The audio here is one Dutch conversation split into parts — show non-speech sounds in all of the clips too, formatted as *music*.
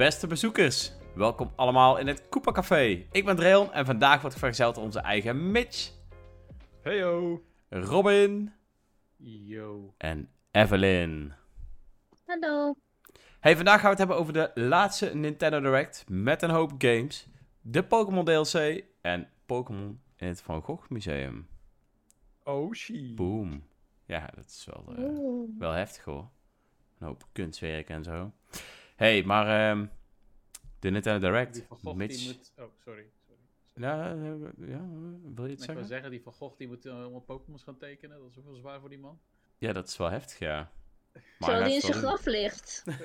Beste bezoekers, welkom allemaal in het Koopa Café. Ik ben Dreon en vandaag wordt vergezeld door onze eigen Mitch, Heyo. Robin Yo. en Evelyn. Hallo. Hey, vandaag gaan we het hebben over de laatste Nintendo Direct met een hoop games, de Pokémon DLC en Pokémon in het Van Gogh Museum. Oh, she. Boom. Ja, dat is wel, eh, wel heftig hoor. Een hoop kunstwerk en zo. Hey, maar ehm, de Nintendo Direct, Die van Gogh, Mitch... die moet... Oh, sorry. sorry. Ja, eh, ja, wil je het Ik wil zeggen? zeggen, die van Gogh die moet uh, allemaal Pokémon's gaan tekenen. Dat is ook wel zwaar voor die man. Ja, dat is wel heftig, ja. Terwijl hij die in zijn graf ligt. *laughs* *laughs* Moet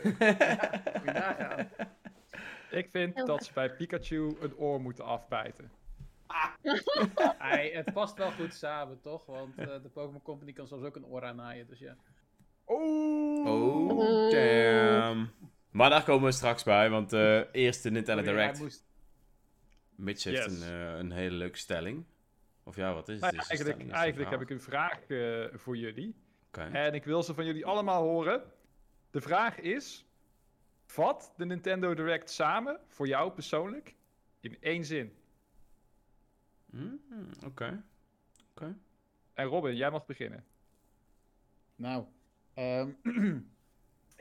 je nagaan. Ik vind dat ze bij Pikachu een oor moeten afbijten. *laughs* Hij, het past wel goed samen, toch? Want eh, de Pokémon Company kan soms ook een oor naaien, dus ja. Oh. Oh, damn. Maar daar komen we straks bij, want eh eerst de Nintendo Sorry, Direct. Hij moest... Mitch heeft Yes. een, eh, een hele leuke stelling. Of ja, wat is het? Nou, Is het eigenlijk stelling? Is het eigenlijk heb ik een vraag eh, voor jullie. En ik wil ze van jullie allemaal horen. De vraag is: vat de Nintendo Direct samen voor jou persoonlijk in één zin. Mm, Oké. Oké. En Robin, jij mag beginnen. Nou, ehm, *clears throat*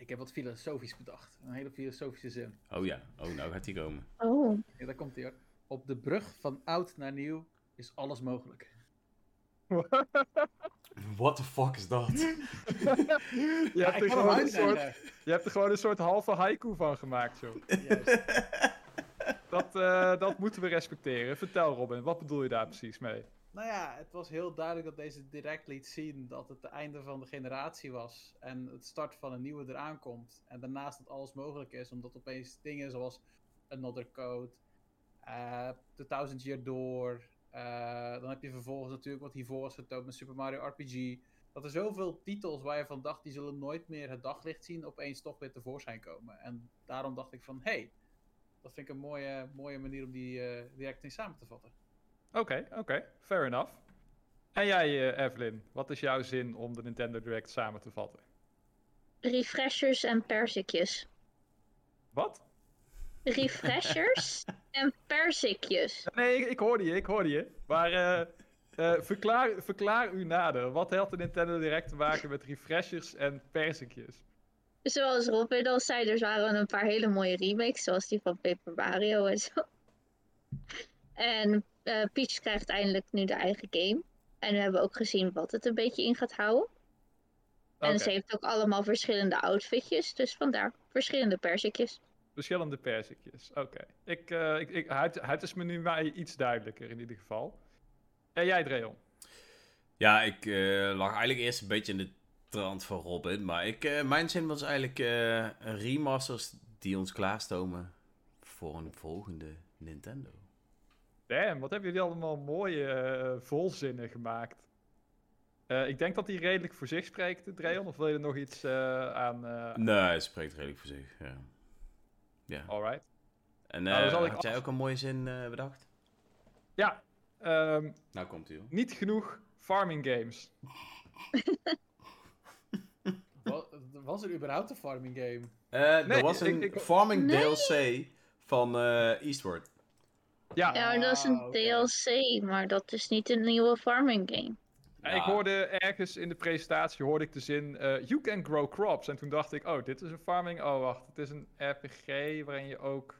ik heb wat filosofisch bedacht. Een hele filosofische zin. Oh ja, oh, nou gaat die komen. Oh. Ja, daar komt hij hoor. Op de brug van oud naar nieuw is alles mogelijk. *laughs* What the fuck is dat? *laughs* je, Ja, hebt ik er gewoon een soort, je hebt er gewoon een soort halve haiku van gemaakt, zo. *laughs* Dat, eh, dat moeten we respecteren. Vertel Robin, wat bedoel je daar precies mee? Nou ja, het was heel duidelijk dat deze direct liet zien dat het het einde van de generatie was. En het start van een nieuwe eraan komt. En daarnaast dat alles mogelijk is, omdat opeens dingen zoals Another Code, eh The Thousand Year Door. eh, dan heb je vervolgens natuurlijk wat hiervoor was getoond met Super Mario RPG. Dat er zoveel titels waar je van dacht, die zullen nooit meer het daglicht zien, opeens toch weer tevoorschijn komen. En daarom dacht ik van, hé, hey, dat vind ik een mooie, mooie manier om die eh, direct in samen te vatten. Oké, oké, fair enough. En jij, eh, Evelyn, wat is jouw zin om de Nintendo Direct samen te vatten? Refreshers en perzikjes. Wat? Refreshers *laughs* en perzikjes. Nee, ik, ik hoorde je, ik hoorde je. Maar eh, eh, verklaar, verklaar u nader. Wat heeft de Nintendo Direct te maken met refreshers en persikjes? Zoals Robin al zei, er waren een paar hele mooie remakes, zoals die van Paper Mario en zo. En eh, Peach krijgt eindelijk nu de eigen game. En we hebben ook gezien wat het een beetje in gaat houden. En ze heeft ook allemaal verschillende outfitjes, dus vandaar verschillende perzikjes. verschillende persikjes. Oké. Ik, eh, ik, ik, het, het is me nu mij iets duidelijker in ieder geval. En jij, Dreon? Ja, ik eh, lag eigenlijk eerst een beetje in de trant van Robin. Maar ik, eh, mijn zin was eigenlijk eh, remasters die ons klaarstomen voor een volgende Nintendo. Damn, wat hebben jullie allemaal mooie eh, volzinnen gemaakt. Eh, ik denk dat hij redelijk voor zich spreekt, Dreon. Of wil je er nog iets eh, aan... eh Nee, het spreekt redelijk voor zich. Ja. ja. Alright. En Nou, eh, had jij af- ook een mooie zin eh, bedacht? Ja, ehm, Nou komt hoor. niet genoeg farming games. *laughs* Wa- Was er überhaupt een farming game? Eh, Nee, er was een ik- ik- farming Nee. DLC van eh, Eastward. Ja, Ja, dat is een Ah. DLC, maar dat is niet een nieuwe farming game. Ik hoorde ergens in de presentatie hoorde ik de zin eh, You can grow crops. En toen dacht ik, oh, dit is een farming. Oh, wacht, het is een RPG waarin je ook.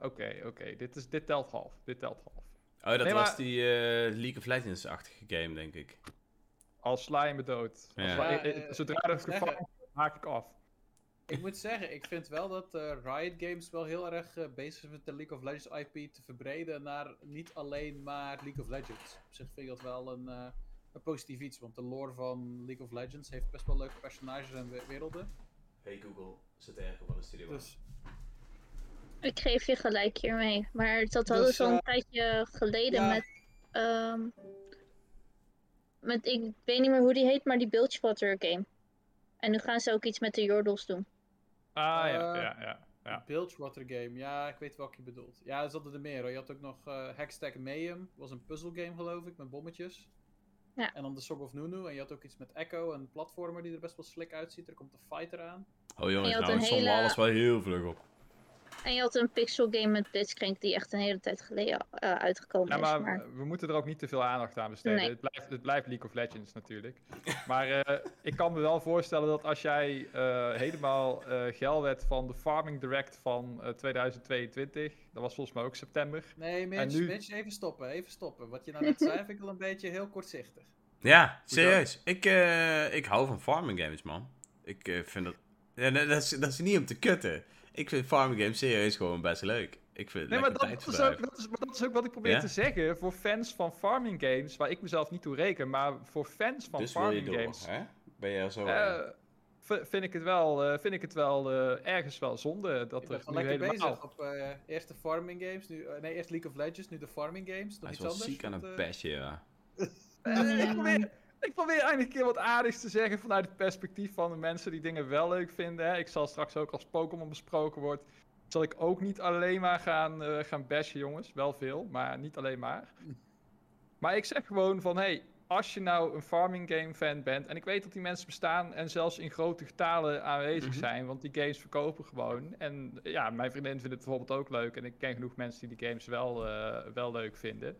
Oké, oké, dit is dit telt half. Dit telt half. Oh, dat Nee, was maar- die eh, League of Legends-achtige game, denk ik. Als sla je me dood. Als Ja. sla- Ja, eh, zodra ik moet gevangen haak ik af. Ik moet zeggen, ik vind wel dat eh, Riot Games wel heel erg eh, bezig is met de League of Legends IP te verbreden naar niet alleen maar League of Legends. Op zich vind ik dat wel een, eh, een positief iets, want de lore van League of Legends heeft best wel leuke personages en we- werelden. Hey Google, zit er ergens wel een studio Dus Ik geef je gelijk hiermee. Maar dat hadden Dus, ze al een tijdje geleden ja. met, ehm, met. Ik weet niet meer hoe die heet, maar die Bilgewater game. En nu gaan ze ook iets met de Jordels doen. Ah ja, Eh, ja, ja. ja. Bilgewater game, ja, ik weet welke je bedoelt. Ja, er zaten er meer hoor. Je had ook nog eh Hextech Mayhem, was een puzzle game geloof ik, met bommetjes. Ja. En dan The Song of Nunu, en je had ook iets met Echo, een platformer die er best wel slik uitziet. Er komt een fighter aan. Oh jongens, nou we hele- alles wel heel vlug op. En je had een pixel game met Blitzcrank die echt een hele tijd geleden eh, uitgekomen Ja, is. maar Maar we moeten er ook niet te veel aandacht aan besteden. Nee. Het, blijft, het blijft League of Legends natuurlijk. Maar eh, *laughs* ik kan me wel voorstellen dat als jij eh, helemaal eh geil werd van de Farming Direct van eh, 2022, dat was volgens mij ook september. Nee, Mitch, nu- Mitch, even stoppen, even stoppen. Wat je nou net zei, vind ik wel een beetje heel kortzichtig. Ja, serieus. Ik, eh, ik hou van farming games, man. Ik vind dat... Ja, nee, dat, is, dat is niet om te kutten. Ik vind farming games serieus gewoon best leuk. Ik vind het Nee, maar dat, is tijdverdrijf. ook, dat, is, maar dat is ook wat ik probeer Ja? te zeggen. Voor fans van farming games, waar ik mezelf niet toe reken, maar voor fans van Dus wil je farming door, games, hè? Ben je zo... eh, v- vind ik het wel, eh, vind ik het wel eh, ergens wel zonde dat Ik ben er nu lekker helemaal... bezig op eh, eerst de farming games, nu, nee, eerst League of Legends, nu de farming games. Nog Hij is wel anders? ziek aan het bashen, ja. *laughs* Eh, ik, probeer, ik probeer eigenlijk een keer wat aardigs te zeggen vanuit het perspectief van de mensen die dingen wel leuk vinden. Hè. Ik zal straks ook als Pokémon besproken wordt, zal ik ook niet alleen maar gaan, eh, gaan bashen, jongens. Wel veel, maar niet alleen maar. Maar ik zeg gewoon van, hey, als je nou een farming game fan bent, en ik weet dat die mensen bestaan en zelfs in grote getalen aanwezig Mhm. zijn, want die games verkopen gewoon. En ja, mijn vriendin vindt het bijvoorbeeld ook leuk en ik ken genoeg mensen die die games wel, eh, wel leuk vinden.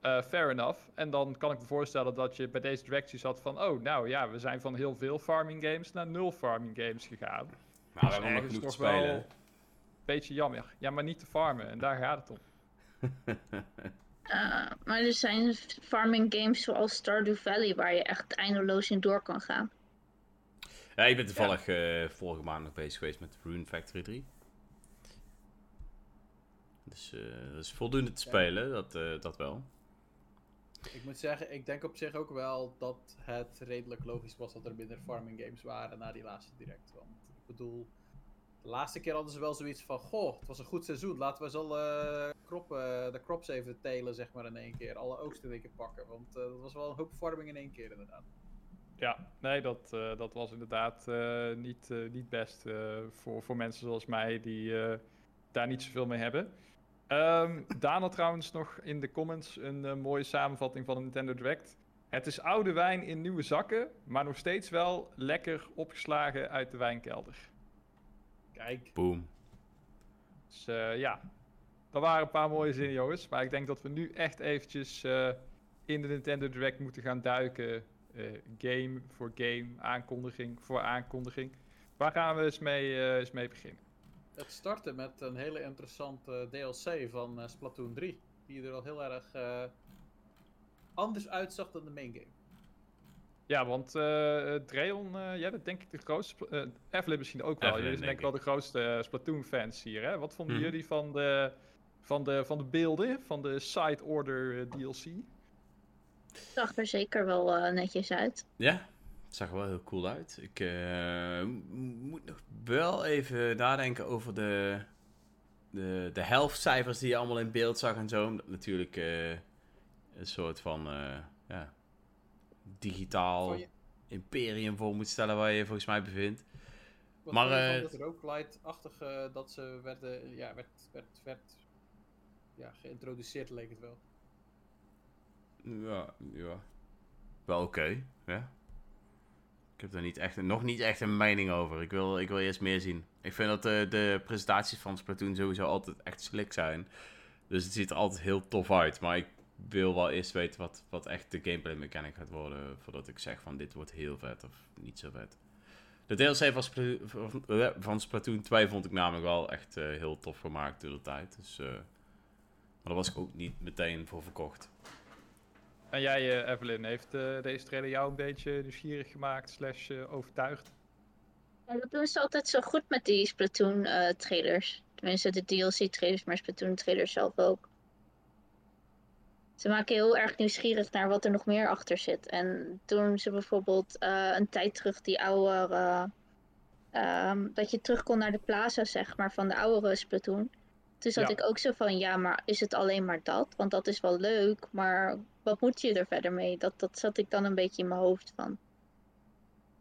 Eh, fair enough. En dan kan ik me voorstellen dat je bij deze directie zat van, oh, nou ja, we zijn van heel veel farming games naar nul farming games gegaan. Maar we hebben nog ergens genoeg wel- spelen. Beetje jammer. Ja, maar niet te farmen. En daar gaat het om. *laughs* Eh, maar er zijn farming games zoals Stardew Valley waar je echt eindeloos in door kan gaan. Ja, ik ben toevallig eh, vorige maand nog bezig geweest met Rune Factory 3. Dus eh, dat is voldoende te Ja. spelen, dat, eh, dat wel. Ik moet zeggen, ik denk op zich ook wel dat het redelijk logisch was dat er minder farming games waren na die laatste direct. Want ik bedoel, de laatste keer hadden ze wel zoiets van, goh, het was een goed seizoen, laten we zo eh, crop, eh, de crops even telen, zeg maar, in één keer. Alle oogsten in één keer pakken, want eh, dat was wel een hoop farming in één keer inderdaad. Ja, nee, dat, dat was inderdaad niet, niet best voor, voor mensen zoals mij die daar niet zoveel mee hebben. Ehm Daan had trouwens nog in de comments een eh, mooie samenvatting van de Nintendo Direct. Het is oude wijn in nieuwe zakken, maar nog steeds wel lekker opgeslagen uit de wijnkelder. Kijk, Boom. Dus eh, ja, dat waren een paar mooie zinnen, jongens. Maar ik denk dat we nu echt eventjes eh, in de Nintendo Direct moeten gaan duiken. eh, game voor game, aankondiging voor aankondiging. Waar gaan we eens mee, eh, eens mee beginnen? Het startte met een hele interessante DLC van eh, Splatoon 3, die er al heel erg eh, anders uitzag dan de main game. Ja, want eh Dreon, eh jij bent denk ik de grootste... eh Evelyn misschien ook wel. Evelyn, Jullie zijn denk ik wel de grootste Splatoon-fans hier, hè? Wat vonden Mhm. jullie van de, van, de, van de beelden, van de Side Order DLC? Zag er zeker wel netjes uit. Ja, het zag er wel heel cool uit. Ik eh, moet nog wel even nadenken over de, de, de helftcijfers die je allemaal in beeld zag en zo. Omdat natuurlijk eh, een soort van eh, ja, digitaal je- imperium voor moet stellen waar je je volgens mij bevindt. Wat Maar, van het roguelite-achtige dat ze werden, ja, werd, werd, werd ja, geïntroduceerd leek het wel. Ja, ja. Wel oké, ja. Ik heb daar niet echt, nog niet echt een mening over. Ik wil, ik wil eerst meer zien. Ik vind dat de, de presentaties van Splatoon sowieso altijd echt slik zijn. Dus het ziet er altijd heel tof uit. Maar ik wil wel eerst weten wat, wat echt de gameplay mechanic gaat worden. Voordat ik zeg van dit wordt heel vet of niet zo vet. De DLC van Splatoon, van, eh, van Splatoon 2 vond ik namelijk wel echt eh, heel tof gemaakt door de tijd. Dus, eh, maar daar was ik ook niet meteen voor verkocht. En jij, eh, Evelyn, heeft eh, deze trailer jou een beetje nieuwsgierig gemaakt, slash eh, overtuigd? Ja, dat doen ze altijd zo goed met die Splatoon eh, trailers. Tenminste, de DLC trailers, maar Splatoon trailers zelf ook. Ze maken heel erg nieuwsgierig naar wat er nog meer achter zit. En toen ze bijvoorbeeld een tijd terug die oude... eh, ehm, dat je terug kon naar de plaza, zeg maar, van de oudere Splatoon. Toen zat Ja. ik ook zo van, ja, maar is het alleen maar dat? Want dat is wel leuk, maar wat moet je er verder mee? Dat, dat zat ik dan een beetje in mijn hoofd van.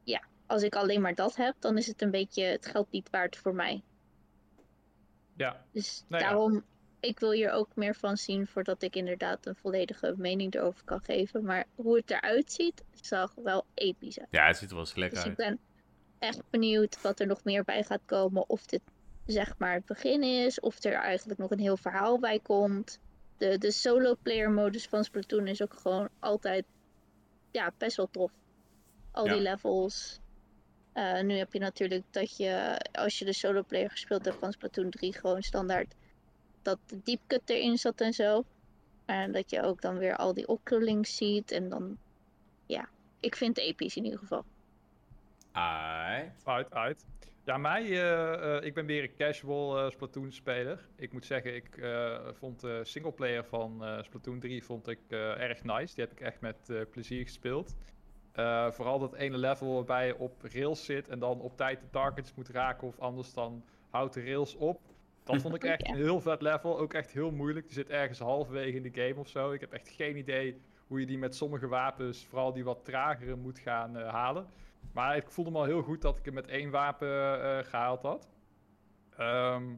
Ja, als ik alleen maar dat heb, dan is het een beetje het geld niet waard voor mij. Ja, Dus Nou ja. daarom, ik wil hier ook meer van zien voordat ik inderdaad een volledige mening erover kan geven. Maar hoe het eruit ziet, zag wel episch uit. Ja, het ziet er wel slik Dus ik uit. ben echt benieuwd wat er nog meer bij gaat komen. Of dit zeg maar het begin is, of er eigenlijk nog een heel verhaal bij komt. De, de solo player modus van Splatoon is ook gewoon altijd ja, best wel tof. Al Ja. die levels. Eh, nu heb je natuurlijk dat je, als je de solo player gespeeld hebt van Splatoon 3, gewoon standaard dat de diepcut erin zat en zo. En dat je ook dan weer al die opkrullings ziet. En dan, ja, ik vind het episch in ieder geval. Ai. Uit, uit. Ja, mij, eh, eh, ik ben weer een casual eh, Splatoon-speler. Ik moet zeggen, ik vond de singleplayer van Splatoon 3 vond ik, erg nice. Die heb ik echt met plezier gespeeld. Vooral dat ene level waarbij je op rails zit en dan op tijd de targets moet raken of anders dan houdt de rails op. Dat vond ik *laughs* echt een heel vet level. Ook echt heel moeilijk. Die zit ergens halverwege in de game of zo. Ik heb echt geen idee hoe je die met sommige wapens, vooral die wat tragere, moet gaan halen. Maar ik voelde me al heel goed dat ik hem met één wapen eh, gehaald had. Ehm,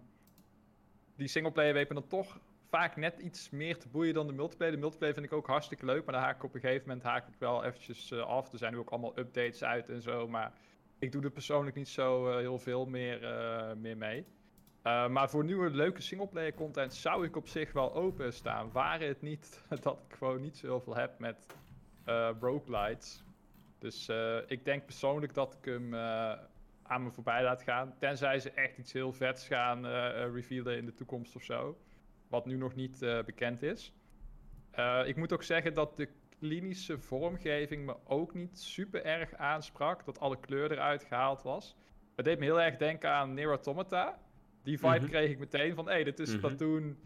die singleplayer weet me dan toch vaak net iets meer te boeien dan de multiplayer. De multiplayer vind ik ook hartstikke leuk, maar dan haak ik op een gegeven moment haak ik wel eventjes eh, af. Er zijn nu ook allemaal updates uit en zo, maar ik doe er persoonlijk niet zo eh, heel veel meer, meer mee. Maar voor nieuwe leuke singleplayer content zou ik op zich wel open staan. Waren het niet *laughs* dat ik gewoon niet zo heel veel heb met roguelites. Dus uh, ik denk persoonlijk dat ik hem uh, aan me voorbij laat gaan. Tenzij ze echt iets heel vets gaan revealen in de toekomst of zo. Wat nu nog niet bekend is. Ik moet ook zeggen dat de klinische vormgeving me ook niet super erg aansprak. Dat alle kleur eruit gehaald was. Het deed me heel erg denken aan Nier Automata. Die vibe mm -hmm. kreeg ik meteen van, hé, hey, dit is mm -hmm.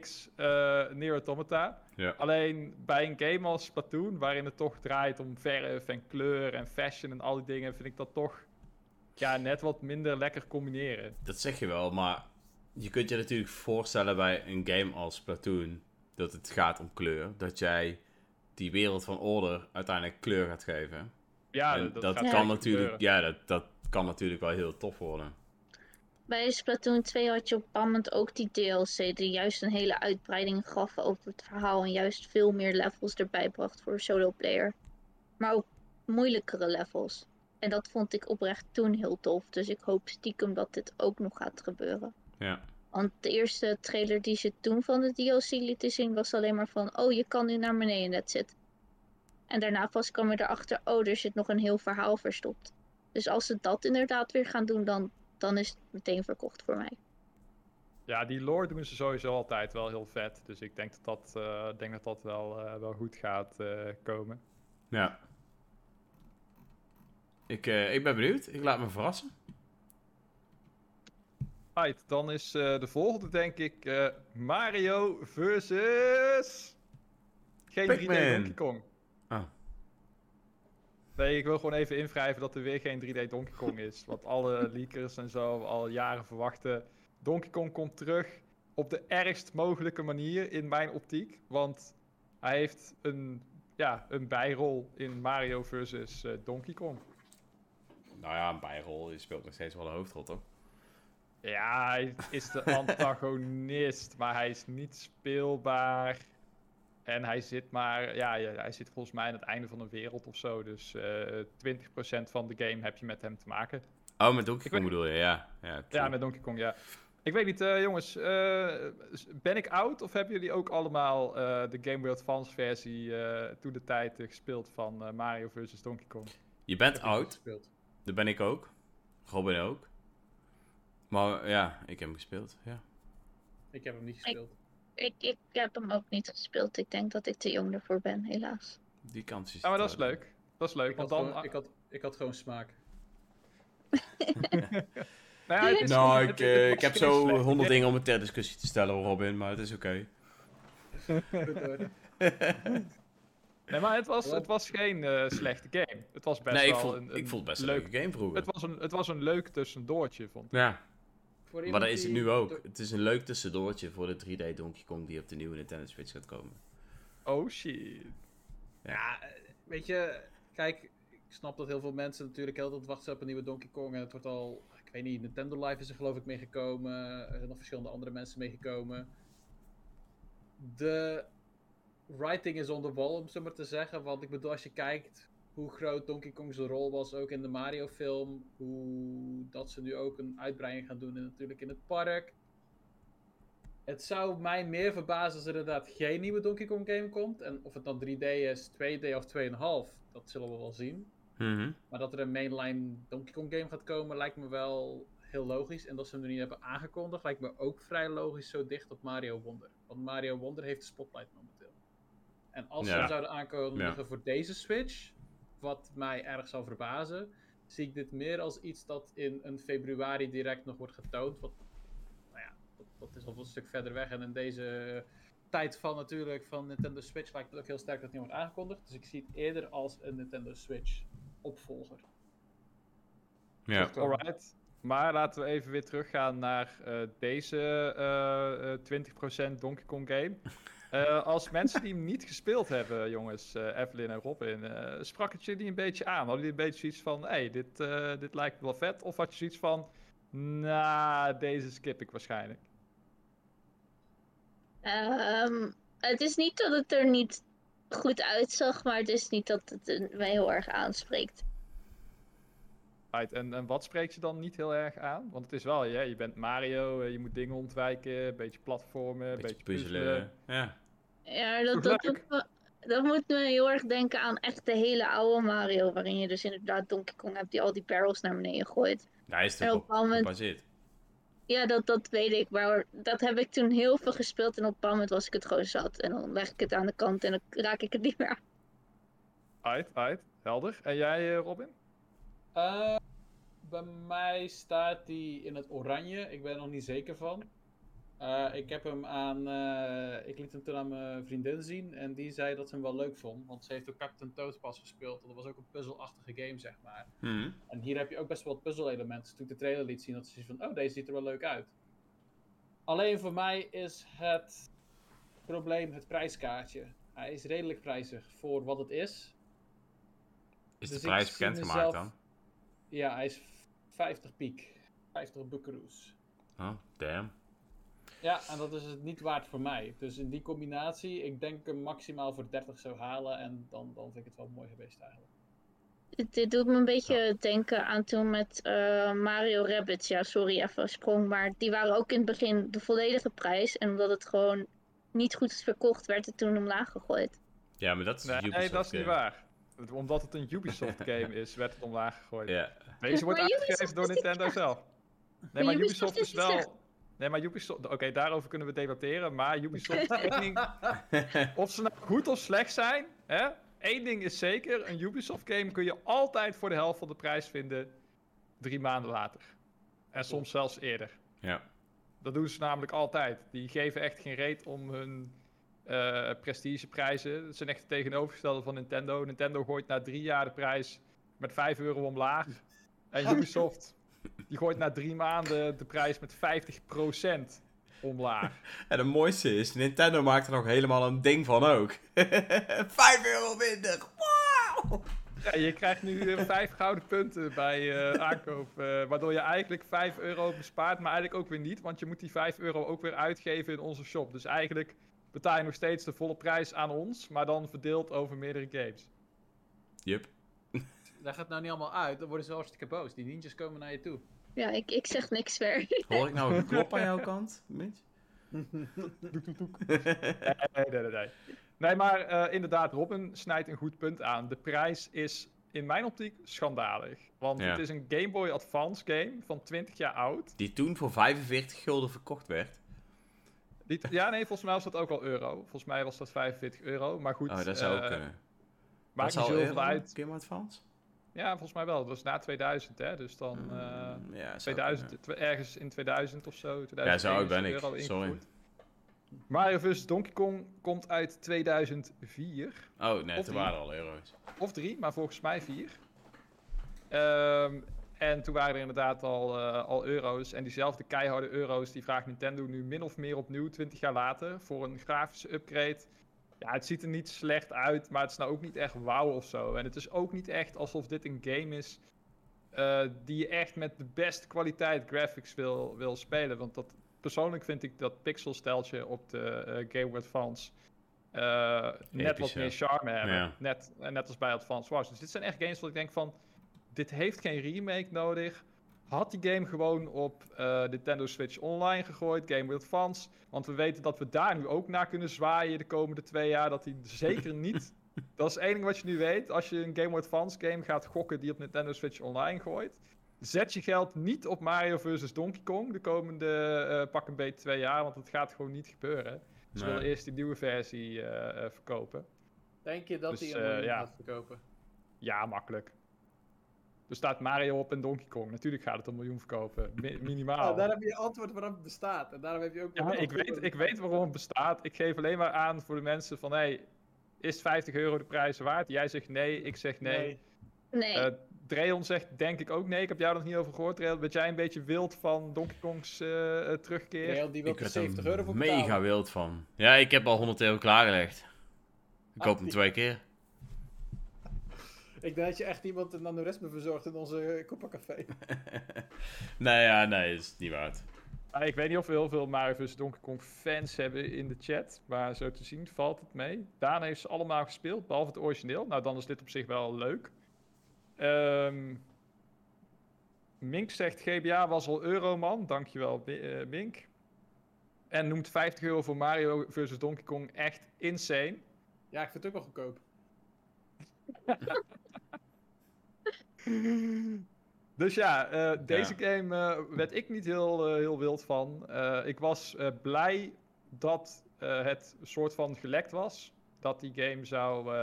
X uh, Automata. Ja. Alleen bij een game als Splatoon, waarin het toch draait om verf en kleur en fashion en al die dingen, vind ik dat toch ja, net wat minder lekker combineren. Dat zeg je wel, maar je kunt je natuurlijk voorstellen bij een game als Splatoon dat het gaat om kleur. Dat jij die wereld van Order uiteindelijk kleur gaat geven. Ja, en dat, dat, kan natuurlijk, ja, dat, dat kan natuurlijk wel heel tof worden. Bij Splatoon 2 had je op een moment ook die DLC die juist een hele uitbreiding gaf over het verhaal en juist veel meer levels erbij bracht voor solo player. Maar ook moeilijkere levels. En dat vond ik oprecht toen heel tof. Dus ik hoop stiekem dat dit ook nog gaat gebeuren. Ja. Want de eerste trailer die ze toen van de DLC lieten zien was alleen maar van... Oh, je kan nu naar beneden, that's it. En daarna pas kwam je erachter... Oh, er zit nog een heel verhaal verstopt. Dus als ze dat inderdaad weer gaan doen, dan, dan is het meteen verkocht voor mij. Ja, die lore doen ze sowieso altijd wel heel vet. Dus ik denk dat dat, uh, denk dat, dat wel, uh, wel goed gaat uh, komen. Ja. Ik, uh, ik ben benieuwd. Ik laat me verrassen. Right, dan is uh, de volgende denk ik uh, Mario versus... Geen 3D Donkey Kong. Nee, ik wil gewoon even invrijven dat er weer geen 3D Donkey Kong is. *laughs* Want alle leakers en zo al jaren verwachten. Donkey Kong komt terug op de ergst mogelijke manier in mijn optiek. Want hij heeft een, ja, een bijrol in Mario versus uh, Donkey Kong. Nou ja, een bijrol. Je speelt nog steeds wel de hoofdrol, toch? Ja, hij is de *laughs* antagonist, maar hij is niet speelbaar. En hij zit maar, ja, hij zit volgens mij aan het einde van een wereld of zo. Dus uh, 20% van de game heb je met hem te maken. Oh, met Donkey Kong bedoel je, ja. Ja, ja, met Donkey Kong, ja. Ik weet niet, uh, jongens, uh, ben ik oud of hebben jullie ook allemaal uh, de Game Boy Advance versie toen de tijd gespeeld van Mario vs Donkey Kong? Je bent oud, dat ben ik ook. Robin ook. Maar ja, ik heb hem gespeeld, ja. Ik heb hem niet gespeeld. Ik, ik, ik heb hem ook niet gespeeld. Ik denk dat ik te jong ervoor ben, helaas. Die kans is... Ja, maar dat is leuk. Dat is leuk, ik want had dan... Gewoon, ik, had, ik had gewoon smaak. *laughs* nou, ja, het is nou, niet- ik, het- het eh, ik heb zo honderd dingen om het ter discussie te stellen, Robin, maar het is oké. *laughs* Nee, maar het was, het was geen eh, slechte game. Het was best Nee, ik wel vond, een, ik een vond het best een leuk... leuke game vroeger. Het was, een, het was een leuk tussendoortje, vond ik. Ja, Voor maar dat is het nu ook. Het is een leuk tussendoortje voor de 3D Donkey Kong die op de nieuwe Nintendo Switch gaat komen. Oh shit. Ja, weet je, kijk, ik snap dat heel veel mensen natuurlijk heel tijd wachten op een nieuwe Donkey Kong. En het wordt al, ik weet niet, Nintendo Live is er geloof ik meegekomen. Er zijn nog verschillende andere mensen meegekomen. De writing is on the wall, om zo maar te zeggen. Want ik bedoel, als je kijkt hoe groot Donkey Kong's rol was ook in de Mario film. Hoe dat ze nu ook een uitbreiding gaan doen in, natuurlijk in het park. Het zou mij meer verbazen als er inderdaad geen nieuwe Donkey Kong game komt. En of het dan 3D is, 2D of 2,5, dat zullen we wel zien. Mhm. Maar dat er een mainline Donkey Kong game gaat komen, lijkt me wel heel logisch. En dat ze hem nu niet hebben aangekondigd, lijkt me ook vrij logisch zo dicht op Mario Wonder. Want Mario Wonder heeft de spotlight momenteel. En als ze hem zouden aankondigen Ja. voor deze Switch, wat mij erg zou verbazen, zie ik dit meer als iets dat in een februari direct nog wordt getoond. Wat, nou ja, dat, dat is al een stuk verder weg. En in deze tijd van natuurlijk van Nintendo Switch lijkt het ook heel sterk dat het niet wordt aangekondigd. Dus ik zie het eerder als een Nintendo Switch opvolger. Ja. Alright. Maar laten we even weer teruggaan naar eh, deze eh, eh, 20% Donkey Kong game. *laughs* Eh, als mensen die hem niet gespeeld hebben, jongens, eh, Evelyn en Robin, eh, sprak het jullie een beetje aan? Hadden jullie een beetje zoiets van, hé, hey, dit, eh, dit lijkt me wel vet? Of had je zoiets van, nou, deze skip ik waarschijnlijk? Ehm, het is niet dat het er niet goed uitzag, maar het is niet dat het mij heel erg aanspreekt. Right, en, en wat spreekt je dan niet heel erg aan? Want het is wel, ja, je bent Mario, je moet dingen ontwijken, een beetje platformen, een Beetje beetje puzzelen. puzzelen. Ja. Ja, dat, dat, leuk. doet me, dat moet me heel erg denken aan echt de hele oude Mario, waarin je dus inderdaad Donkey Kong hebt die al die barrels naar beneden gooit. Daar is het op gebaseerd. Ja, dat, dat weet ik, maar dat heb ik toen heel veel gespeeld en op een bepaald moment was ik het gewoon zat. En dan leg ik het aan de kant en dan raak ik het niet meer aan. Uit, uit, helder. En jij, eh, Robin? Eh, bij mij staat die in het oranje. Ik ben er nog niet zeker van. Eh, ik heb hem aan. eh, ik liet hem toen aan mijn vriendin zien. En die zei dat ze hem wel leuk vond. Want ze heeft ook Captain Toad pas gespeeld. Dat was ook een puzzelachtige game, zeg maar. Mhm. En hier heb je ook best wel wat puzzelelementen. Dus toen ik de trailer liet zien, dat ze van: oh, deze ziet er wel leuk uit. Alleen voor mij is het probleem het prijskaartje. Hij is redelijk prijzig voor wat het is. Is Dus de ik prijs bekendgemaakt mezelf- dan? Ja, hij is 50 piek. 50 buckaroos. Oh, damn. Ja, en dat is het niet waard voor mij. Dus in die combinatie, ik denk hem maximaal voor 30 zou halen. En dan, dan vind ik het wel mooi geweest eigenlijk. Dit, dit doet me een beetje denken aan toen met eh, Mario Rabbits. Ja, sorry, even een sprong. Maar die waren ook in het begin de volledige prijs. En omdat het gewoon niet goed verkocht, werd het toen omlaag gegooid. Ja, maar dat is Nee, dat is niet waar. Omdat het een Ubisoft *laughs* game is, werd het omlaag gegooid. Ja. Deze wordt Maar uitgegeven Ubisoft door is Nintendo zelf. Nee, Maar maar Ubisoft Ubisoft is is wel... Nee, maar Ubisoft... Oké, daarover kunnen we debatteren. Maar Ubisoft... ding- *laughs* of ze nou goed of slecht zijn, hè? Eén ding is zeker. Een Ubisoft game kun je altijd voor de helft van de prijs vinden. Drie maanden later. En soms zelfs eerder. ja. Dat doen ze namelijk altijd. Die geven echt geen reet om hun eh, prestigeprijzen. Dat zijn echt het tegenovergestelde van Nintendo. Nintendo gooit na drie jaar de prijs met 5 euro omlaag. En *laughs* Ubisoft die gooit na drie maanden de prijs met 50% omlaag. En het mooiste is, Nintendo maakt er nog helemaal een ding van ook. *laughs* 5 euro minder. Wow! Ja, je krijgt nu eh, vijf gouden punten bij eh, aankoop. eh, waardoor je eigenlijk 5 euro bespaart, maar eigenlijk ook weer niet. Want je moet die 5 euro ook weer uitgeven in onze shop. Dus eigenlijk betaal je nog steeds de volle prijs aan ons, maar dan verdeeld over meerdere games. Yup. Leg het nou niet allemaal uit, dan worden ze hartstikke boos. Die ninjas komen naar je toe. Ja, ik, ik zeg niks ver. *laughs* Hoor ik nou een klop aan jouw kant, Mitch? Nee, nee, nee. Nee, nee maar eh, inderdaad, Robin snijdt een goed punt aan. De prijs is in mijn optiek schandalig. Want Ja. het is een Game Boy Advance game van 20 jaar oud. Die toen voor 45 gulden verkocht werd. Die, ja, nee, volgens mij was dat ook al euro. Volgens mij was dat 45 euro. Maar goed, Oh, dat zou ook eh, kunnen. maakt niet zoveel euro, uit. Game Advance? Ja, volgens mij wel. Dat was na 2000, hè. Dus dan eh, Mm, ja, zou 2000, kunnen. tw- ergens in 2000 of zo. 2001 Ja, zo oud is ben ik. Sorry. ingevoerd. Mario vs. Donkey Kong komt uit 2004. Oh, nee, die. waren er al euro's. Of drie, maar volgens mij vier. Ehm, en toen waren er inderdaad al, eh, al euro's. En diezelfde keiharde euro's, die vraagt Nintendo nu min of meer opnieuw, 20 jaar later, voor een grafische upgrade. Ja, het ziet er niet slecht uit, maar het is nou ook niet echt wauw of zo. En het is ook niet echt alsof dit een game is eh, die je echt met de beste kwaliteit graphics wil, wil spelen. Want dat, persoonlijk vind ik dat pixelsteltje op de eh, Game Advance eh, net wat meer charme hebben. Ja. Net, net als bij Advance Wars. Dus dit zijn echt games wat ik denk van, dit heeft geen remake nodig. Had die game gewoon op eh, Nintendo Switch Online gegooid, Game Boy Advance. Want we weten dat we daar nu ook naar kunnen zwaaien de komende twee jaar. Dat die zeker *laughs* niet... dat is één ding wat je nu weet. Als je een Game Boy Advance game gaat gokken die op Nintendo Switch Online gooit... Zet je geld niet op Mario vs. Donkey Kong de komende eh, pak een beetje twee jaar, want het gaat gewoon niet gebeuren. Ze Nee. willen eerst die nieuwe versie eh, eh, verkopen. Denk je dat Dus, hij een eh, miljoen ja. gaat verkopen? Ja, makkelijk. Er staat Mario op en Donkey Kong. Natuurlijk gaat het een miljoen verkopen. Mi- *laughs* minimaal. Ah, daar heb je antwoord waarom het bestaat. En daarom heb je ook... Ja, ik, weet, ik weet waarom het bestaat. Ik geef alleen maar aan voor de mensen van... Hey, is 50 euro de prijs waard? Jij zegt nee, ik zeg nee. Nee. Eh, Dreon zegt denk ik ook nee. Ik heb jou nog niet over gehoord. Dreon, ben jij een beetje wild van Donkey Kong's eh, terugkeer? Real, die wil Ik er werd 70 euro voor betalen. mega wild van. Ja, ik heb al 100 euro klaargelegd. Ik Ah, koop hem die- twee keer. Ik denk dat je echt iemand een aneurysme verzorgt in onze eh, Café. *laughs* nee, ja, nee, dat is niet waard. Ah, ik weet niet of we heel veel Mario vs. Donkey Kong fans hebben in de chat. Maar zo te zien valt het mee. Daan heeft ze allemaal gespeeld, behalve het origineel. Nou, dan is dit op zich wel leuk. Ehm Mink zegt GBA was al Euroman. Dankjewel, eh, Mink. En noemt 50 euro voor Mario vs. Donkey Kong echt insane. Ja, ik vind het ook wel goedkoop. *laughs* *laughs* Dus ja, eh, deze game eh, werd ik niet heel, eh, heel wild van. Eh, ik was eh, blij dat eh, het soort van gelekt was. Dat die game zou,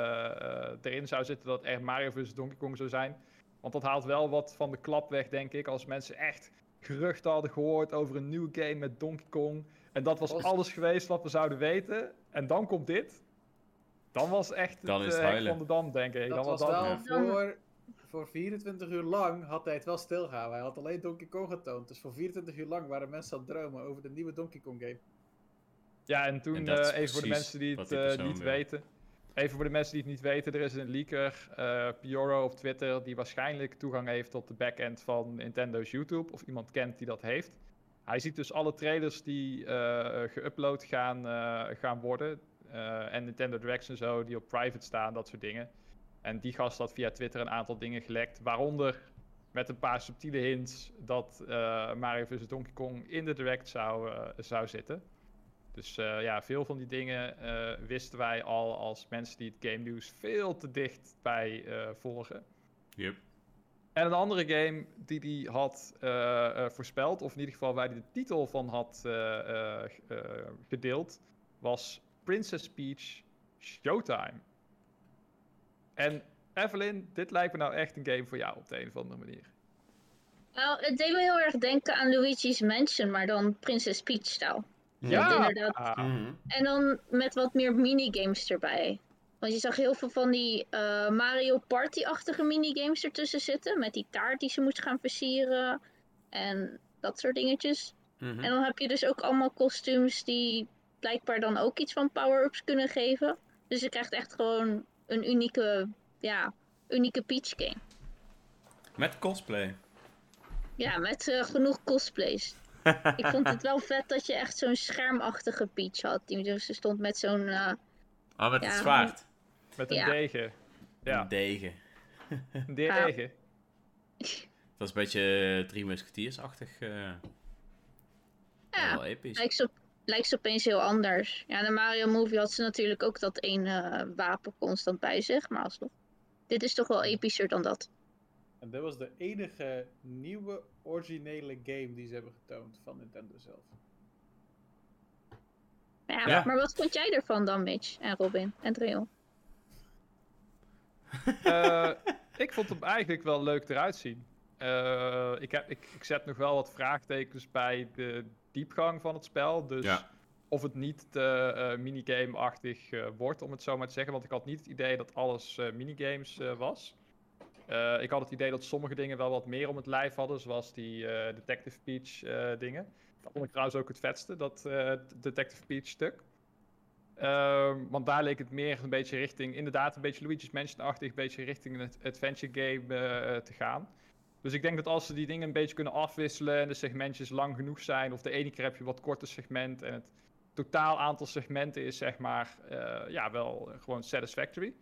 erin zou zitten dat echt Mario vs. Donkey Kong zou zijn. Want dat haalt wel wat van de klap weg, denk ik. Als mensen echt geruchten hadden gehoord over een nieuwe game met Donkey Kong. En dat was Was- alles geweest wat we zouden weten. En dan komt dit. Dan was echt Dan het is het van de dam, denk ik. Dat dan was dat- wel ja. voor, voor 24 uur lang had hij het wel stilgehouden. Hij had alleen Donkey Kong getoond. Dus voor 24 uur lang waren mensen aan het dromen over de nieuwe Donkey Kong game. Ja, en toen En eh, even voor de mensen die het die eh, niet wil. weten. Even voor de mensen die het niet weten, er is een leaker, eh Pioro op Twitter, die waarschijnlijk toegang heeft tot de backend van Nintendo's YouTube. Of iemand kent die dat heeft. Hij ziet dus alle trailers die eh eh, geüpload gaan, eh, gaan worden. eh, en Nintendo Directs en zo, die op private staan, dat soort dingen. En die gast had via Twitter een aantal dingen gelekt. Waaronder met een paar subtiele hints dat eh, Mario vs. Donkey Kong in de Direct zou, eh, zou zitten. Dus eh, ja, veel van die dingen wisten wij al als mensen die het game nieuws veel te dicht bij volgen. Yep. En een andere game die hij had voorspeld, of in ieder geval waar hij de titel van had gedeeld, was Princess Peach Showtime. En Evelyn, dit lijkt me nou echt een game voor jou op de een of andere manier. Nou, het deed me heel erg denken aan Luigi's Mansion, maar dan Princess Peach stijl. Ja, inderdaad. Ah, Mhm. En dan met wat meer minigames erbij. Want je zag heel veel van die eh, Mario Party-achtige minigames ertussen zitten. Met die taart die ze moest gaan versieren. En dat soort dingetjes. Mhm. En dan heb je dus ook allemaal kostuums die blijkbaar dan ook iets van power-ups kunnen geven. Dus je krijgt echt gewoon een unieke, ja, unieke Peach game. Met cosplay. Ja, met eh, genoeg cosplays. *laughs* Ik vond het wel vet dat je echt zo'n schermachtige Peach had. Die dus stond met zo'n... eh, Ah, met Ja. het zwaard. met een Ja. degen. Ja, Een degen. een degen. Dat is een beetje uh, drie musketiersachtig. eh ja, Wel episch. lijkt lijkt ze opeens heel anders. Ja, in de Mario Movie had ze natuurlijk ook dat ene wapen constant bij zich. Maar alsnog. Dit is toch wel epischer dan dat. En dit was de enige nieuwe originele game die ze hebben getoond van Nintendo zelf. Ja, Ja. Maar wat vond jij ervan dan, Mitch en Robin en Dreon? *laughs* Eh, ik vond hem eigenlijk wel leuk eruit zien. Eh, ik, heb, ik, ik zet nog wel wat vraagtekens bij de diepgang van het spel. Dus Ja. of het niet te eh, minigame-achtig eh, wordt, om het zo maar te zeggen. Want ik had niet het idee dat alles eh, minigames eh, was. Eh, ik had het idee dat sommige dingen wel wat meer om het lijf hadden, zoals die eh, Detective Peach eh, dingen. Dat vond ik trouwens ook het vetste, dat eh, Detective Peach stuk. Ehm, want daar leek het meer een beetje richting, inderdaad een beetje Luigi's Mansion-achtig, een beetje richting een adventure game eh, te gaan. Dus ik denk dat als ze die dingen een beetje kunnen afwisselen en de segmentjes lang genoeg zijn, of de ene keer heb je wat korter segment en het totaal aantal segmenten is zeg maar eh, ja, wel gewoon satisfactory.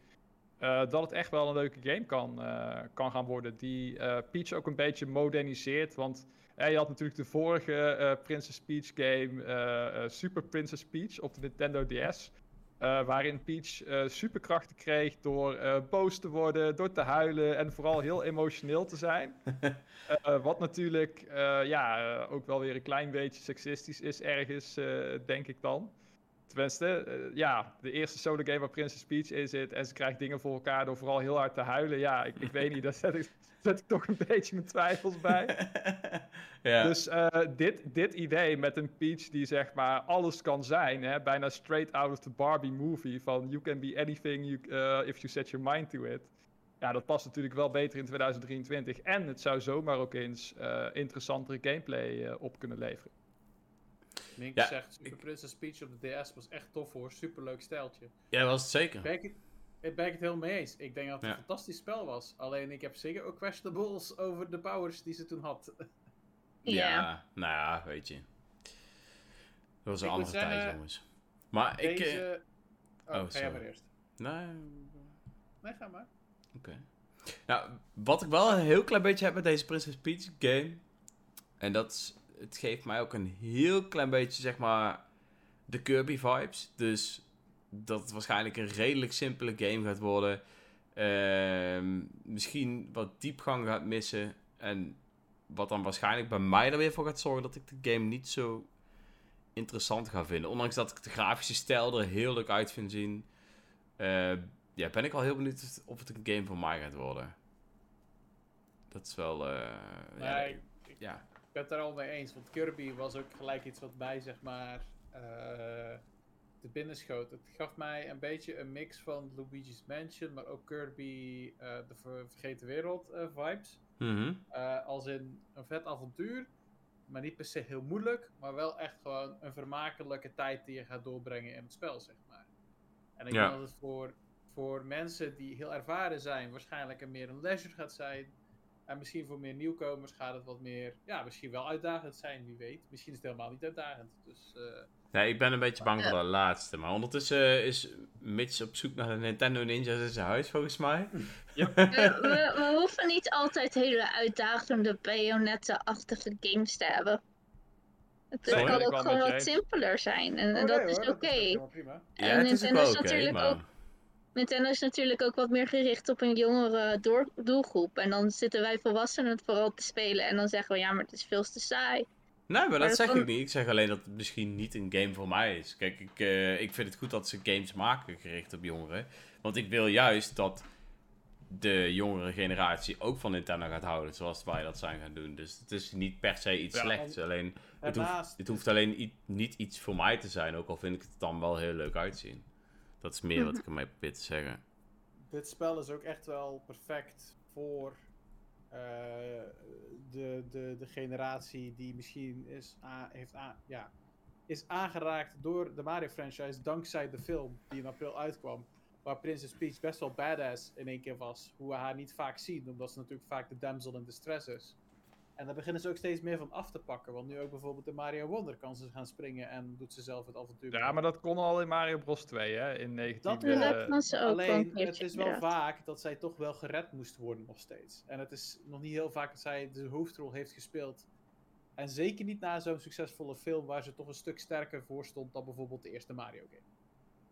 Eh, dat het echt wel een leuke game kan, eh, kan gaan worden. Die Peach ook een beetje moderniseert. Want je had natuurlijk de vorige Princess Peach game, Super Princess Peach op de Nintendo DS. Eh, waarin Peach eh, superkrachten kreeg door eh, boos te worden, door te huilen en vooral heel emotioneel te zijn. *laughs* Wat natuurlijk ja, ook wel weer een klein beetje seksistisch is ergens, denk ik dan. Tenminste, eh, ja, de eerste solo game waar Princess Peach in zit en ze krijgt dingen voor elkaar door vooral heel hard te huilen. Ja, ik, ik weet niet, daar zet ik, zet ik toch een beetje mijn twijfels bij. *laughs* ja. Dus eh, dit, dit idee met een Peach die zeg maar alles kan zijn, hè, bijna straight out of the Barbie movie van you can be anything you, eh, if you set your mind to it. Ja, dat past natuurlijk wel beter in 2023 en het zou zomaar ook eens interessantere gameplay op kunnen leveren. Mink Ja, zegt, Super ik- Princess Peach op de DS was echt tof hoor. Superleuk stijltje. ja, was het zeker. Ben ik, het- ik ben ik het helemaal mee eens. Ik denk dat het Ja. een fantastisch spel was. Alleen ik heb zeker ook questionables over de powers die ze toen had. *laughs* Ja. Ja, nou ja, weet je. Dat was een Ik andere tijd, jongens. Maar ik... Deze... eh, Oh, oh, ga jij sorry. maar eerst. nee, Nee, ga maar. Oké. Nou, wat ik wel een heel klein beetje heb met deze Princess Peach game. En dat is, het geeft mij ook een heel klein beetje, zeg maar, de Kirby vibes. Dus dat het waarschijnlijk een redelijk simpele game gaat worden. Ehm, misschien wat diepgang gaat missen. En wat dan waarschijnlijk bij mij er weer voor gaat zorgen dat ik de game niet zo interessant ga vinden. Ondanks dat ik de grafische stijl er heel leuk uit vind zien. Eh, ja, ben ik al heel benieuwd of het een game voor mij gaat worden. Dat is wel. eh, ja, ik, ja. Ik ben het daar al mee eens. Want Kirby was ook gelijk iets wat mij, zeg maar, eh te binnen schoot. Het gaf mij een beetje een mix van Luigi's Mansion, maar ook Kirby eh, de Ver- Vergeten Wereld eh, vibes. Mhm. Als in een vet avontuur, maar niet per se heel moeilijk, maar wel echt gewoon een vermakelijke tijd die je gaat doorbrengen in het spel, zeg maar. En ik Ja. denk dat het voor, voor mensen die heel ervaren zijn, waarschijnlijk een meer een leisure gaat zijn. En misschien voor meer nieuwkomers gaat het wat meer, ja, misschien wel uitdagend zijn, wie weet. Misschien is het helemaal niet uitdagend. Dus eh, Nee, ik ben een beetje bang voor de laatste. Maar ondertussen is Mitch op zoek naar de Nintendo Ninja's in zijn huis, volgens mij. *laughs* We, we, we hoeven niet altijd hele uitdagende bayonetten-achtige games te hebben. Het Sorry? kan ook gewoon wat simpeler zijn. En, en oh, dat nee, is oké. Ja, En het is ook Nintendo is oké, natuurlijk maar... ook- Nintendo is natuurlijk ook wat meer gericht op een jongere door- doelgroep. En dan zitten wij volwassenen het vooral te spelen. En dan zeggen we, ja, maar het is veel te saai. Nee, maar dat dat zeg kan- ik niet. Ik zeg alleen dat het misschien niet een game voor mij is. Kijk, ik, eh, ik vind het goed dat ze games maken gericht op jongeren. Want ik wil juist dat de jongere generatie ook van Nintendo gaat houden, zoals wij dat zijn gaan doen. Dus het is niet per se iets Ja, slechts. Alleen, het, hoeft, het hoeft alleen niet iets voor mij te zijn, ook al vind ik het dan wel heel leuk uitzien. Dat is meer wat ik ermee probeer te zeggen. dit spel is ook echt wel perfect voor eh, de, de, de generatie die misschien is, a- heeft a- ja, is aangeraakt door de Mario franchise dankzij de film die in april uitkwam. Waar Princess Peach best wel badass in één keer was. Hoe we haar niet vaak zien, omdat ze natuurlijk vaak de damsel in distress is. En daar beginnen ze ook steeds meer van af te pakken. Want nu ook bijvoorbeeld in Mario Wonder kan ze gaan springen en doet ze zelf het avontuur. Ja, maar dat kon al in Mario Bros 2, hè? In 19... Dat dat kan ze ook Alleen, het is wel inderdaad. vaak dat zij toch wel gered moest worden nog steeds. En het is nog niet heel vaak dat zij de hoofdrol heeft gespeeld. En zeker niet na zo'n succesvolle film waar ze toch een stuk sterker voor stond dan bijvoorbeeld de eerste Mario game.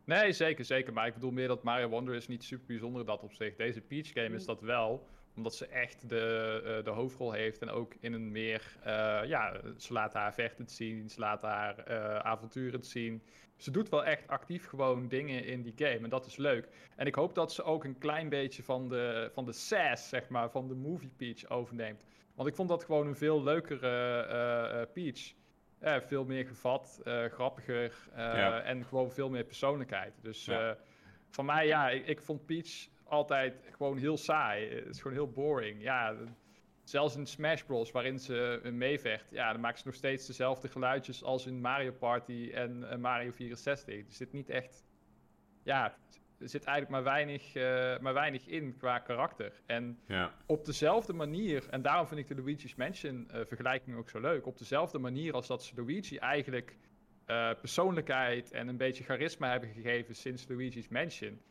Nee, zeker, zeker. Maar ik bedoel meer dat Mario Wonder is niet super bijzonder in dat opzicht. Deze Peach game is dat wel, omdat ze echt de, eh, de hoofdrol heeft en ook in een meer, eh, ja, ze laat haar vechtend zien, ze laat haar eh avonturend zien. Ze doet wel echt actief gewoon dingen in die game en dat is leuk. En ik hoop dat ze ook een klein beetje van de, van de sass, zeg maar, van de movie Peach overneemt. Want ik vond dat gewoon een veel leukere Peach. Veel meer gevat, grappiger Ja. en gewoon veel meer persoonlijkheid. Dus Ja. van mij, ja, ik, ik vond Peach altijd gewoon heel saai. Het is gewoon heel boring. Ja, zelfs in Smash Bros, waarin ze meevecht, ja, dan maakt ze nog steeds dezelfde geluidjes als in Mario Party en eh, Mario 64. Er zit niet echt, ja, er zit eigenlijk maar weinig, eh, maar weinig in qua karakter. En Ja. op dezelfde manier, en daarom vind ik de Luigi's Mansion eh, vergelijking ook zo leuk. Op dezelfde manier als dat ze Luigi eigenlijk persoonlijkheid en een beetje charisma hebben gegeven sinds Luigi's Mansion.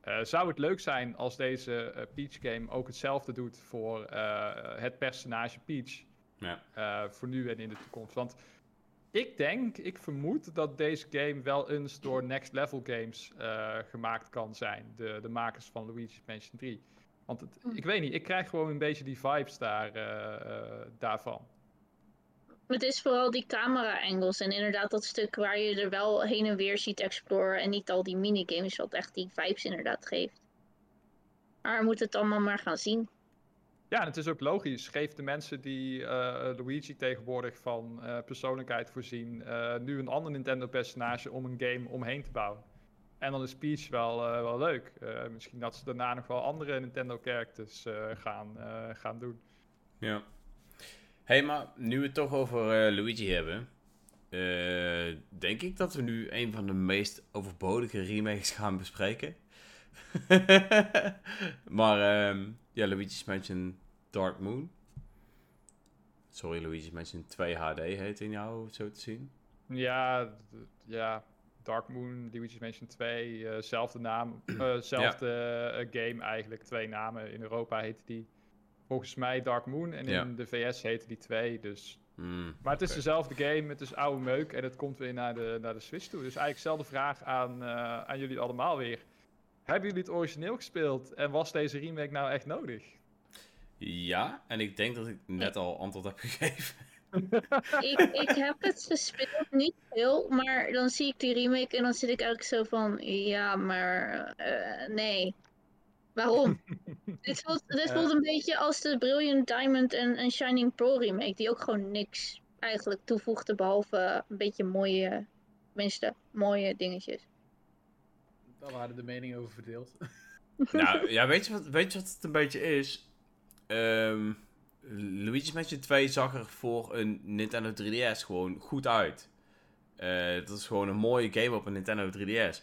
Eh, zou het leuk zijn als deze eh, Peach game ook hetzelfde doet voor eh, het personage Peach? Ja. eh, voor nu en in de toekomst. Want ik denk, ik vermoed dat deze game wel eens door Next Level Games eh, gemaakt kan zijn. De, de makers van Luigi's Mansion 3. Want het, Hm. ik weet niet, ik krijg gewoon een beetje die vibes daar, daarvan. Het is vooral die camera-angles en inderdaad dat stuk waar je er wel heen en weer ziet exploren en niet al die minigames wat echt die vibes inderdaad geeft. Maar we moeten het allemaal maar gaan zien. Ja, en het is ook logisch. Geef de mensen die eh, Luigi tegenwoordig van eh, persoonlijkheid voorzien, eh, nu een ander Nintendo-personage om een game omheen te bouwen. En dan is Peach wel, eh, wel leuk. Eh, misschien dat ze daarna nog wel andere Nintendo-characters eh, gaan, eh, gaan doen. Ja. Hey, maar nu we het toch over eh, Luigi hebben, eh, denk ik dat we nu een van de meest overbodige remakes gaan bespreken. *laughs* maar ehm, ja, Luigi's Mansion Dark Moon. Sorry, Luigi's Mansion 2 HD heet in jou zo te zien. Ja, ja. Dark Moon, Luigi's Mansion 2, eh zelfde naam, eh, zelfde game eigenlijk. Twee namen. In Europa heette die volgens mij Dark Moon en Ja. in de VS heette die 2. Dus Hmm, Maar het is dezelfde game, het is oude meuk en het komt weer naar de, naar de Switch toe. Dus eigenlijk dezelfde vraag aan, eh, aan jullie allemaal weer. Hebben jullie het origineel gespeeld en was deze remake nou echt nodig? Ja, en ik denk dat ik net al antwoord heb gegeven. *laughs* Ik, ik heb het gespeeld, niet veel, maar dan zie ik die remake en dan zit ik eigenlijk zo van, ja, maar eh, nee. Waarom? *laughs* dit voelt, dit voelt een beetje als de Brilliant Diamond en, en Shining Pearl remake, die ook gewoon niks eigenlijk toevoegde, behalve een beetje mooie, tenminste, mooie dingetjes. Daar waren de meningen over verdeeld. *laughs* nou, ja, weet je, wat, weet je wat het een beetje is? Ehm Luigi's Mansion 2 zag er voor een Nintendo 3DS gewoon goed uit. Eh dat is gewoon een mooie game op een Nintendo 3DS.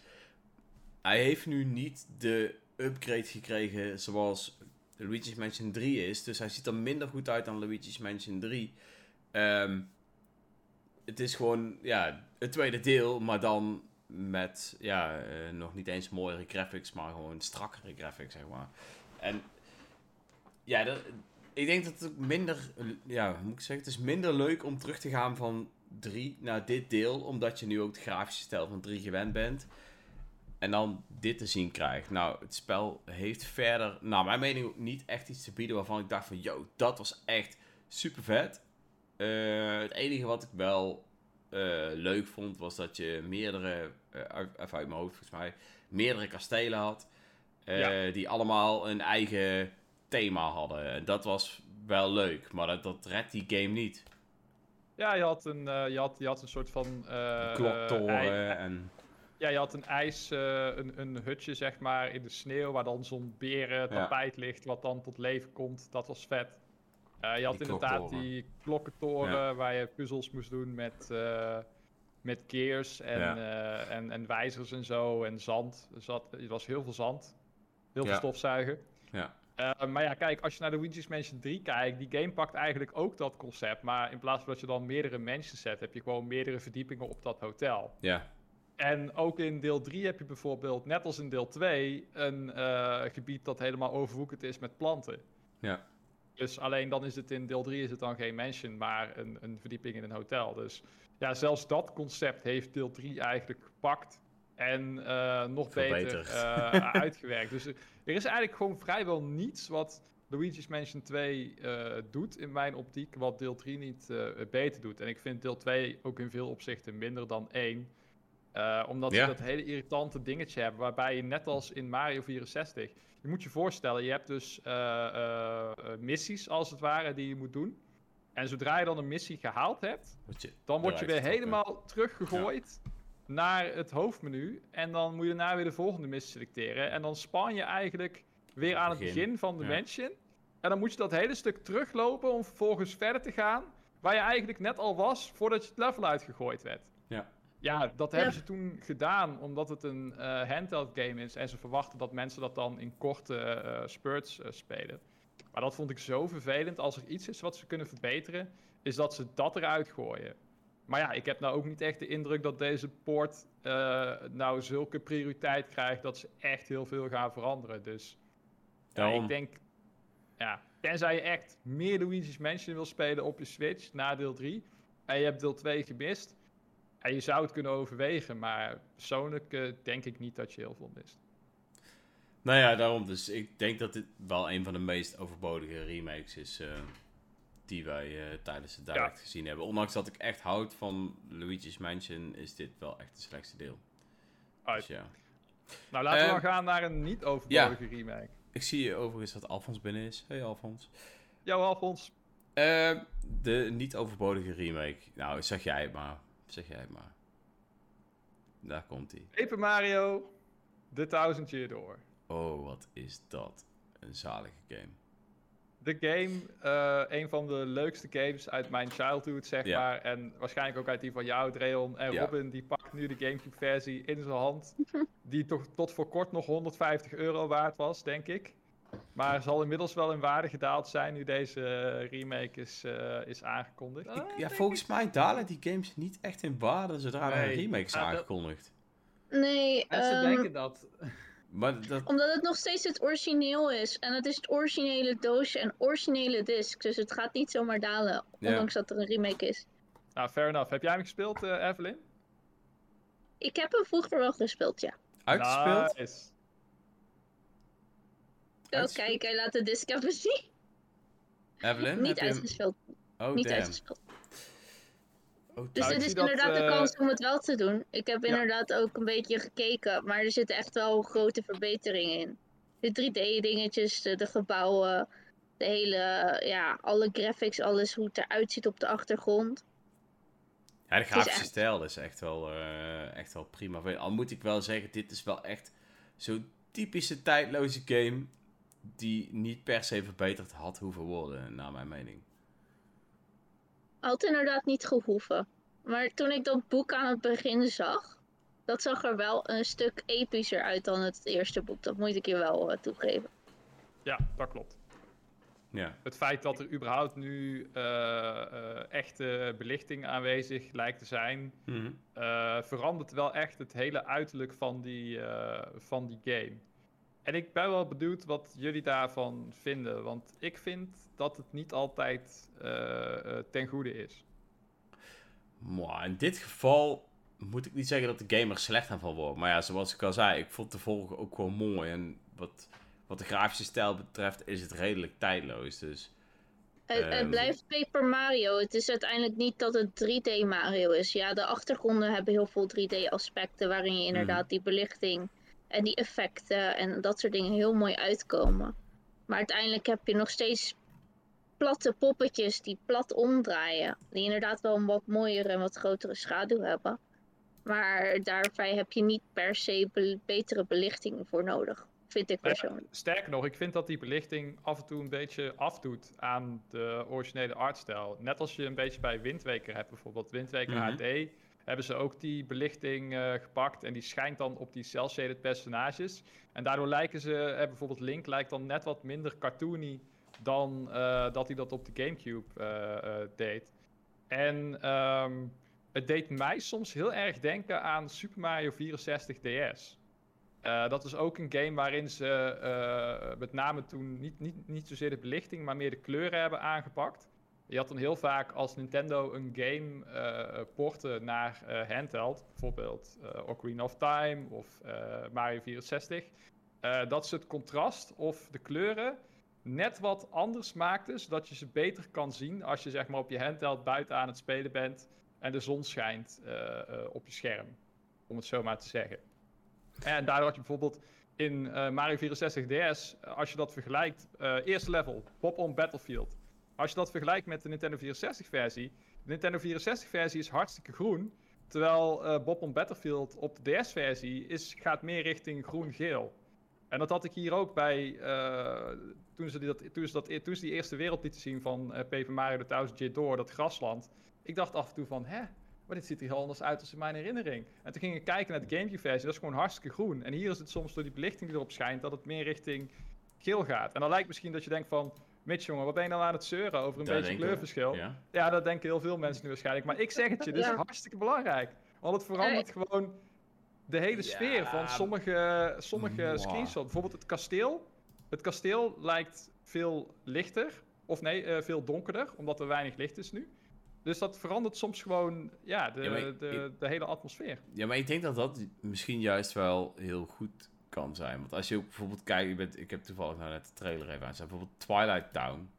Hij heeft nu niet de upgrade gekregen zoals Luigi's Mansion 3 is. Dus hij ziet er minder goed uit dan Luigi's Mansion 3. Ehm, het is gewoon, ja, het tweede deel, maar dan met, ja, eh, nog niet eens mooiere graphics, maar gewoon strakkere graphics, zeg maar. En, ja, ik denk dat het minder, ja, hoe moet ik zeggen, het is minder leuk om terug te gaan van 3 naar dit deel, omdat je nu ook de grafische stijl van 3 gewend bent. En dan dit te zien krijgt. Nou, het spel heeft verder, naar mijn mening, ook niet echt iets te bieden waarvan ik dacht van, yo, dat was echt super vet. Eh, het enige wat ik wel eh, leuk vond, was dat je meerdere, eh, uit, even uit mijn hoofd volgens mij, meerdere kastelen had. Ja. Die allemaal een eigen thema hadden. En dat was wel leuk, maar dat, dat redt die game niet. Ja, je had een, je had, je had een soort van... Kloktoren ei- en... ja, je had een ijs, eh, een, een hutje zeg maar in de sneeuw, waar dan zo'n beren tapijt ligt, wat dan tot leven komt. Dat was vet. Eh, je had Die inderdaad kloktoren. die klokkentoren waar je puzzels moest doen met, eh, met gears en, Ja. en, en wijzers en zo en zand. Er, zat, er was heel veel zand. Heel veel stofzuigen. Ja. Maar ja, kijk, als je naar de Luigi's Mansion 3 kijkt, die game pakt eigenlijk ook dat concept. Maar in plaats van dat je dan meerdere mensen zet, heb je gewoon meerdere verdiepingen op dat hotel. Ja, En ook in deel 3 heb je bijvoorbeeld, net als in deel 2, een eh, gebied dat helemaal overwoekerd is met planten. ja. Dus alleen dan is het in deel 3 is het dan geen mansion, maar een, een verdieping in een hotel. Dus ja, zelfs dat concept heeft deel 3 eigenlijk gepakt. En eh, nog Verbeterd. beter eh, *laughs* uitgewerkt. Dus er is eigenlijk gewoon vrijwel niets wat Luigi's Mansion 2 eh, doet in mijn optiek, wat deel 3 niet beter doet. En ik vind deel 2 ook in veel opzichten minder dan 1. Eh, omdat Ja. ze dat hele irritante dingetje hebben, waarbij je net als in Mario 64, je moet je voorstellen, je hebt dus eh, eh, missies als het ware die je moet doen. En zodra je dan een missie gehaald hebt, Word je dan word je weer helemaal teruggegooid naar het hoofdmenu. En dan moet je daarna weer de volgende missie selecteren. En dan span je eigenlijk weer aan het Begin. begin van de Ja. mansion. En dan moet je dat hele stuk teruglopen om vervolgens verder te gaan. Waar je eigenlijk net al was voordat je het level uitgegooid werd. Ja. Ja, dat Ja. hebben ze toen gedaan omdat het een eh, handheld game is. En ze verwachten dat mensen dat dan in korte eh, spurts eh, spelen. Maar dat vond ik zo vervelend. Als er iets is wat ze kunnen verbeteren, is dat ze dat eruit gooien. Maar ja, ik heb nou ook niet echt de indruk dat deze poort eh, nou zulke prioriteit krijgt dat ze echt heel veel gaan veranderen. Dus ja, ik denk, ja, tenzij je echt meer Luigi's Mansion wil spelen op je Switch na deel 3 en je hebt deel 2 gemist, je zou het kunnen overwegen, maar persoonlijk eh, denk ik niet dat je heel veel mist. Nou ja, daarom. Dus ik denk dat dit wel een van de meest overbodige remakes is eh, die wij eh, tijdens de direct gezien hebben. Ondanks dat ik echt houd van Luigi's Mansion, is dit wel echt het slechtste deel. Uit. Dus ja. Nou, laten we dan gaan naar een niet overbodige remake. Ik zie overigens dat Alfons binnen is. Hey Alfons. Jouw Alfons, de niet overbodige remake. Nou, zeg jij het maar. Zeg jij maar. Daar komt hij. Paper Mario, The Thousand Year Door. Oh, wat is dat? Een zalige game. De game, eh, een van de leukste games uit mijn childhood, zeg Ja. maar. En waarschijnlijk ook uit die van jou, Dreon. En Ja. Robin, die pakt nu de Gamecube-versie in zijn hand. *laughs* die toch tot voor kort nog 150 euro waard was, denk ik. Maar zal inmiddels wel in waarde gedaald zijn nu deze eh, remake is, eh, is aangekondigd. Ik- ja, volgens mij dalen die games niet echt in waarde zodra er een remake is Ah, dat- aangekondigd. Nee, Mensen ehm, denken dat. Maar dat, omdat het nog steeds het origineel is. En het is het originele doosje en originele disc. Dus het gaat niet zomaar dalen, Ja. ondanks dat er een remake is. Nou, fair enough. Heb jij hem gespeeld, eh, Evelyn? Ik heb hem vroeger wel gespeeld, ja. uitgespeeld? Nice. Oh, kijk, hij laat de disc even *laughs* zien. Evelyn? Niet heb je hem- uitgespeeld. Oh, niet damn. uitgespeeld. Oh, Dus dit is dat, inderdaad de eh, kans om het wel te doen. Ik heb Ja. inderdaad ook een beetje gekeken, maar er zitten echt wel grote verbeteringen in. De 3D-dingetjes, de, de gebouwen, de hele, ja, alle graphics, alles hoe het eruit ziet op de achtergrond. Ja, de is grafische echt- stijl is echt wel, eh, echt wel prima. Al moet ik wel zeggen, dit is wel echt zo'n typische tijdloze game die niet per se verbeterd had hoeven worden, naar mijn mening. Had inderdaad niet gehoeven. Maar toen ik dat boek aan het begin zag, dat zag er wel een stuk epischer uit dan het eerste boek. Dat moet ik je wel eh, toegeven. Ja, dat klopt. Ja, Het feit dat er überhaupt nu eh, eh, echte belichting aanwezig lijkt te zijn, Mhm. eh, verandert wel echt het hele uiterlijk van die, eh, van die game. En ik ben wel benieuwd wat jullie daarvan vinden, want ik vind dat het niet altijd eh, eh, ten goede is. Maar in dit geval moet ik niet zeggen dat de game er slecht aan van wordt. Maar ja, zoals ik al zei, ik vond de vorige ook gewoon mooi. En wat, wat de grafische stijl betreft is het redelijk tijdloos. Dus Het, het Ehm. blijft Paper Mario. Het is uiteindelijk niet dat het 3D Mario is. Ja, de achtergronden hebben heel veel 3D aspecten waarin je inderdaad Mhm. die belichting en die effecten en dat soort dingen heel mooi uitkomen. Maar uiteindelijk heb je nog steeds platte poppetjes die plat omdraaien. Die inderdaad wel een wat mooiere en wat grotere schaduw hebben. Maar daarbij heb je niet per se be- betere belichting voor nodig. Vind ik ja, persoonlijk. Sterker nog, ik vind dat die belichting af en toe een beetje afdoet aan de originele artstijl. Net als je een beetje bij Windweker hebt, bijvoorbeeld Windweker Mhm. HD, hebben ze ook die belichting eh, gepakt en die schijnt dan op die cel-shaded personages. En daardoor lijken ze, eh, bijvoorbeeld Link lijkt dan net wat minder cartoony dan eh, dat hij dat op de Gamecube deed. En ehm, het deed mij soms heel erg denken aan Super Mario 64 DS. Dat is ook een game waarin ze met name toen niet, niet, niet zozeer de belichting, maar meer de kleuren hebben aangepakt. Je had dan heel vaak als Nintendo een game eh porten naar eh, handheld, bijvoorbeeld eh Ocarina of Time of Mario 64, eh, dat ze het contrast of de kleuren net wat anders maakten, zodat je ze beter kan zien als je zeg maar op je handheld buiten aan het spelen bent en de zon schijnt op je scherm, om het zo maar te zeggen. En daardoor had je bijvoorbeeld in Mario 64 DS, als je dat vergelijkt, eerste level, Bob on Battlefield. Als je dat vergelijkt met de Nintendo 64 versie, de Nintendo 64 versie is hartstikke groen, terwijl eh, Bob on Battlefield op de DS versie is, gaat meer richting groen-geel. En dat had ik hier ook bij, eh, toen, ze die dat, toen, ze dat, toen ze die eerste wereld lieten zien van eh Paper Mario The Thousand Year Door, dat grasland. Ik dacht af en toe van, hè, maar dit ziet er heel anders uit als in mijn herinnering. En toen ging ik kijken naar de Gamecube-versie, dat is gewoon hartstikke groen. En hier is het soms door die belichting die erop schijnt, dat het meer richting geel gaat. En dan lijkt misschien dat je denkt van, Mitch, jongen, wat ben je nou aan het zeuren over een Daar beetje we. kleurverschil? Ja. Ja. dat denken heel veel mensen nu waarschijnlijk. Maar ik zeg het je, dit is *laughs* Ja. hartstikke belangrijk. Want het verandert gewoon de hele sfeer Ja. van sommige, sommige screenshots. Bijvoorbeeld het kasteel. Het kasteel lijkt veel lichter. Of nee, eh, veel donkerder, omdat er weinig licht is nu. Dus dat verandert soms gewoon ja, de, Ja, maar ik- de, de hele atmosfeer. Ja, maar ik denk dat dat misschien juist wel heel goed kan zijn. Want als je ook bijvoorbeeld kijkt, je bent, ik heb toevallig nou net de trailer even aan bijvoorbeeld Twilight Town.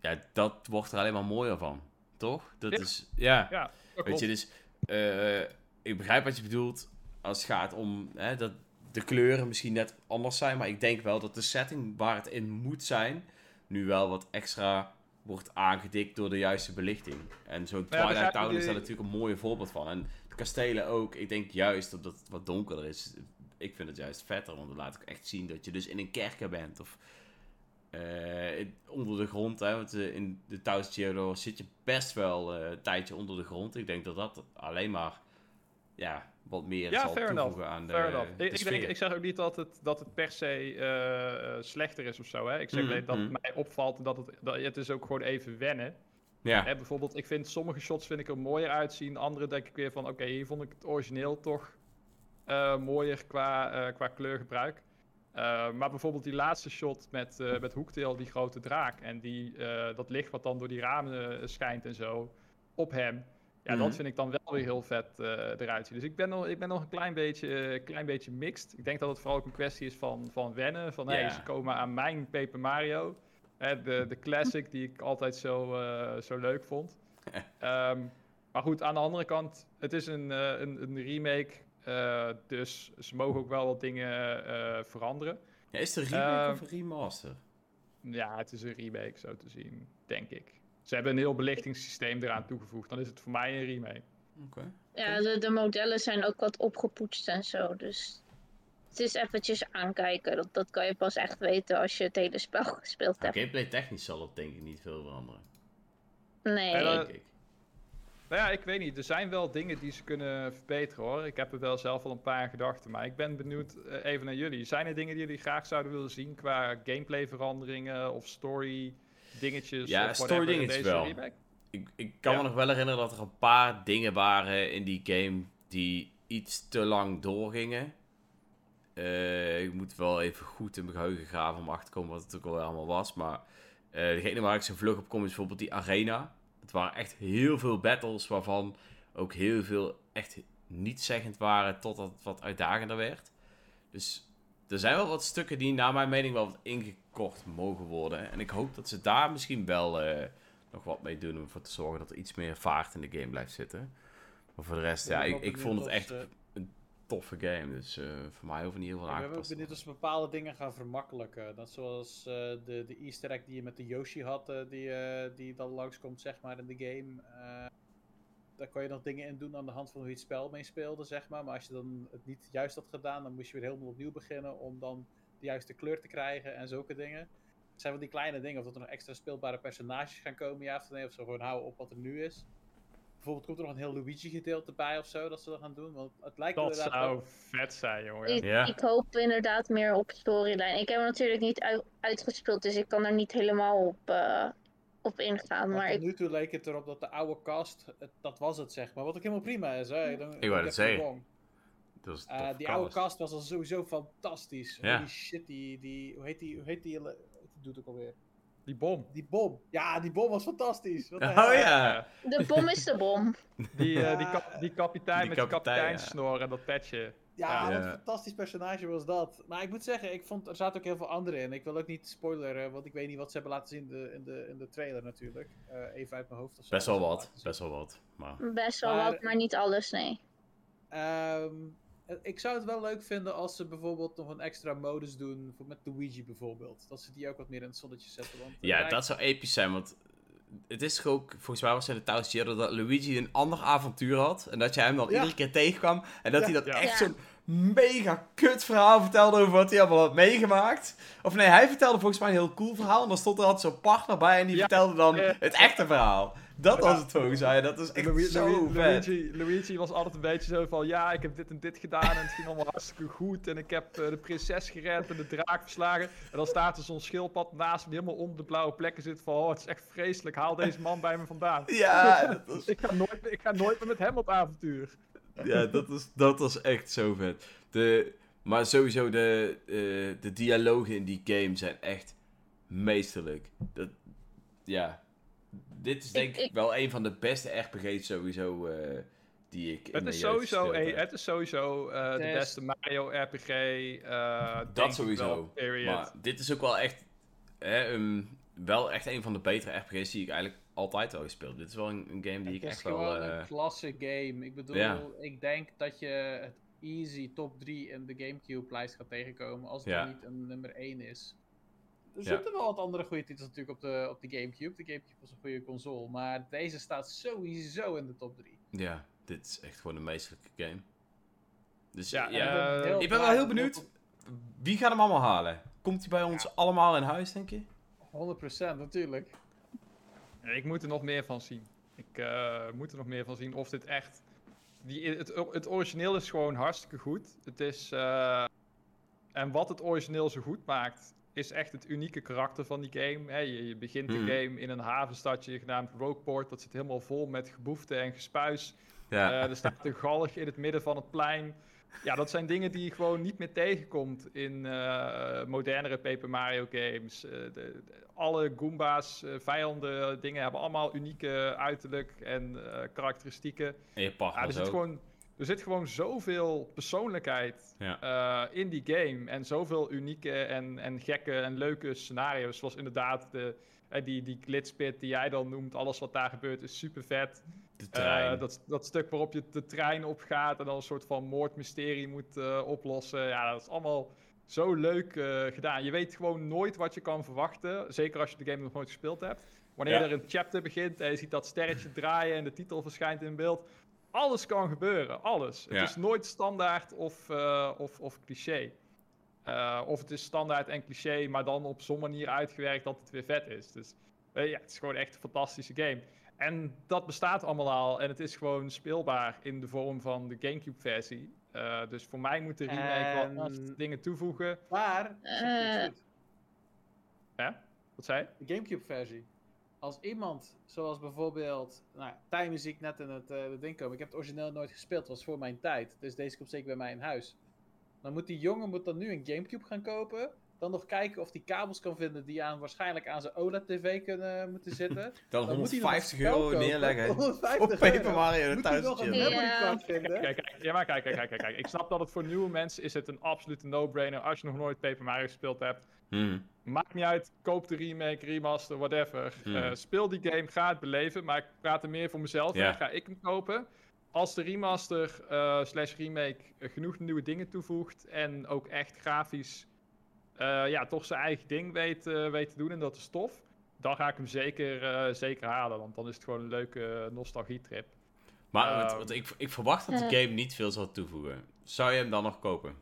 Ja, dat wordt er alleen maar mooier van. Toch? Dat Ja. is, ja. Ja, dat Weet je, dus eh, ik begrijp wat je bedoelt als het gaat om hè, dat de kleuren misschien net anders zijn. Maar ik denk wel dat de setting waar het in moet zijn, nu wel wat extra wordt aangedikt door de juiste belichting. En zo'n ja, Twilight Town is daar natuurlijk een mooi voorbeeld van. En de kastelen ook. Ik denk juist omdat het wat donkerder is. Ik vind het juist vetter, want dan laat ik echt zien dat je dus in een kerker bent. Of eh, onder de grond. Hè, want eh, in de Thousand Year zit je best wel eh, een tijdje onder de grond. Ik denk dat dat alleen maar ja, wat meer Ja, zal toevoegen enough. aan de, de Ik, denk, ik zeg ook niet dat het, dat het per se slechter is of zo. Hè? Ik zeg Mhm, alleen dat het mij opvalt dat het, dat het is ook gewoon even wennen. ja. Hè, bijvoorbeeld, ik vind sommige shots vind ik er mooier uitzien. Andere denk ik weer van, oké, hier vond ik het origineel toch mooier qua, eh, qua kleurgebruik. Eh, maar bijvoorbeeld die laatste shot met, eh met Hoektail, die grote draak. En die, eh, dat licht wat dan door die ramen eh, schijnt en zo op hem. Ja, Mhm. dat vind ik dan wel weer heel vet eh, eruit zien. Dus ik ben nog, ik ben nog een klein beetje, eh, klein beetje mixed. Ik denk dat het vooral ook een kwestie is van, van wennen. Van, hey, Ja. ze komen aan mijn Paper Mario. Hè, de, de classic die ik altijd zo, eh, zo leuk vond. *laughs* Ehm, maar goed, aan de andere kant, het is een, eh, een, een remake. Eh, dus ze mogen ook wel wat dingen eh, veranderen. Ja, is het een remake Ehm, of een remaster? Ja, het is een remake zo te zien, denk ik. Ze hebben een heel belichtingssysteem eraan toegevoegd. Dan is het voor mij een remake. Oké. Ja, de, de modellen zijn ook wat opgepoetst en zo. Dus het is eventjes aankijken. Dat, dat kan je pas echt weten als je het hele spel *laughs* gespeeld Nou, hebt. gameplay technisch zal het denk ik niet veel veranderen. Nee. En, eh, Denk ik. Nou ja, ik weet niet. Er zijn wel dingen die ze kunnen verbeteren hoor. Ik heb er wel zelf al een paar gedachten. Maar ik ben benieuwd eh, even naar jullie. Zijn er dingen die jullie graag zouden willen zien qua gameplay veranderingen of story dingetjes? Ja, of story dingetjes wel. remake? Ik, ik kan Ja. me nog wel herinneren dat er een paar dingen waren in die game die iets te lang doorgingen. Eh, ik moet wel even goed in mijn geheugen graven om achter te komen wat het ook al allemaal was. Maar eh, degene waar ik zo vlug op kom is bijvoorbeeld die arena. Het waren echt heel veel battles waarvan ook heel veel echt niet zeggend waren totdat het wat uitdagender werd. Dus er zijn wel wat stukken die naar mijn mening wel wat ingekort mogen worden. En ik hoop dat ze daar misschien wel eh, nog wat mee doen om ervoor te zorgen dat er iets meer vaart in de game blijft zitten. Maar voor de rest, ja, ik, ik vond het echt ze- een toffe game. Dus eh, voor mij hoeven niet heel veel Ik ben ook aangepast te benieuwd of ze bepaalde dingen gaan vermakkelijken. Dat zoals eh, de, de easter egg die je met de Yoshi had, eh, die, die dan langskomt zeg maar in de game. Daar kon je nog dingen in doen aan de hand van hoe je het spel mee speelde, zeg maar. Maar als je dan het niet juist had gedaan, dan moest je weer helemaal opnieuw beginnen om dan de juiste kleur te krijgen en zulke dingen. Het zijn wel die kleine dingen, of dat er nog extra speelbare personages gaan komen, ja of nee, of ze gewoon houden op wat er nu is. Bijvoorbeeld komt er nog een heel Luigi gedeelte bij of zo, dat ze dat gaan doen. Want het lijkt Dat inderdaad zou wel- vet zijn, jongen. Ik, Ja. ik hoop inderdaad meer op storyline. Ik heb hem natuurlijk niet uit- uitgespeeld, dus ik kan er niet helemaal op, eh, op ingaan. Maar Maar tot ik, nu toe leek het erop dat de oude cast, het- dat was het zeg maar. Wat ook helemaal prima is. Hè? Ik, Ik wou dat zeggen. Dat is Uh, die oude cast. was al sowieso fantastisch. Ja. Holy shit, die, die, hoe heet die, hoe heet die, hoe heet die doet ook alweer? Die bom. Die bom. Ja, die bom was fantastisch. Wat Oh ja! de bom is de bom. Die, eh, die, kap- die kapitein Die met kapitein, die kapiteinsnor en dat petje. Ja, Ja. wat een fantastisch personage was dat. Maar ik moet zeggen, ik vond, er zaten ook heel veel andere in. Ik wil ook niet spoileren, want ik weet niet wat ze hebben laten zien in de, in de, in de trailer natuurlijk. Eh, even uit mijn hoofd. Of zo. Best wel wat, best wel wat. Maar Best wel Maar- wat, maar niet alles, nee. Ehm, eh, ik zou het wel leuk vinden als ze bijvoorbeeld nog een extra modus doen, voor met Luigi bijvoorbeeld. Dat ze die ook wat meer in het zonnetje zetten. Want, eh, ja, dat zou episch zijn, want het is ook, volgens mij was het in de Thousand Year dat Luigi een ander avontuur had. En dat je hem dan Ja. iedere keer tegenkwam. En dat Ja. hij dat Ja. echt Ja. zo'n mega kut verhaal vertelde over wat hij allemaal had meegemaakt. Of nee, hij vertelde volgens mij een heel cool verhaal. En dan stond er altijd zo'n partner bij en die Ja. vertelde dan Ja. het echte verhaal. Dat was het volgens mij. Dat is echt zo. Luigi, Luigi was altijd een beetje zo van, ja, ik heb dit en dit gedaan en het ging allemaal hartstikke goed. En ik heb eh, de prinses gered en de draak verslagen. En dan staat er zo'n schildpad naast me die helemaal onder de blauwe plekken zit van, oh, het is echt vreselijk, haal deze man bij me vandaan. *laughs* Ja, *laughs* dat was, Ik ga nooit, ik ga nooit meer met hem op avontuur. ja dat, was, dat was echt zo vet. De, maar sowieso, de, eh, de dialogen in die game zijn echt meesterlijk. Dat, ja, dit is denk ik, wel een van de beste RPG's sowieso eh, die ik in Het mijn is sowieso, heb. het is sowieso eh, de Het is- beste Mario RPG. eh, denk Dat sowieso. wel. Maar dit is ook wel echt, hè, een- wel echt een van de betere RPG's die ik eigenlijk altijd al gespeeld heb. Dit is wel een, een game die ik het is echt wel... gewoon eh, een klasse game. Ik bedoel, ik denk dat je het easy top 3 in de Gamecube-lijst gaat tegenkomen als het Ja. niet een nummer 1 is. Er Ja. zitten wel wat andere goede titels natuurlijk op de, op de Gamecube. De Gamecube was een goede console, maar deze staat sowieso in de top 3. Ja, dit is echt gewoon een meesterlijke game. Dus Ja, ik ben wel heel benieuwd. Wie gaat hem allemaal halen? Komt hij bij ons allemaal in huis, denk je? 100% natuurlijk. Ja, Ik moet er nog meer van zien. Ik eh, moet er nog meer van zien of dit echt. Die, het, het origineel is gewoon hartstikke goed. Het is. eh, en wat het origineel zo goed maakt, is echt het unieke karakter van die game. Hè, je, je begint Hmm. de game in een havenstadje genaamd Rogueport. Dat zit helemaal vol met geboefte en gespuis. Ja. Eh, er staat een galg in het midden van het plein. Ja, dat zijn dingen die je gewoon niet meer tegenkomt in eh, modernere Paper Mario games. Eh, de, de- alle Goomba's, vijanden, dingen hebben allemaal unieke uiterlijk en karakteristieken. en je Ja, er, zit ook. gewoon, er zit gewoon zoveel persoonlijkheid Ja. eh, in die game. En zoveel unieke en, en gekke en leuke scenario's. Zoals inderdaad de, eh, die, die glitspit die jij dan noemt. Alles wat daar gebeurt is super vet. De trein. Eh, dat, dat stuk waarop je de trein opgaat en dan een soort van moordmysterie moet oplossen. Ja, dat is allemaal zo leuk gedaan. Je weet gewoon nooit wat je kan verwachten. Zeker als je de game nog nooit gespeeld hebt. Wanneer Ja. er een chapter begint en je ziet dat sterretje draaien en de titel verschijnt in beeld. Alles kan gebeuren, alles. Ja. Het is nooit standaard of, eh, of, of cliché. Eh, of het is standaard en cliché, maar dan op zo'n manier uitgewerkt dat het weer vet is. Dus eh, ja, het is gewoon echt een fantastische game. En dat bestaat allemaal al en het is gewoon speelbaar in de vorm van de GameCube-versie. Eh, dus voor mij moet de remake En- dingen toevoegen. Maar, Eh. goed, Wat zei je? de Gamecube-versie. Als iemand, zoals bijvoorbeeld, nou, Time muziek net in het, eh, het ding komen. Ik heb het origineel nooit gespeeld, het was voor mijn tijd. Dus deze komt zeker bij mij in huis. Dan moet die jongen moet dan nu een Gamecube gaan kopen. Dan nog kijken of hij kabels kan vinden die aan, waarschijnlijk aan zijn OLED-tv kunnen moeten zitten. *laughs* Dan Dan moet hij nog 150 een spel euro kopen. neerleggen 150 op Paper. Mario Moet hij nog een thuis. Card vinden? Kijk, kijk, ja, maar kijk, kijk, kijk, kijk, kijk. Ik snap dat het voor nieuwe mensen is het een absolute no-brainer als je nog nooit Paper Mario gespeeld hebt. Hmm. Maakt niet uit, koop de remake, remaster, whatever. Hmm. Eh, speel die game, ga het beleven. Maar ik praat er meer voor mezelf. Ga ik hem kopen? Als de remaster eh, slash remake genoeg nieuwe dingen toevoegt en ook echt grafisch eh, ja, toch zijn eigen ding weet, eh, weet te doen en dat is tof, dan ga ik hem zeker, eh, zeker halen. Want dan is het gewoon een leuke nostalgietrip. Maar want, Ehm. want ik, ik verwacht dat de game niet veel zal toevoegen. Zou je hem dan nog kopen?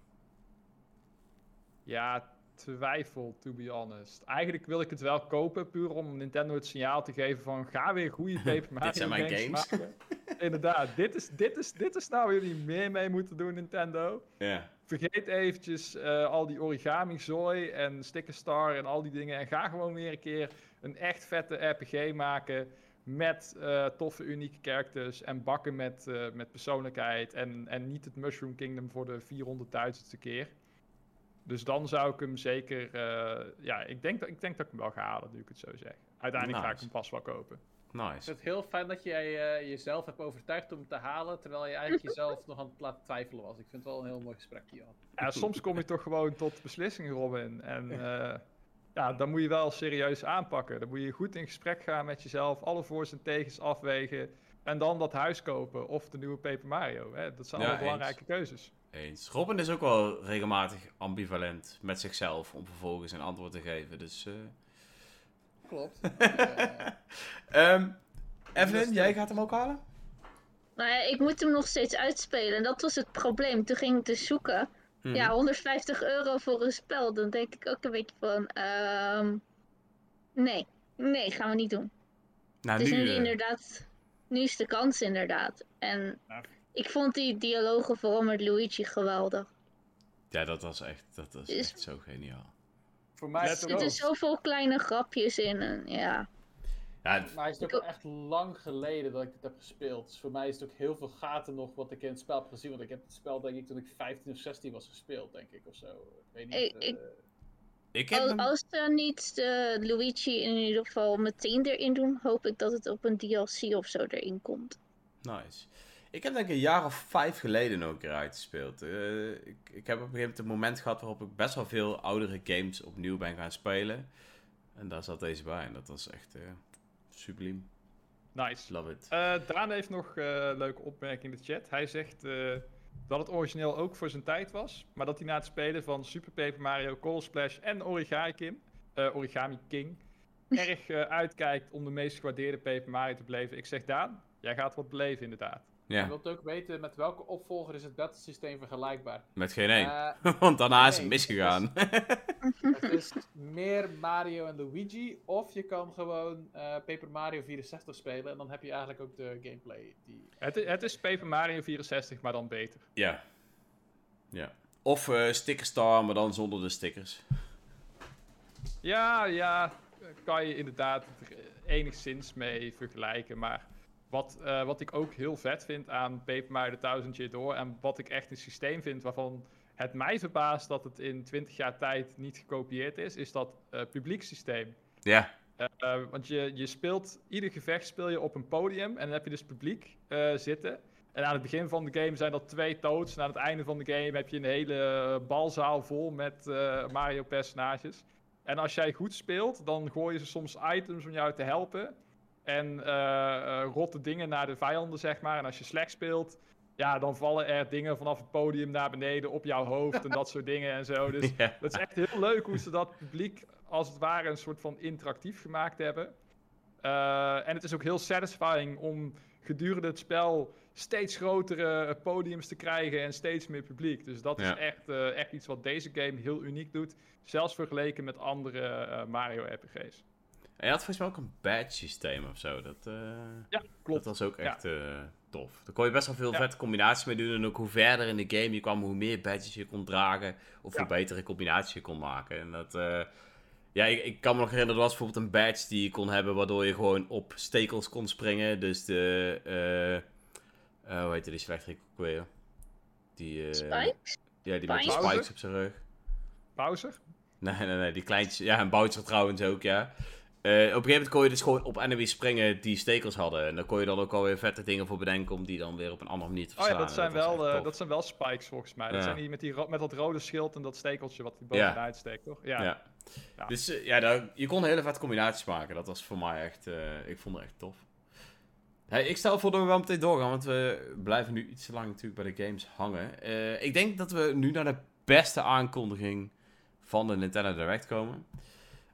Ja, twijfel, to be honest. Eigenlijk wil ik het wel kopen, puur om Nintendo het signaal te geven van ga weer goede *laughs* Paper Mario zijn mijn games. maken. *laughs* Inderdaad, dit is, dit, is, dit is nou waar jullie meer mee moeten doen, Nintendo. Ja. Vergeet eventjes eh, al die origami zooi en sticker star en al die dingen. En ga gewoon weer een keer een echt vette RPG maken. Met eh, toffe, unieke characters. En bakken met, eh, met persoonlijkheid. En, en niet het Mushroom Kingdom voor de 400.000ste keer. Dus dan zou ik hem zeker. eh, ja, ik denk, dat, ik denk dat ik hem wel ga halen, nu ik het zo zeg. Uiteindelijk ga ik hem pas wel kopen. Ik Nice. vind het heel fijn dat jij eh, jezelf hebt overtuigd om het te halen, terwijl je eigenlijk *laughs* jezelf nog aan het laten twijfelen was. Ik vind het wel een heel mooi gesprek hier. Ja, soms kom je toch gewoon tot beslissingen, Robin. En eh, ja, dan moet je wel serieus aanpakken. Dan moet je goed in gesprek gaan met jezelf, alle voor's en tegens afwegen. En dan dat huis kopen of de nieuwe Paper Mario. Hè? Dat zijn Ja, allemaal eens. belangrijke keuzes. Eens. Robin is ook wel regelmatig ambivalent met zichzelf om vervolgens een antwoord te geven. Dus. eh Klopt. *laughs* Eh, ehm, Evelyn, jij gaat hem ook halen? Maar ja, ik moet hem nog steeds uitspelen. En dat was het probleem. Toen ging ik dus zoeken. Mhm. Ja, 150 euro voor een spel. Dan denk ik ook een beetje van... ehm nee, nee, gaan we niet doen. Nou, het is nu... nu eh, inderdaad, nu is de kans inderdaad. En Nou. Ik vond die dialogen vooral met Luigi geweldig. ja, dat was echt, dat was Is- echt zo geniaal. Voor mij Er het zitten zoveel kleine grapjes in en ja. Ja, Maar het is ook echt lang geleden dat ik dit heb gespeeld. Dus voor mij is het ook heel veel gaten nog wat ik in het spel heb gezien. Want ik heb het spel denk ik toen ik 15 of 16 was gespeeld, denk ik, of zo. Ik weet niet. Ik- eh, ik- ik heb Als, hem- als ze niet de Luigi in ieder geval meteen erin doen, hoop ik dat het op een DLC of zo erin komt. Nice. Ik heb denk ik een jaar of vijf geleden ook een keer uitgespeeld. Eh, ik, ik heb op een gegeven moment een moment gehad waarop ik best wel veel oudere games opnieuw ben gaan spelen. En daar zat deze bij en dat was echt eh subliem. Nice. Love it. Eh, Daan heeft nog eh, een leuke opmerking in de chat. Hij zegt eh, dat het origineel ook voor zijn tijd was, maar dat hij na het spelen van Super Paper Mario, Cold Splash en Origami King, eh, Origami King *laughs* erg eh, uitkijkt om de meest gewaardeerde Paper Mario te beleven. Ik zeg Daan, jij gaat wat beleven inderdaad. Je Ja, wilt ook weten met welke opvolger is het battlesysteem vergelijkbaar. met geen één. Eh, *laughs* Want daarna is het misgegaan. *laughs* het is meer Mario en Luigi. Of je kan gewoon eh, Paper Mario 64 spelen. En dan heb je eigenlijk ook de gameplay. Die... Het, i- het is Paper Mario 64, maar dan beter. ja. Ja. Of eh Sticker Star, maar dan zonder de stickers. Ja, ja, kan je inderdaad er enigszins mee vergelijken. Maar wat, eh, wat ik ook heel vet vind aan Paper Mario The Thousand Year Door... en wat ik echt een systeem vind waarvan het mij verbaast dat het in 20 jaar tijd niet gekopieerd is... is dat eh publieksysteem. Ja. Eh, want je, je speelt, ieder gevecht speel je op een podium en dan heb je dus publiek zitten. En aan het begin van de game zijn dat twee toads. En aan het einde van de game heb je een hele balzaal vol met Mario-personages. En als jij goed speelt, dan gooien ze soms items om jou te helpen. En eh, eh, rotte dingen naar de vijanden, zeg maar. En als je slecht speelt, ja, dan vallen er dingen vanaf het podium naar beneden op jouw hoofd en dat soort dingen en zo. *laughs* Dus ja. dat is echt heel leuk hoe ze dat publiek als het ware een soort van interactief gemaakt hebben. Eh, en het is ook heel satisfying om gedurende het spel steeds grotere podiums te krijgen en steeds meer publiek. Dus dat Ja. is echt, echt iets wat deze game heel uniek doet. Zelfs vergeleken met andere Mario RPG's. En je had volgens mij ook een badge systeem of zo. Dat, eh, Ja, klopt. dat was ook Ja. echt eh, tof. Daar kon je best wel veel Ja. vette combinaties mee doen. En ook hoe verder in de game je kwam, hoe meer badges je kon dragen. Of Ja. hoe betere combinaties je kon maken. En dat... eh, ja, ik, ik kan me nog herinneren, er was bijvoorbeeld een badge die je kon hebben, waardoor je gewoon op stekels kon springen. Dus de, eh eh, hoe heette die slechterik ook weer? Die, eh, Spikes? Ja, die met die Bowser? spikes op zijn rug. Bowser? Nee, nee, nee, die kleintjes. Ja, en Bowser trouwens ook, ja. Eh, op een gegeven moment kon je dus gewoon op enemies springen die stekels hadden. En daar kon je dan ook alweer vette dingen voor bedenken om die dan weer op een andere manier te Oh ja, verslaan. dat zijn, wel, dat zijn wel spikes volgens mij. Dat Ja. zijn die met, die met dat rode schild en dat stekeltje wat die bovenuit steekt, toch? Ja. Ja. Ja. Dus eh, ja, daar, je kon hele vette combinaties maken. Dat was voor mij echt, eh, ik vond het echt tof. Hey, ik stel voor dat we wel meteen doorgaan, want we blijven nu iets te lang natuurlijk bij de games hangen. Ik denk dat we nu naar de beste aankondiging van de Nintendo Direct komen.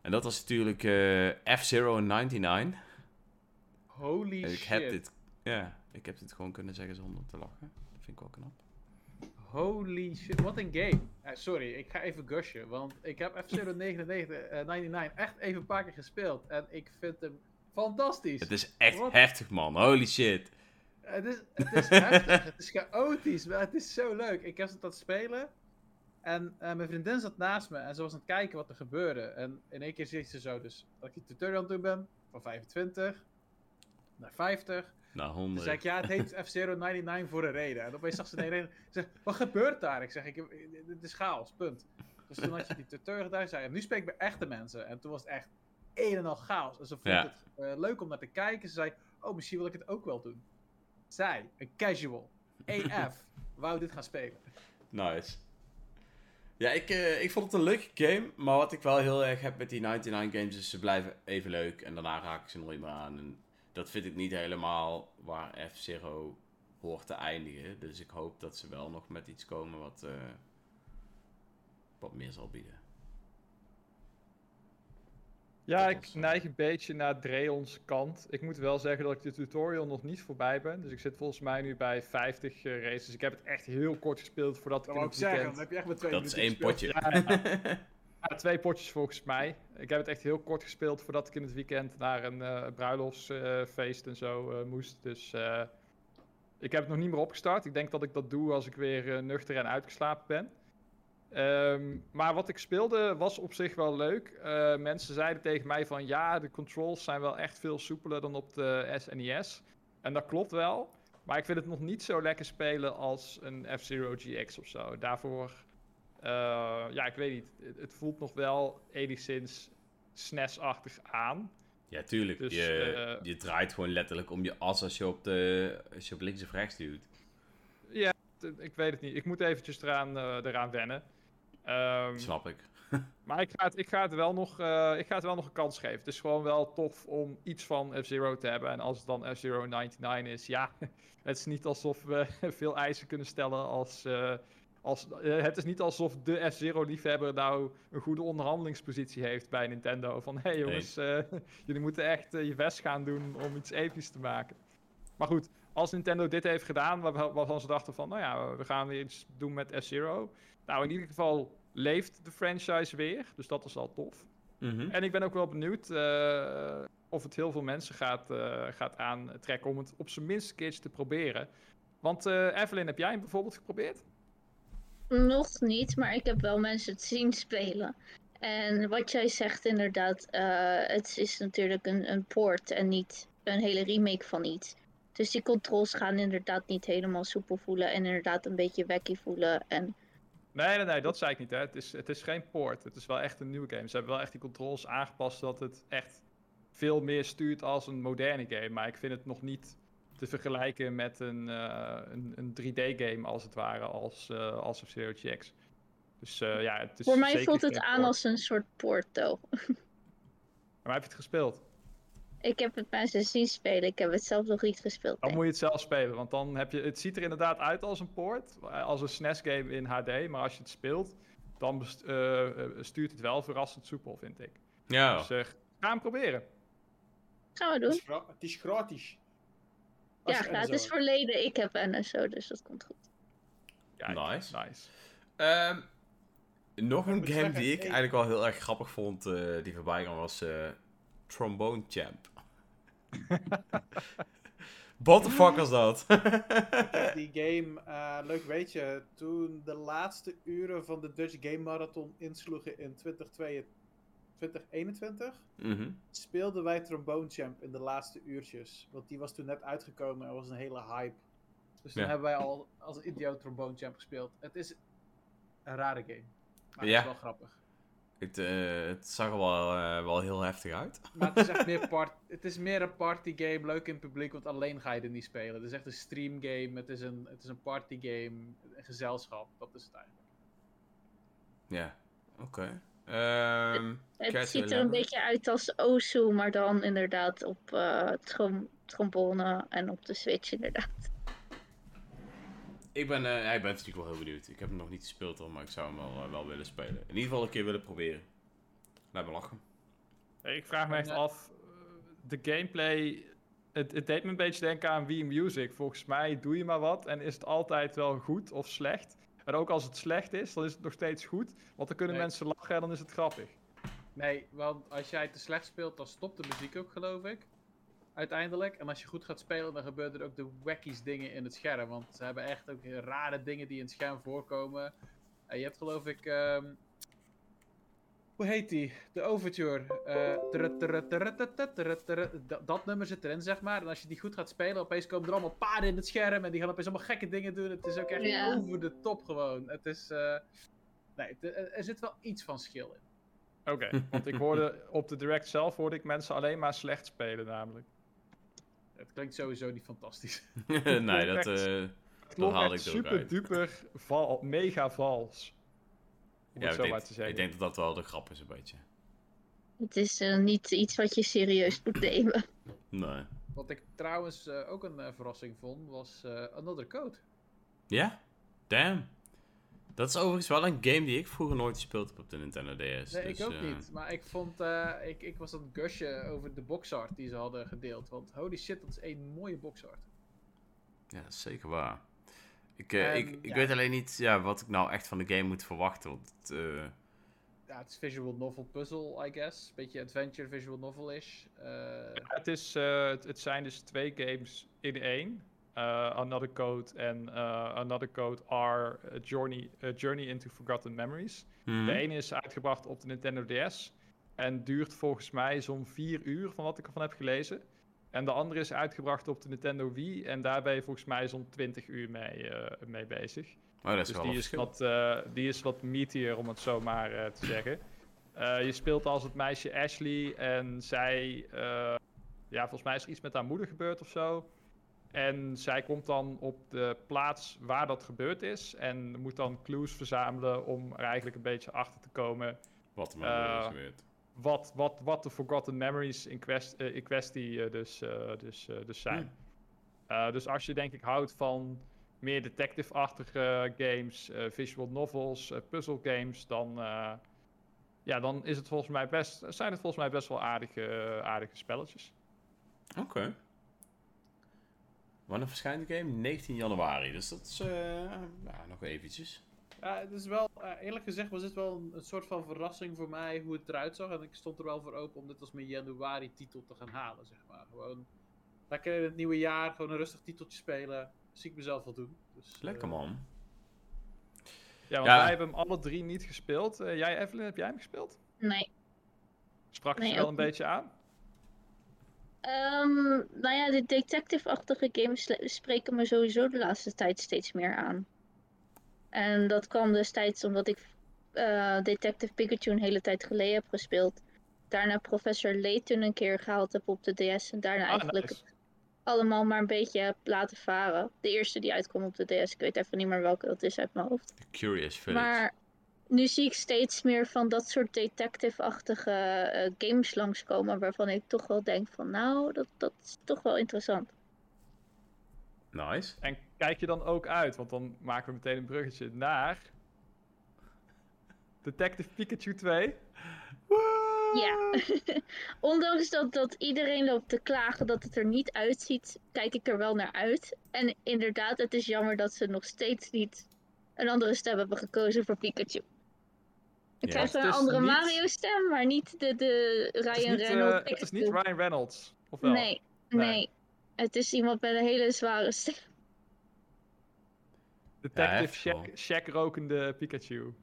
En dat was natuurlijk eh, F-Zero 99. Holy Ik shit. heb dit, ja, ik heb dit gewoon kunnen zeggen zonder te lachen. Dat vind ik wel knap. Holy shit, wat een game. Eh, sorry, ik ga even gushen, want ik heb F-Zero 99, eh, 99 echt even een paar keer gespeeld. En ik vind hem fantastisch. Het is echt Wat? heftig, man. Holy shit. Het is, het is *laughs* heftig, het is chaotisch, maar het is zo leuk. Ik heb het aan het spelen en eh, mijn vriendin zat naast me en ze was aan het kijken wat er gebeurde. En in één keer ziet ze zo dus dat ik die tutorial aan het doen ben, van 25 naar 50. Nou, Toen 100. zei ik, ja, het heet *laughs* F-Zero 99 voor een reden. En opeens zag ze de reden. Ze zegt, wat gebeurt daar? Ik zeg, ik, dit is chaos, punt. Dus toen had je die tutorial gedaan, zei je, nu spreek ik bij echte mensen. En toen was het echt een en al chaos. En ze vond Ja. het eh, leuk om naar te kijken. Ze zei, oh, misschien wil ik het ook wel doen. Zij, een casual, *laughs* AF, wou dit gaan spelen. Nice. Ja, ik, eh, ik vond het een leuke game, maar wat ik wel heel erg heb met die 99 games is ze blijven even leuk en daarna raak ik ze nooit meer aan. En dat vind ik niet helemaal waar F-Zero hoort te eindigen. Dus ik hoop dat ze wel nog met iets komen wat, eh, wat meer zal bieden. Ja, Dat ik eh, neig een beetje naar Dreons kant. Ik moet wel zeggen dat ik de tutorial nog niet voorbij ben. Dus ik zit volgens mij nu bij 50 eh, races. Ik heb het echt heel kort gespeeld voordat ik Dat in wou ik het zeggen, dan weekend... heb je echt maar twee Dat is één gespeeld. potje. Ja, ja. *laughs* Ja, twee potjes volgens mij. Ik heb het echt heel kort gespeeld voordat ik in het weekend naar een eh bruiloftsfeest en zo eh, moest. Dus eh, ik heb het nog niet meer opgestart. Ik denk dat ik dat doe als ik weer eh, nuchter en uitgeslapen ben. Ehm, maar wat ik speelde was op zich wel leuk. Eh, mensen zeiden tegen mij van ja, de controls zijn wel echt veel soepeler dan op de SNES. En dat klopt wel. Maar ik vind het nog niet zo lekker spelen als een F-Zero GX of zo. Daarvoor, eh, ja, ik weet niet. Het, het voelt nog wel enigszins SNES-achtig aan. Ja, tuurlijk. Dus, je, eh, je draait gewoon letterlijk om je as als je op, de, als je op links of rechts duwt. T- Ik weet het niet. Ik moet eventjes eraan, eraan wennen. Ehm, Snap ik. *laughs* maar ik ga, het, ik, ga het wel nog, eh, ik ga het wel nog een kans geven. Het is gewoon wel tof om iets van F-Zero te hebben. En als het dan F-Zero 99 is, ja, *laughs* het is niet alsof we *laughs* veel eisen kunnen stellen als... eh, als eh, het is niet alsof de F-Zero liefhebber nou een goede onderhandelingspositie heeft bij Nintendo. Van hé hey jongens, jullie moeten echt je best gaan doen om iets episch te maken. Maar goed, als Nintendo dit heeft gedaan, waar- waarvan ze dachten van, nou ja, we gaan weer iets doen met F-Zero. Nou, in ieder geval leeft de franchise weer, dus dat is al tof. Mhm. En ik ben ook wel benieuwd eh, of het heel veel mensen gaat, eh, gaat aantrekken om het op zijn minst een keertje te proberen. Want eh, Evelyn, heb jij hem bijvoorbeeld geprobeerd? Nog niet, maar ik heb wel mensen het zien spelen. En wat jij zegt inderdaad, eh, het is natuurlijk een, een port en niet een hele remake van iets. Dus die controls gaan inderdaad niet helemaal soepel voelen en inderdaad een beetje wacky voelen. En Nee, nee, nee, dat zei ik niet. Hè. Het, is, het is geen port. Het is wel echt een nieuwe game. Ze hebben wel echt die controls aangepast zodat het echt veel meer stuurt als een moderne game. Maar ik vind het nog niet te vergelijken met een, eh, een, een 3D-game als het ware, als, eh als F-Zero GX. Dus eh, ja, het is voor mij voelt het aan als een soort port, though. *laughs* Maar heb je het gespeeld? Ik heb het mensen zien spelen, ik heb het zelf nog niet gespeeld. Dan nee. moet je het zelf spelen, want dan heb je... Het ziet er inderdaad uit als een port, eh, als een SNES-game in HD. Maar als je het speelt, dan eh, eh, stuurt het wel verrassend soepel, vind ik. Ja. Dus eh, ga hem proberen. Gaan we Het doen. is, het is gratis. Als Ja, het is verleden. Ik heb NSO, dus dat komt goed. Kijk, Nice. nice. Ehm, nog een game zeggen, die ik hey. eigenlijk wel heel erg grappig vond, eh, die voorbij kwam, was eh, Trombone Champ. *laughs* What the fuck was dat? *laughs* Die game, eh, leuk weet je, toen de laatste uren van de Dutch Game Marathon insloegen in 2022 2021, Mhm. speelden wij Trombone Champ in de laatste uurtjes. Want die was toen net uitgekomen en was een hele hype. Dus toen Ja. hebben wij al als idioot Trombone Champ gespeeld. Het is een rare game. Maar Ja. het is wel grappig. Het, eh, het zag er wel, eh, wel heel heftig uit. *laughs* Maar het is echt meer, part, het is meer een party game, leuk in het publiek, want alleen ga je er niet spelen. Het is echt een stream game, het is een, het is een party game, een gezelschap, dat is het eigenlijk. Ja, oké. Ehm, Het ziet er een beetje uit als Osu, maar dan inderdaad op eh trom trombone en op de Switch inderdaad. Ik, ben, eh, ja, ik ben natuurlijk wel heel benieuwd. Ik heb hem nog niet gespeeld hoor, maar ik zou hem wel, eh, wel willen spelen. In ieder geval een keer willen proberen. Laat me lachen. Ik vraag me echt Ja. af, eh, de gameplay, het, het deed me een beetje denken aan Wii Music. Volgens mij doe je maar wat en is het altijd wel goed of slecht. En ook als het slecht is, dan is het nog steeds goed. Want dan kunnen Nee. mensen lachen en dan is het grappig. Nee, want als jij te slecht speelt, dan stopt de muziek ook, geloof ik. Uiteindelijk. En als je goed gaat spelen, dan gebeuren er ook de wackies dingen in het scherm. Want ze hebben echt ook rare dingen die in het scherm voorkomen. En je hebt geloof ik... ehm, hoe heet die? De Overture. Eh. Dat- nummer zit erin, zeg maar. En als je die goed gaat spelen, opeens komen er allemaal paarden in het scherm. En die gaan opeens allemaal gekke dingen doen. Het is ook echt over de top gewoon. Het is... eh, Nee, er er zit wel iets van skill in. Oké, want ik hoorde op de direct zelf hoorde ik mensen alleen maar slecht spelen namelijk. Het klinkt sowieso niet fantastisch. *laughs* nee, dat, eh, klonk haalde echt ik er super uit. duper val, mega vals. Om ja, het zo denk, maar te zeggen. ik denk dat dat wel de grap is een beetje. Het is eh, niet iets wat je serieus moet *laughs* nemen. Nee. Wat ik trouwens eh, ook een verrassing vond, was eh, Another Code. Ja? Damn. Dat is overigens wel een game die ik vroeger nooit gespeeld heb op de Nintendo DS. Nee, dus, ik ook eh, niet. Maar ik vond, eh, ik, ik was aan het gushen over de boxart die ze hadden gedeeld. Want holy shit, dat is één mooie boxart. Ja, dat zeker waar. Ik, eh, En, ik, ik ja. weet alleen niet ja, wat ik nou echt van de game moet verwachten. Want het, eh, ja, het is visual novel puzzle, I guess. Beetje adventure visual novel-ish. Eh, Het, is, eh, het, het zijn dus twee games in één. Eh, Another Code en eh, Another Code are a Journey, a Journey into Forgotten Memories. Mhm. De ene is uitgebracht op de Nintendo DS en duurt volgens mij zo'n 4 uur van wat ik ervan heb gelezen. En de andere is uitgebracht op de Nintendo Wii en daar ben je volgens mij zo'n 20 uur mee, mee bezig. Oh, dat is Dus wel die is, wat, die is wat meatier, om het zo maar te zeggen. Je speelt als het meisje Ashley en zij... ja, volgens mij is er iets met haar moeder gebeurd of zo. En zij komt dan op de plaats waar dat gebeurd is. En moet dan clues verzamelen om er eigenlijk een beetje achter te komen... Wat er eh, gebeurd. wat, wat, wat de Forgotten Memories in, quest, eh, in kwestie eh, dus, dus, dus zijn. Eh, dus als je denk ik houdt van meer detective-achtige games, visual novels, puzzle games, dan, ja, dan is het volgens mij best, zijn het volgens mij best wel aardige, aardige spelletjes. Oké. Wanneer verschijnt de game? 19 januari. Dus dat is eh, ja, nog eventjes. Ja, het is wel, eh, eerlijk gezegd was dit wel een, een soort van verrassing voor mij hoe het eruit zag. En ik stond er wel voor open om dit als mijn januari titel te gaan halen, zeg maar. Gewoon lekker in het nieuwe jaar, gewoon een rustig titeltje spelen. Zie ik mezelf wel doen. Dus, Lekker eh, man. Ja, want Ja. wij hebben hem alle drie niet gespeeld. Eh, jij Evelyn, heb jij hem gespeeld? Nee. Sprak Nee, je wel een niet. beetje aan? Ehm, nou ja, de detective-achtige games spreken me sowieso de laatste tijd steeds meer aan. En dat kwam destijds omdat ik eh, Detective Pikachu een hele tijd geleden heb gespeeld. Daarna Professor Layton een keer gehaald heb op de DS. En daarna Ah, eigenlijk nice. allemaal maar een beetje heb laten varen. De eerste die uitkwam op de DS, ik weet even niet meer welke dat is uit mijn hoofd. Curious Village. Maar nu zie ik steeds meer van dat soort detective-achtige eh, games langskomen. Waarvan ik toch wel denk van nou, dat, dat is toch wel interessant. Nice. En kijk je dan ook uit, want dan maken we meteen een bruggetje naar... Detective Pikachu 2. Ja. *laughs* Ondanks dat, dat iedereen loopt te klagen dat het er niet uitziet, kijk ik er wel naar uit. En inderdaad, het is jammer dat ze nog steeds niet een andere stem hebben gekozen voor Pikachu. Ik Ja. krijg een andere niet- Mario-stem, maar niet de, de Het is, Ryan niet, eh, Reynolds. het is niet. Ryan Reynolds, of wel? Nee, Nee. nee. Het is iemand met een hele zware stem. Detective heftig Shack, wel. Shack rokende Pikachu.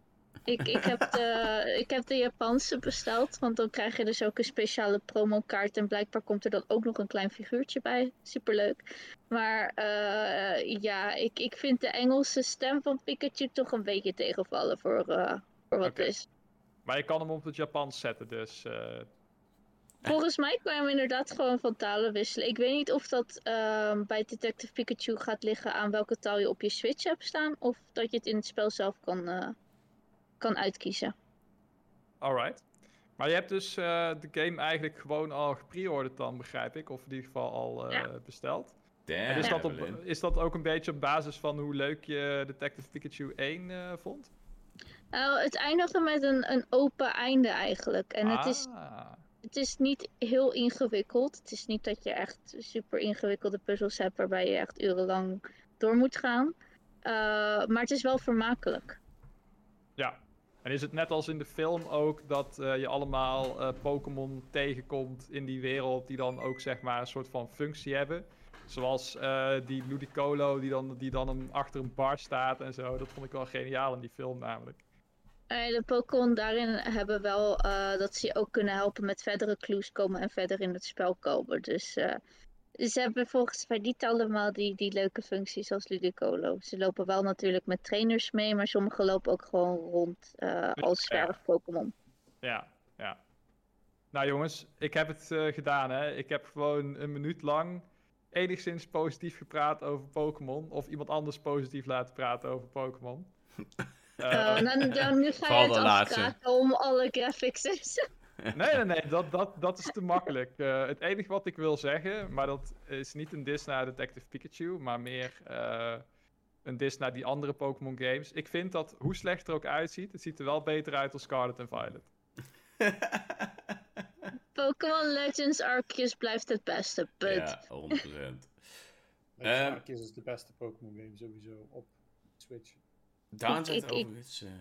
Ik, ik, heb de, *laughs* ik heb de Japanse besteld, want dan krijg je dus ook een speciale promokaart. En blijkbaar komt er dan ook nog een klein figuurtje bij. Superleuk. Maar eh, ja, ik, ik vind de Engelse stem van Pikachu toch een beetje tegenvallen voor, eh, voor wat Oké. het is. Maar je kan hem op het Japans zetten, dus... eh, Volgens mij kan je hem inderdaad gewoon van talen wisselen. Ik weet niet of dat ehm, bij Detective Pikachu gaat liggen aan welke taal je op je Switch hebt staan. Of dat je het in het spel zelf kan, eh, kan uitkiezen. alright. Maar je hebt dus eh, de game eigenlijk gewoon al gepreorderd dan, begrijp ik. Of in ieder geval al eh, Ja. besteld. Damn, En is, dat op, is dat ook een beetje op basis van hoe leuk je Detective Pikachu 1 eh, vond? Nou, het eindigde met een, een open einde eigenlijk. En het, is, Ah, het is niet heel ingewikkeld. Het is niet dat je echt super ingewikkelde puzzels hebt waarbij je echt urenlang door moet gaan. Eh, maar het is wel vermakelijk. Ja. En is het net als in de film ook dat eh, je allemaal eh, Pokémon tegenkomt in die wereld die dan ook zeg maar een soort van functie hebben? Zoals eh, die Ludicolo die dan, die dan achter een bar staat en zo. Dat vond ik wel geniaal in die film namelijk. Eh, de Pokémon daarin hebben wel eh, dat ze je ook kunnen helpen met verdere clues komen en verder in het spel komen. Dus eh, ze hebben volgens mij niet allemaal die, die leuke functies als Ludicolo. Ze lopen wel natuurlijk met trainers mee, maar sommigen lopen ook gewoon rond eh, als Ja. zwerg Pokémon. Ja, ja. Nou jongens, ik heb het eh, gedaan hè. Ik heb gewoon een minuut lang enigszins positief gepraat over Pokémon. Of iemand anders positief laten praten over Pokémon. *laughs* Eh, Eh, dan, dan, nu ga je het afkraken om alle graphics. Nee, nee, nee, dat, dat, dat is te makkelijk. Eh, het enige wat ik wil zeggen, maar dat is niet een dis naar Detective Pikachu, maar meer eh, een dis naar die andere Pokémon games. Ik vind dat, hoe slecht er ook uitziet, het ziet er wel beter uit als Scarlet en Violet. *laughs* Pokémon Legends Arceus blijft het beste, but Ja, 100%. Legends Ehm. Arceus is de beste Pokémon game sowieso op Switch. Daan Ik- zegt ik- ik- overigens... eh,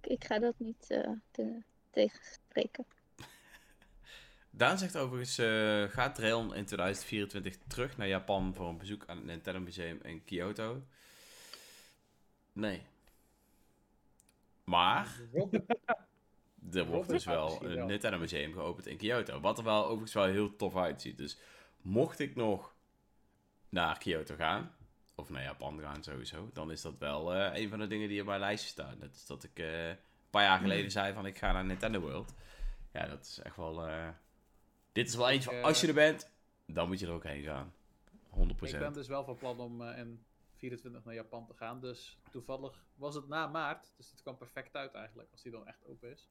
ik ga dat niet eh, te- tegenspreken. *laughs* Daan zegt overigens, eh, gaat Rayon in 2024 terug naar Japan voor een bezoek aan het Nintendo Museum in Kyoto? Nee. Maar er wordt *laughs* dus wel een. Nintendo Museum geopend in Kyoto. Wat er wel overigens wel heel tof uitziet. Dus mocht ik nog naar Kyoto gaan, of naar Japan gaan sowieso, dan is dat wel eh, een van de dingen die op mijn lijstje staan. Net als dat ik eh, een paar jaar geleden zei van ik ga naar Nintendo World. Ja, dat is echt wel... eh, dit is wel eentje van, als je er bent, dan moet je er ook heen gaan. 100%. Ik ben dus wel van plan om eh, in 24 naar Japan te gaan. Dus toevallig was het na maart. Dus het kwam perfect uit eigenlijk, als die dan echt open is.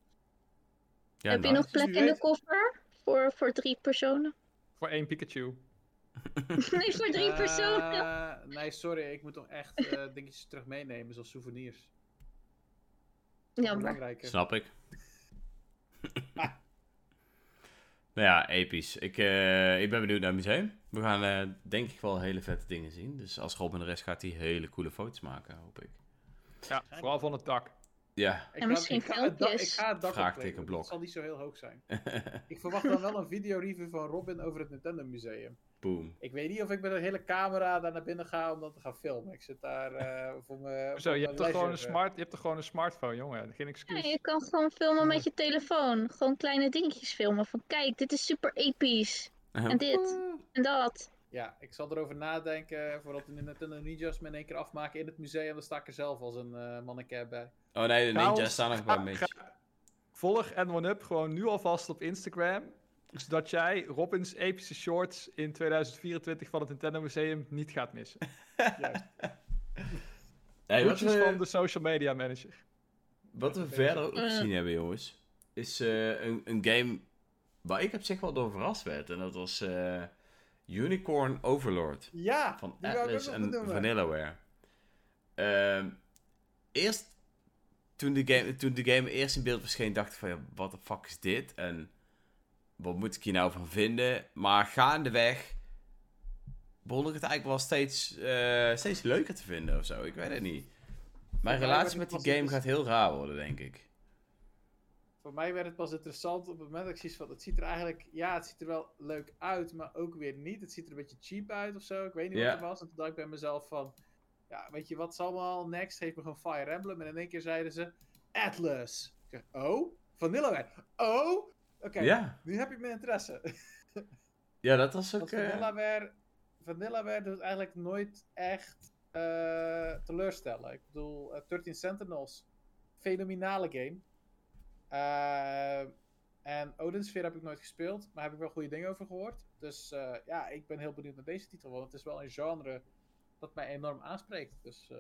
Ja, Heb je nice. nog plek wie in de koffer voor, voor drie personen? Voor één Pikachu. *laughs* nee, voor drie Eh, personen. nee, sorry. Ik moet toch echt eh, *laughs* dingetjes terug meenemen, zoals souvenirs. Jammer. Belangrijker. Snap ik. *laughs* nou ja, episch. Ik, eh, ik ben benieuwd naar het museum. We gaan eh, denk ik wel hele vette dingen zien. Dus als Robin er is, gaat hij hele coole foto's maken, hoop ik. Ja, vooral van het dak. Ja, Ik En ga- misschien ik ga, het dak- ik ga het dak. Het zal niet zo heel hoog zijn. ik verwacht dan wel een videoreview van Robin over het Nintendo Museum. Boom. Ik weet niet of ik met een hele camera daar naar binnen ga om dat te gaan filmen. Ik zit daar eh, voor mijn. Zo, voor je hebt, toch gewoon een leisure. smart, je hebt toch gewoon een smartphone, jongen. Geen Ja, excuus. je kan gewoon filmen met je telefoon. Gewoon kleine dingetjes filmen. Van kijk, dit is super episch. En dit. En dat. Ja, ik zal erover nadenken voordat de Nintendo Ninjas me in één keer afmaken in het museum. Dan sta ik er zelf als een eh manneke bij. Oh nee, de ninjas staan nog bij ga- een beetje. Volg N1UP gewoon nu alvast op Instagram. Zodat jij Robins epische shorts in 2024 van het Nintendo Museum niet gaat missen. *laughs* Juist. Hey, wat, we, van de social media manager. wat we verder ook gezien hebben, jongens, is eh, een, een game waar ik op zich wel door verrast werd. En dat was eh, Unicorn Overlord. Ja, van Atlas en. Vanillaware. Ehm, eerst, toen de, game, toen de game eerst in beeld verscheen, dacht ik van, ja, wat de fuck is dit? En wat moet ik hier nou van vinden? Maar gaandeweg begon ik het eigenlijk wel steeds, eh, steeds leuker te vinden of zo. Ik weet het niet. Mijn mij relatie met die game gaat heel raar worden, denk ik. Voor mij werd het pas interessant op het moment dat ik zoiets van, het ziet er eigenlijk, ja, het ziet er wel leuk uit, maar ook weer niet. Het ziet er een beetje cheap uit of zo. Ik weet niet wat het was. En toen dacht ik bij mezelf van, ja, weet je wat, zal wel next. Geef me gewoon Fire Emblem. En in één keer zeiden ze, Atlas. Ik zeg, oh, Vanillaware. Oh, oké, Ja. nu heb je mijn interesse. *laughs* ja, dat was ook... Want eh, Vanillaware, Vanillaware doet eigenlijk nooit echt eh, teleurstellen. Ik bedoel, eh, 13 Sentinels, fenomenale game. Eh, en Odin Sphere heb ik nooit gespeeld, maar heb ik wel goede dingen over gehoord. Dus eh, ja, ik ben heel benieuwd naar deze titel, want het is wel een genre dat mij enorm aanspreekt. Dus eh,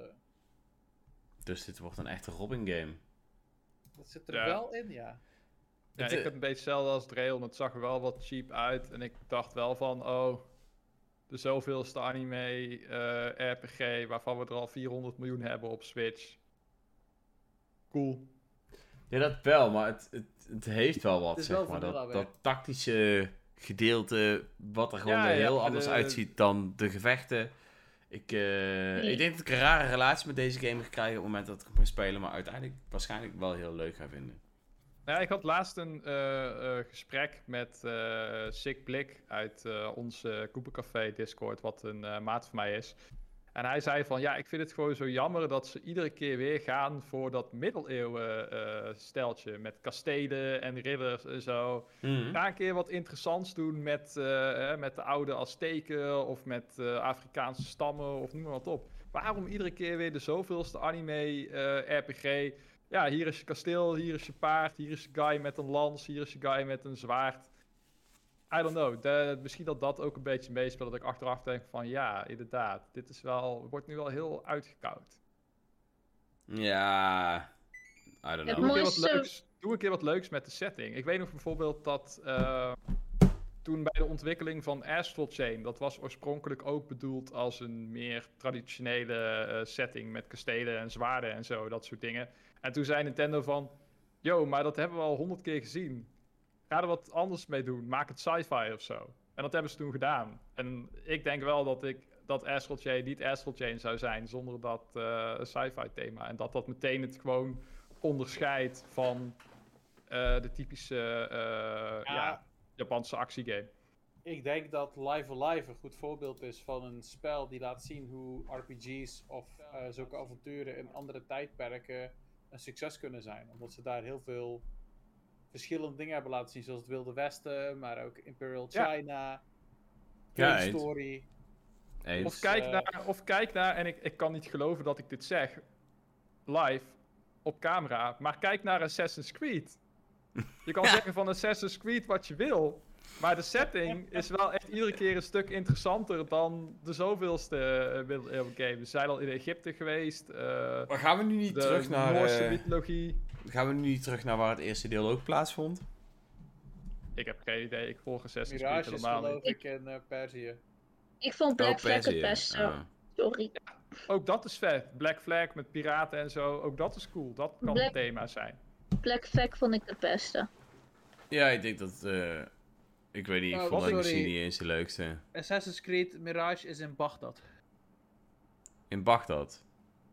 dus dit wordt een echte Robin game. dat zit er Ja. wel in, ja. Ja, ik eh, heb een beetje hetzelfde als Drail. Het zag er wel wat cheap uit. En ik dacht wel van, oh, de zoveelste anime eh, RPG waarvan we er al 400 miljoen hebben op Switch. Cool. Ja, dat wel, maar het, het, het heeft wel wat, Het is zeg wel maar. Dat, dat tactische gedeelte, wat er gewoon Ja, heel anders de- uitziet dan de gevechten. Ik, eh, ik denk dat ik een rare relatie met deze game ga krijgen op het moment dat ik hem ga spelen, maar uiteindelijk waarschijnlijk wel heel leuk ga vinden. Nou, ja, ik had laatst een eh, eh, gesprek met eh Sick Blik uit eh ons uh, Café Discord, wat een maat van mij is. En hij zei van, ja, ik vind het gewoon zo jammer dat ze iedere keer weer gaan voor dat middeleeuwen steltje met kastelen en ridders en zo. Ga een keer wat interessants doen met, met de oude Azteken of met Afrikaanse stammen of noem maar wat op. Waarom iedere keer weer de zoveelste anime RPG? Ja, hier is je kasteel, hier is je paard, hier is je guy met een lans, hier is je guy met een zwaard. I don't know. De- misschien dat dat ook een beetje meespeelt. Dat ik achteraf denk van ja, inderdaad. Dit is wel, wordt nu wel heel uitgekoud. Ja, I don't know. Doe een, keer wat mooiste- leuks, doe een keer wat leuks met de setting. Ik weet nog bijvoorbeeld dat eh, toen bij de ontwikkeling van Astral Chain, dat was oorspronkelijk ook bedoeld als een meer traditionele eh, setting met kastelen en zwaarden en zo, dat soort dingen. En toen zei Nintendo van, yo, maar dat hebben we al honderd keer gezien. Ga er wat anders mee doen. Maak het sci-fi of zo. En dat hebben ze toen gedaan. En ik denk wel dat ik dat Astral Chain niet Astral Chain zou zijn zonder dat eh, sci-fi thema. En dat dat meteen het gewoon onderscheidt van eh, de typische eh, ja. Ja. Japanse actiegame. Ik denk dat Live Alive een goed voorbeeld is van een spel die laat zien hoe RPG's of zulke avonturen in andere tijdperken een succes kunnen zijn. Omdat ze daar heel veel verschillende dingen hebben laten zien, zoals het Wilde Westen, maar ook Imperial. China, Ja. Story. Eens. Of kijk, eh, naar, of kijk naar, en ik, ik kan niet geloven dat ik dit zeg, live, op camera, maar kijk naar Assassin's Creed. Je kan *laughs* zeggen van Assassin's Creed wat je wil, maar de setting is wel echt iedere keer een stuk interessanter dan de zoveelste uh, middeleeuwen game. We zijn al in Egypte geweest, eh, Maar gaan we nu niet de terug naar... Noorse eh, mythologie. gaan we nu niet terug naar waar het eerste deel ook plaatsvond? Ik heb geen idee, ik volg Assassin's Mirage Creed is helemaal niet. geloof ik in eh, Perzië. Ik vond Black Oh, Flag het beste. Sorry. Ook dat is vet. Black Flag met piraten en zo, ook dat is cool. Dat kan Black- het thema zijn. Black Flag vond ik het beste. Ja, ik denk dat... eh, ik weet niet, ik Oh, vond misschien niet eens de leukste. Assassin's Creed Mirage is in Bagdad. In Bagdad.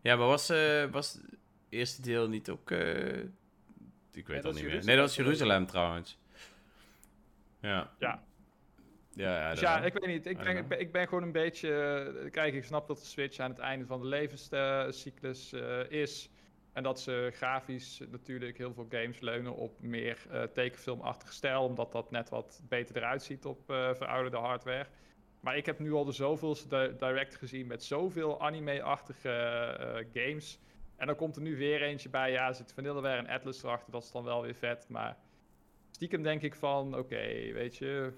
Ja, maar was, eh, was het eerste deel niet ook... eh, ik weet dat niet meer. Nee, dat was Jeruzalem trouwens. Ja. Ja. Ja, ja, Dus ja, ik weet niet. Ik ben, ik, ben, ik ben gewoon een beetje. eh, Kijk, ik snap dat de Switch aan het einde van de levenscyclus eh, is. En dat ze grafisch natuurlijk heel veel games leunen op meer eh, tekenfilmachtige stijl. Omdat dat net wat beter eruit ziet op eh, verouderde hardware. Maar ik heb nu al de zoveelste di- direct gezien met zoveel anime-achtige eh, games. En dan komt er nu weer eentje bij. Ja, er zit Vanillaware en Atlas erachter. Dat is dan wel weer vet. Maar stiekem denk ik van, oké, weet je,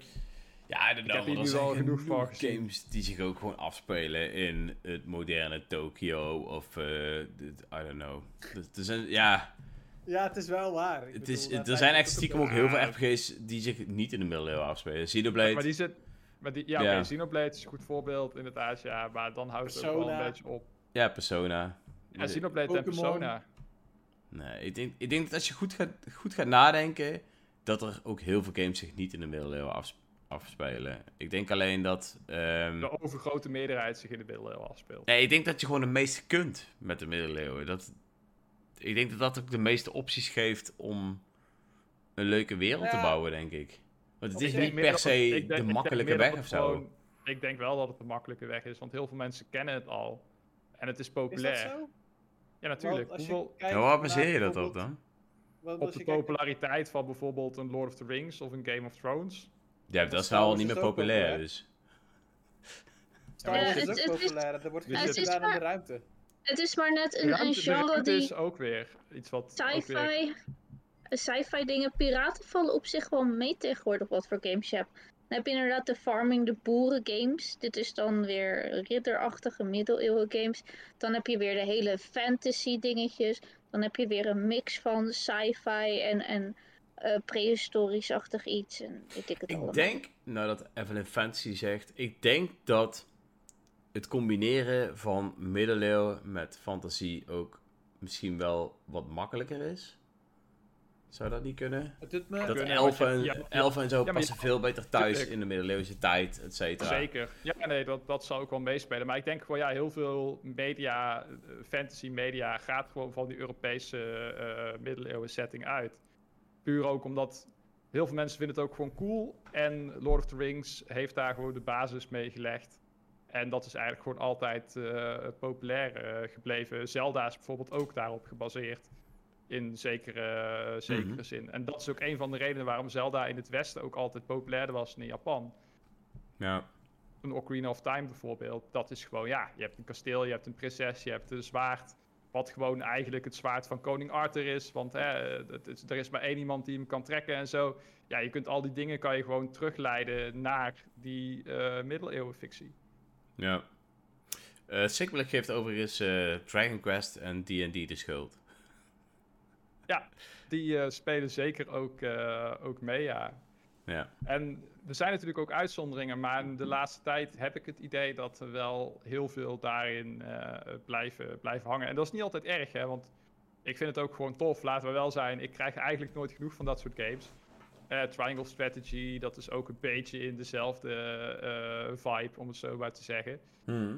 Ja, I don't Ik heb hier nu wel genoeg van gezien. games die zich ook gewoon afspelen in het moderne Tokyo of eh, I don't know. Dus Er zijn, ja, Ja, het is wel waar. Ik het is, dat er zijn echt stiekem ook heel veel Ja. RPG's die zich niet in de middeleeuwen afspelen. Xenoblade, Maar die zit. Maar die, ja, Ja. oké, Xenoblade is een goed voorbeeld, inderdaad. Ja, maar dan houdt het ook wel een beetje op. ja, Persona. Ja, Xenoblade en. Persona. Nee, ik denk, ik denk dat als je goed gaat, goed gaat nadenken, dat er ook heel veel games zich niet in de middeleeuwen afs- afspelen. Ik denk alleen dat... ehm, De overgrote meerderheid zich in de middeleeuwen afspeelt. Nee, ik denk dat je gewoon het meeste kunt met de middeleeuwen. Dat, ik denk dat dat ook de meeste opties geeft om een leuke wereld te bouwen, denk ik. Want het is niet per se het- denk- de denk makkelijke weg of zo. gewoon- Ik denk wel dat het de makkelijke weg is, want heel veel mensen kennen het al. En het is Is dat populair. zo? Ja, natuurlijk. Want als je Hoeveel, Ja, waar baseer je dat op dan? want op de populariteit van bijvoorbeeld een Lord of the Rings of een Game of Thrones. Ja, dat is nou al niet meer populair, populair. dus. Star Ja, Wars het- is ook populair. Er wordt gedaan in maar- de ruimte. Het is maar net een, een Ruimte- de genre die is ook weer iets wat... weer- sci-fi, sci-fi dingen, piraten vallen op zich wel mee tegenwoordig wat voor games je hebt. Dan heb je inderdaad de farming, de boeren games. Dit is dan weer ridderachtige middeleeuwen games. Dan heb je weer de hele fantasy dingetjes. Dan heb je weer een mix van sci-fi en, en eh, prehistorisch-achtig iets. En weet ik het allemaal. Ik denk, nou dat Evelyn Fantasy zegt, ik denk dat het combineren van middeleeuwen met fantasie ook misschien wel wat makkelijker is. Zou dat niet kunnen? Het doet me... Dat kunnen, elfen, want je- ja, ja. elfen en zo Ja, passen je- veel beter thuis Tuurlijk. in de middeleeuwse tijd, et cetera. Zeker. Ja, nee, dat, dat zal ook wel meespelen. Maar ik denk gewoon, ja, heel veel media, eh, fantasy media, gaat gewoon van die Europese eh middeleeuwen setting uit. Puur ook omdat heel veel mensen vinden het ook gewoon cool. En Lord of the Rings heeft daar gewoon de basis mee gelegd. En dat is eigenlijk gewoon altijd eh, populair eh, gebleven. Zelda is bijvoorbeeld ook daarop gebaseerd. In zekere, zekere Mhm. zin. En dat is ook een van de redenen waarom Zelda in het Westen ook altijd populairder was dan in Japan Ja. een Ocarina of Time bijvoorbeeld, dat is gewoon, ja, je hebt een kasteel, je hebt een prinses, je hebt een zwaard. Wat gewoon eigenlijk het zwaard van koning Arthur is. Want hè, het is, er is maar één iemand die hem kan trekken en zo. Ja, je kunt al die dingen kan je gewoon terugleiden naar die eh middeleeuwenfictie. ja. Eh Sigmund geeft overigens eh, Dragon Quest en D&D de schuld. Die eh, spelen zeker ook, ook mee, ja. Ja. En er zijn natuurlijk ook uitzonderingen, maar de laatste tijd heb ik het idee dat er wel heel veel daarin eh, blijven, blijven hangen. En dat is niet altijd erg, hè, want ik vind het ook gewoon tof, laten we wel zijn. Ik krijg eigenlijk nooit genoeg van dat soort games. Eh, Triangle Strategy, dat is ook een beetje in dezelfde eh, vibe, om het zo maar te zeggen.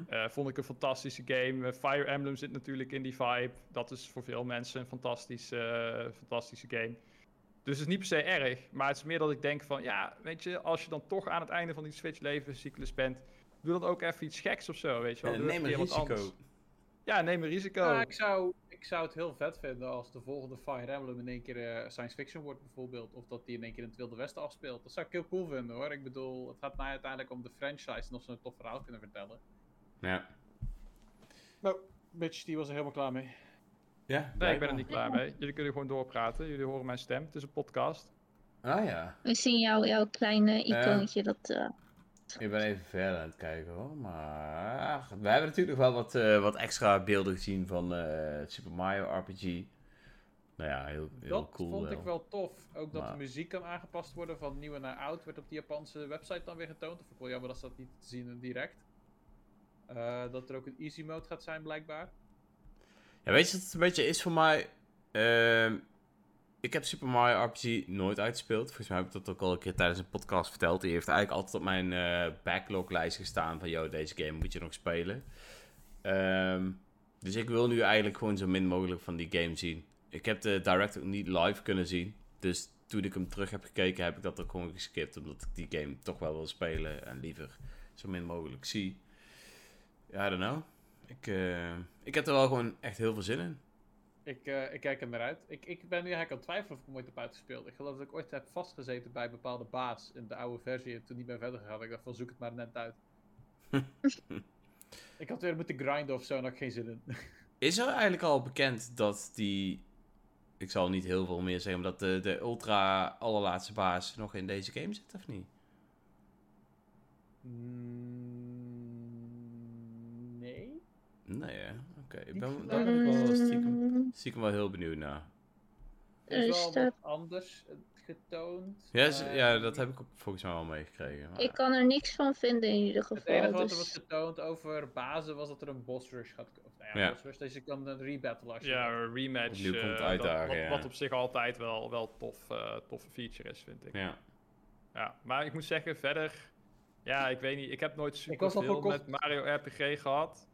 Eh, vond ik een fantastische game. Fire Emblem zit natuurlijk in die vibe. Dat is voor veel mensen een fantastische, fantastische game. Dus het is niet per se erg. Maar het is meer dat ik denk van, ja, weet je, als je dan toch aan het einde van die Switch levenscyclus bent, doe dan ook even iets geks of zo, weet je wel. Eh, Doe neem een risico. anders. Ja, neem een risico. Ja, ik, zou, ik zou het heel vet vinden als de volgende Fire Emblem in één keer eh, science fiction wordt bijvoorbeeld. Of dat die in één keer in het Wilde Westen afspeelt. Dat zou ik heel cool vinden hoor. Ik bedoel, het gaat mij uiteindelijk om de franchise en of ze een tof verhaal kunnen vertellen. Ja. Nou, bitch, die was er helemaal klaar mee. Ja, nee, ik ben er niet klaar mee. Jullie kunnen gewoon doorpraten. Jullie horen mijn stem. Het is een podcast. Ah ja. We zien jou, jouw kleine icoontje. Dat, eh, Ik ben even verder aan het kijken hoor. Maar we hebben natuurlijk nog wel wat, eh, wat extra beelden gezien van eh, Super Mario RPG. Nou ja, heel, heel dat cool. vond wel. ik wel tof. Ook dat Maar- de muziek kan aangepast worden van nieuw naar oud. Werd op de Japanse website dan weer getoond. Of ik wel jammer dat ze dat niet te zien direct. Eh, dat er ook een easy mode gaat zijn blijkbaar. Ja, weet je wat het een beetje is voor mij? Ehm, ik heb Super Mario RPG nooit uitgespeeld. Volgens mij heb ik dat ook al een keer tijdens een podcast verteld. Die heeft eigenlijk altijd op mijn eh backloglijst gestaan van... Yo, deze game moet je nog spelen. Ehm, dus ik wil nu eigenlijk gewoon zo min mogelijk van die game zien. Ik heb de direct ook niet live kunnen zien. Dus toen ik hem terug heb gekeken, heb ik dat ook gewoon geskipt. Omdat ik die game toch wel wil spelen en liever zo min mogelijk zie. Ja, I don't know. Ik, eh, ik heb er wel gewoon echt heel veel zin in. Ik, eh, ik kijk er naar uit. Ik, ik ben nu eigenlijk aan het twijfelen of ik hem ooit heb uitgespeeld. Ik geloof dat ik ooit heb vastgezeten bij een bepaalde baas in de oude versie. En toen niet meer verder gegaan. Ik dacht van zoek het maar net uit. *laughs* ik had weer moeten grinden of zo en had ik geen zin in. Is er eigenlijk al bekend dat die. Ik zal niet heel veel meer zeggen, maar dat de, de ultra allerlaatste baas nog in deze game zit, of niet? Mm, nee? Hè? Oké. Ik ben, daar ben ik wel stiekem, mm, stiekem wel heel benieuwd naar. Er is Er wel staat- wat anders eh, getoond. Ja, ze- ja, dat heb ik volgens mij wel meegekregen. maar- ik kan er niks van vinden in ieder Het geval. enige wat er dus- was getoond over bazen was dat er een boss rush gaat komen. Nou ja, Ja. boss rush, dus je kan een rebattle als je Ja, een rematch. Opnieuw komt eh, dat- uitdagen, wat, ja. wat op zich altijd wel, wel tof, eh, toffe feature is, vind ik. Ja. Ja, maar ik moet zeggen, verder... Ja, ik weet niet. Ik heb nooit super al veel met Mario RPG gehad.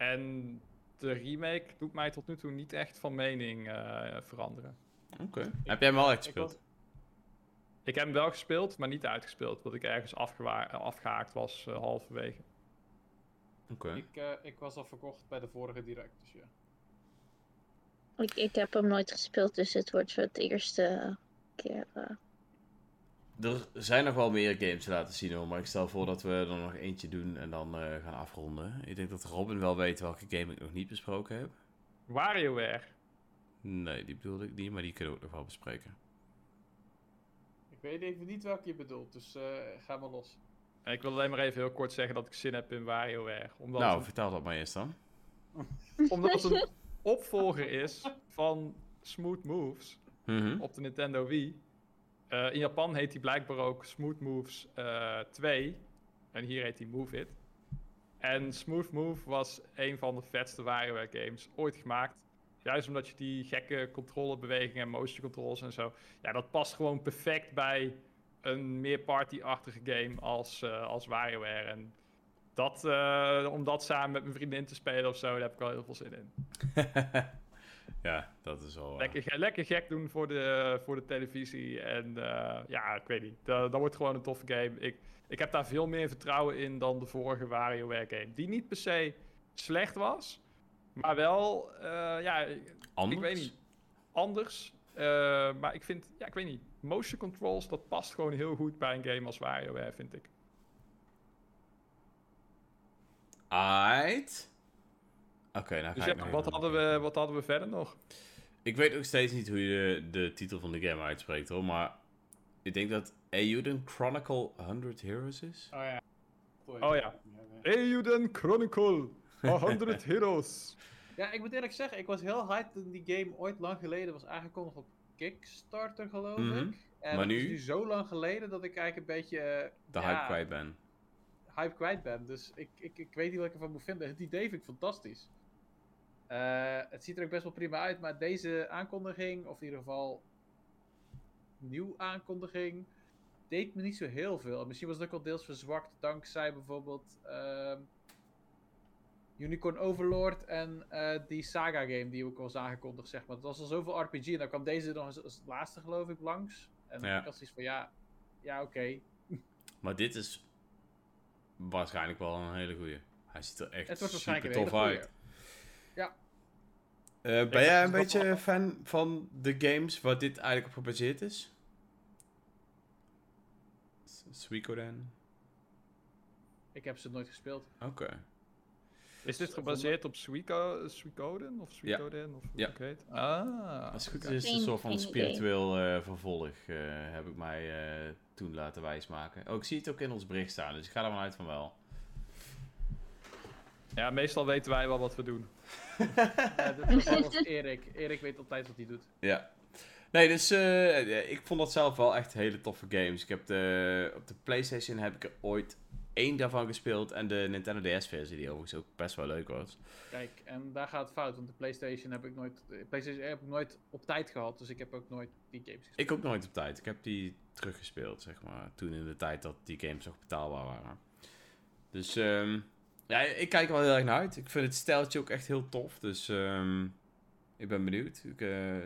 En de remake doet mij tot nu toe niet echt van mening eh, veranderen. Oké. Heb jij hem wel echt ik gespeeld? Ik heb hem wel gespeeld, maar niet uitgespeeld. Omdat ik ergens afgewa- afgehaakt was eh, halverwege. Oké. Ik, eh, ik was al verkocht bij de vorige direct, dus ja. ik, ik heb hem nooit gespeeld, dus het wordt voor het eerste keer. Eh, Er zijn nog wel meer games te laten zien hoor, maar ik stel voor dat we er nog eentje doen en dan eh, gaan afronden. Ik denk dat Robin wel weet welke game ik nog niet besproken heb. WarioWare. Nee, die bedoelde ik niet, maar die kunnen we ook nog wel bespreken. Ik weet even niet welke je bedoelt, dus eh, ga maar los. En ik wil alleen maar even heel kort zeggen dat ik zin heb in WarioWare. Omdat, nou, het, vertel dat maar eerst dan. *laughs* omdat het een opvolger is van Smooth Moves. Mhm. op de Nintendo Wii. Eh, in Japan heet die blijkbaar ook Smooth Moves eh 2. En hier heet die Move It. En Smooth Move was een van de vetste WarioWare games ooit gemaakt. Juist omdat je die gekke controlebewegingen en motion controls en zo. Ja, dat past gewoon perfect bij een meer party-achtige game als, eh als WarioWare. En dat, eh, om dat samen met mijn vriendin te spelen of zo, daar heb ik wel heel veel zin in. *laughs* ja, dat is wel. eh, Lekker, lekker gek doen voor de, voor de televisie. En eh, ja, ik weet niet. Dat, dat wordt gewoon een toffe game. Ik, ik heb daar veel meer vertrouwen in dan de vorige WarioWare game. Die niet per se slecht was. Maar wel, eh, ja, ik, anders. ik weet niet. Anders. Maar ik vind, ja, ik weet niet. Motion controls, dat past gewoon heel goed bij een game als WarioWare, vind ik. Aight. Oké, nou Dus ja, wat even- hadden, we, wat hadden we verder nog? Ik weet nog steeds niet hoe je de, de titel van de game uitspreekt hoor, maar ik denk dat Euden Chronicle 100 Heroes is. Oh ja. Oh ja. Euden Chronicle 100 *laughs* Heroes. Ja, ik moet eerlijk zeggen, ik was heel hyped toen die game ooit lang geleden was aangekondigd op Kickstarter, geloof Mhm. ik. En Maar het is nu? nu zo lang geleden dat ik eigenlijk een beetje De ja, hype kwijt ben. hype kwijt ben. Dus ik, ik, ik weet niet wat ik ervan moet vinden. Het idee vind ik fantastisch. Eh, het ziet er ook best wel prima uit, maar deze aankondiging, of in ieder geval nieuw aankondiging deed me niet zo heel veel. En misschien was het ook wel deels verzwakt dankzij bijvoorbeeld ehm, Unicorn Overlord en eh, die Saga game die ook al was aangekondigd, zeg maar. Het was al zoveel RPG en dan kwam deze nog als, als laatste geloof ik langs. En Ja. ik had zoiets van, ja, ja oké. *laughs* Maar dit is waarschijnlijk wel een hele goeie. Hij ziet er echt Het super tof uit. Goeie. Eh, ben jij een beetje wel- fan van de games waar dit eigenlijk op gebaseerd is? Suikoden? Ik heb ze nooit gespeeld. Oké. Is dit gebaseerd op Suico, Suicoden? Of Suicoden? Of hoe Ja. het ook heet? Ah. Als het goed is, is het een soort van spiritueel eh, vervolg, eh, heb ik mij eh, toen laten wijsmaken. Oh, ik zie het ook in ons bericht staan, dus ik ga er vanuit van wel. Ja, meestal weten wij wel wat we doen. *laughs* Ja, wel als Erik. Erik weet altijd wat hij doet. Ja. Nee, dus eh, ik vond dat zelf wel echt hele toffe games. Ik heb de, op de PlayStation heb ik er ooit één daarvan gespeeld en de Nintendo DS-versie, die overigens ook best wel leuk was. Kijk, en daar gaat het fout, want de PlayStation heb ik nooit, de PlayStation heb ik nooit op tijd gehad, dus ik heb ook nooit die games gespeeld. Ik ook nooit op tijd. Ik heb die teruggespeeld, zeg maar. Toen in de tijd dat die games nog betaalbaar waren. Dus ehm, ja, ik kijk er wel heel erg naar uit. Ik vind het stijltje ook echt heel tof. Dus ehm, ik ben benieuwd. Ik eh,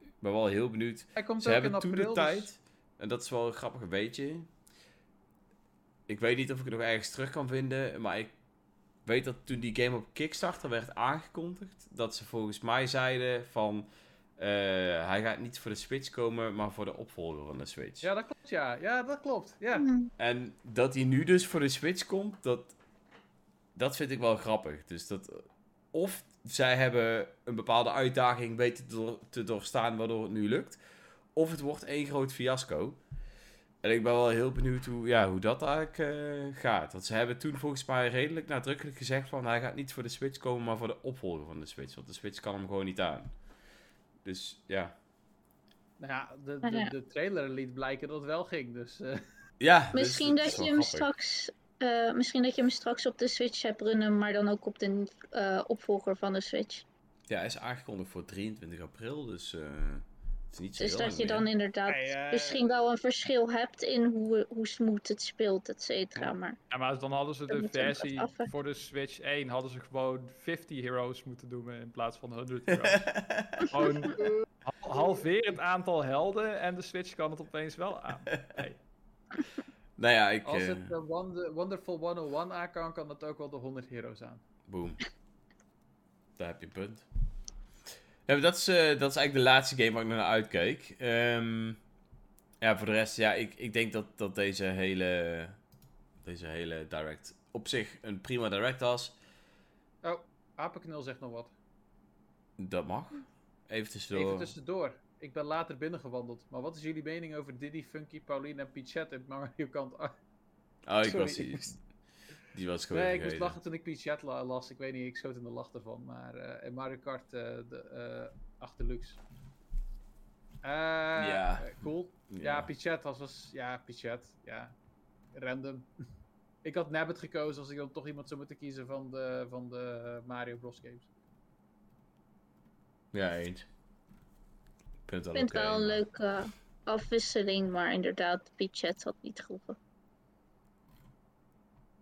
ik ben wel heel benieuwd. Hij komt Ze ook hebben in toen april, de dus- tijd, en dat is wel een grappig weetje. Ik weet niet of ik het nog ergens terug kan vinden, maar ik weet dat toen die game op Kickstarter werd aangekondigd, dat ze volgens mij zeiden van, eh, hij gaat niet voor de Switch komen, maar voor de opvolger van de Switch. Ja, dat klopt, ja. Ja, dat klopt. Ja. Hmm. En dat hij nu dus voor de Switch komt, dat, dat vind ik wel grappig. Dus dat, of zij hebben een bepaalde uitdaging weten te, door- te doorstaan waardoor het nu lukt. Of het wordt één groot fiasco. En ik ben wel heel benieuwd hoe, ja, hoe dat eigenlijk eh, gaat. Want ze hebben toen volgens mij redelijk nadrukkelijk gezegd van... hij gaat niet voor de Switch komen, maar voor de opvolger van de Switch. Want de Switch kan hem gewoon niet aan. Dus ja. Nou ja, de, Nou de, trailer liet blijken dat het wel ging, dus... eh, ja dus Misschien is dat je hem grappig. straks. Eh, misschien dat je hem straks op de Switch hebt runnen, maar dan ook op de eh, opvolger van de Switch. Ja, hij is aangekondigd voor 23 april, dus... eh, het is niet zo Dus heel dat je meer. dan inderdaad Hey, misschien wel een verschil hebt in hoe, hoe smooth het speelt, et cetera. Maar Ja, maar dan hadden ze Dan de versie voor de Switch 1 hadden ze gewoon 50 heroes moeten doen in plaats van 100 heroes. *laughs* gewoon hal- halveer het aantal helden en de Switch kan het opeens wel aan. Hey. Nou ja, ik... als eh, het de Wonder- Wonderful 101 aan kan, kan dat ook wel de 100 heroes aan. Boom. Daar heb je een punt. Ja, dat, is, eh, dat is eigenlijk de laatste game waar ik naar uitkeek. Ehm, ja, voor de rest, ja, ik, ik denk dat, dat deze hele, deze hele direct op zich een prima direct was. Apenknul zegt nog wat. Dat mag. Even tussendoor. Even tussendoor. Ik ben later binnengewandeld. Maar wat is jullie mening over Diddy, Funky, Pauline en Pichette in Mario Kart 8? Oh, ik Sorry, was die, die was gewoon Nee, ik moest lachen toen ik Pichette la- las. Ik weet niet, ik schoot in de lach ervan. Maar eh in Mario Kart eh, de, eh Achterlux. Eh Ja. eh, cool. Ja, Ja. Pichette was, was... Ja, Pichette. Ja. Random. *laughs* ik had Nabbit gekozen als ik dan toch iemand zou moeten kiezen van de, van de Mario Bros games. Ja, eens. Ik vind het wel vind het oké, wel een maar- leuke afwisseling, maar inderdaad, Pichet had niet geroepen.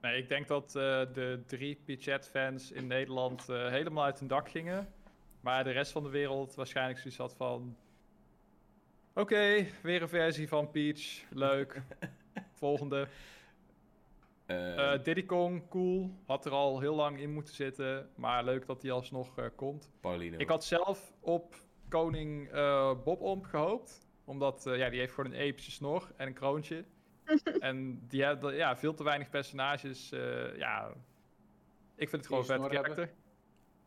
Nee, ik denk dat eh, de drie Pichet-fans in Nederland eh, helemaal uit hun dak gingen. Maar de rest van de wereld waarschijnlijk zoiets had van... Oké, weer een versie van Peach. Leuk. *laughs* Volgende. Eh, Eh Diddy Kong, cool. Had er al heel lang in moeten zitten. Maar leuk dat hij alsnog eh, komt. Pauline. Ik had zelf op koning eh Bob Omp gehoopt. Omdat eh, ja, die heeft gewoon een epische snor en een kroontje. *laughs* en die hebben ja, veel te weinig personages. eh, ja, ik vind het gewoon vet karakter.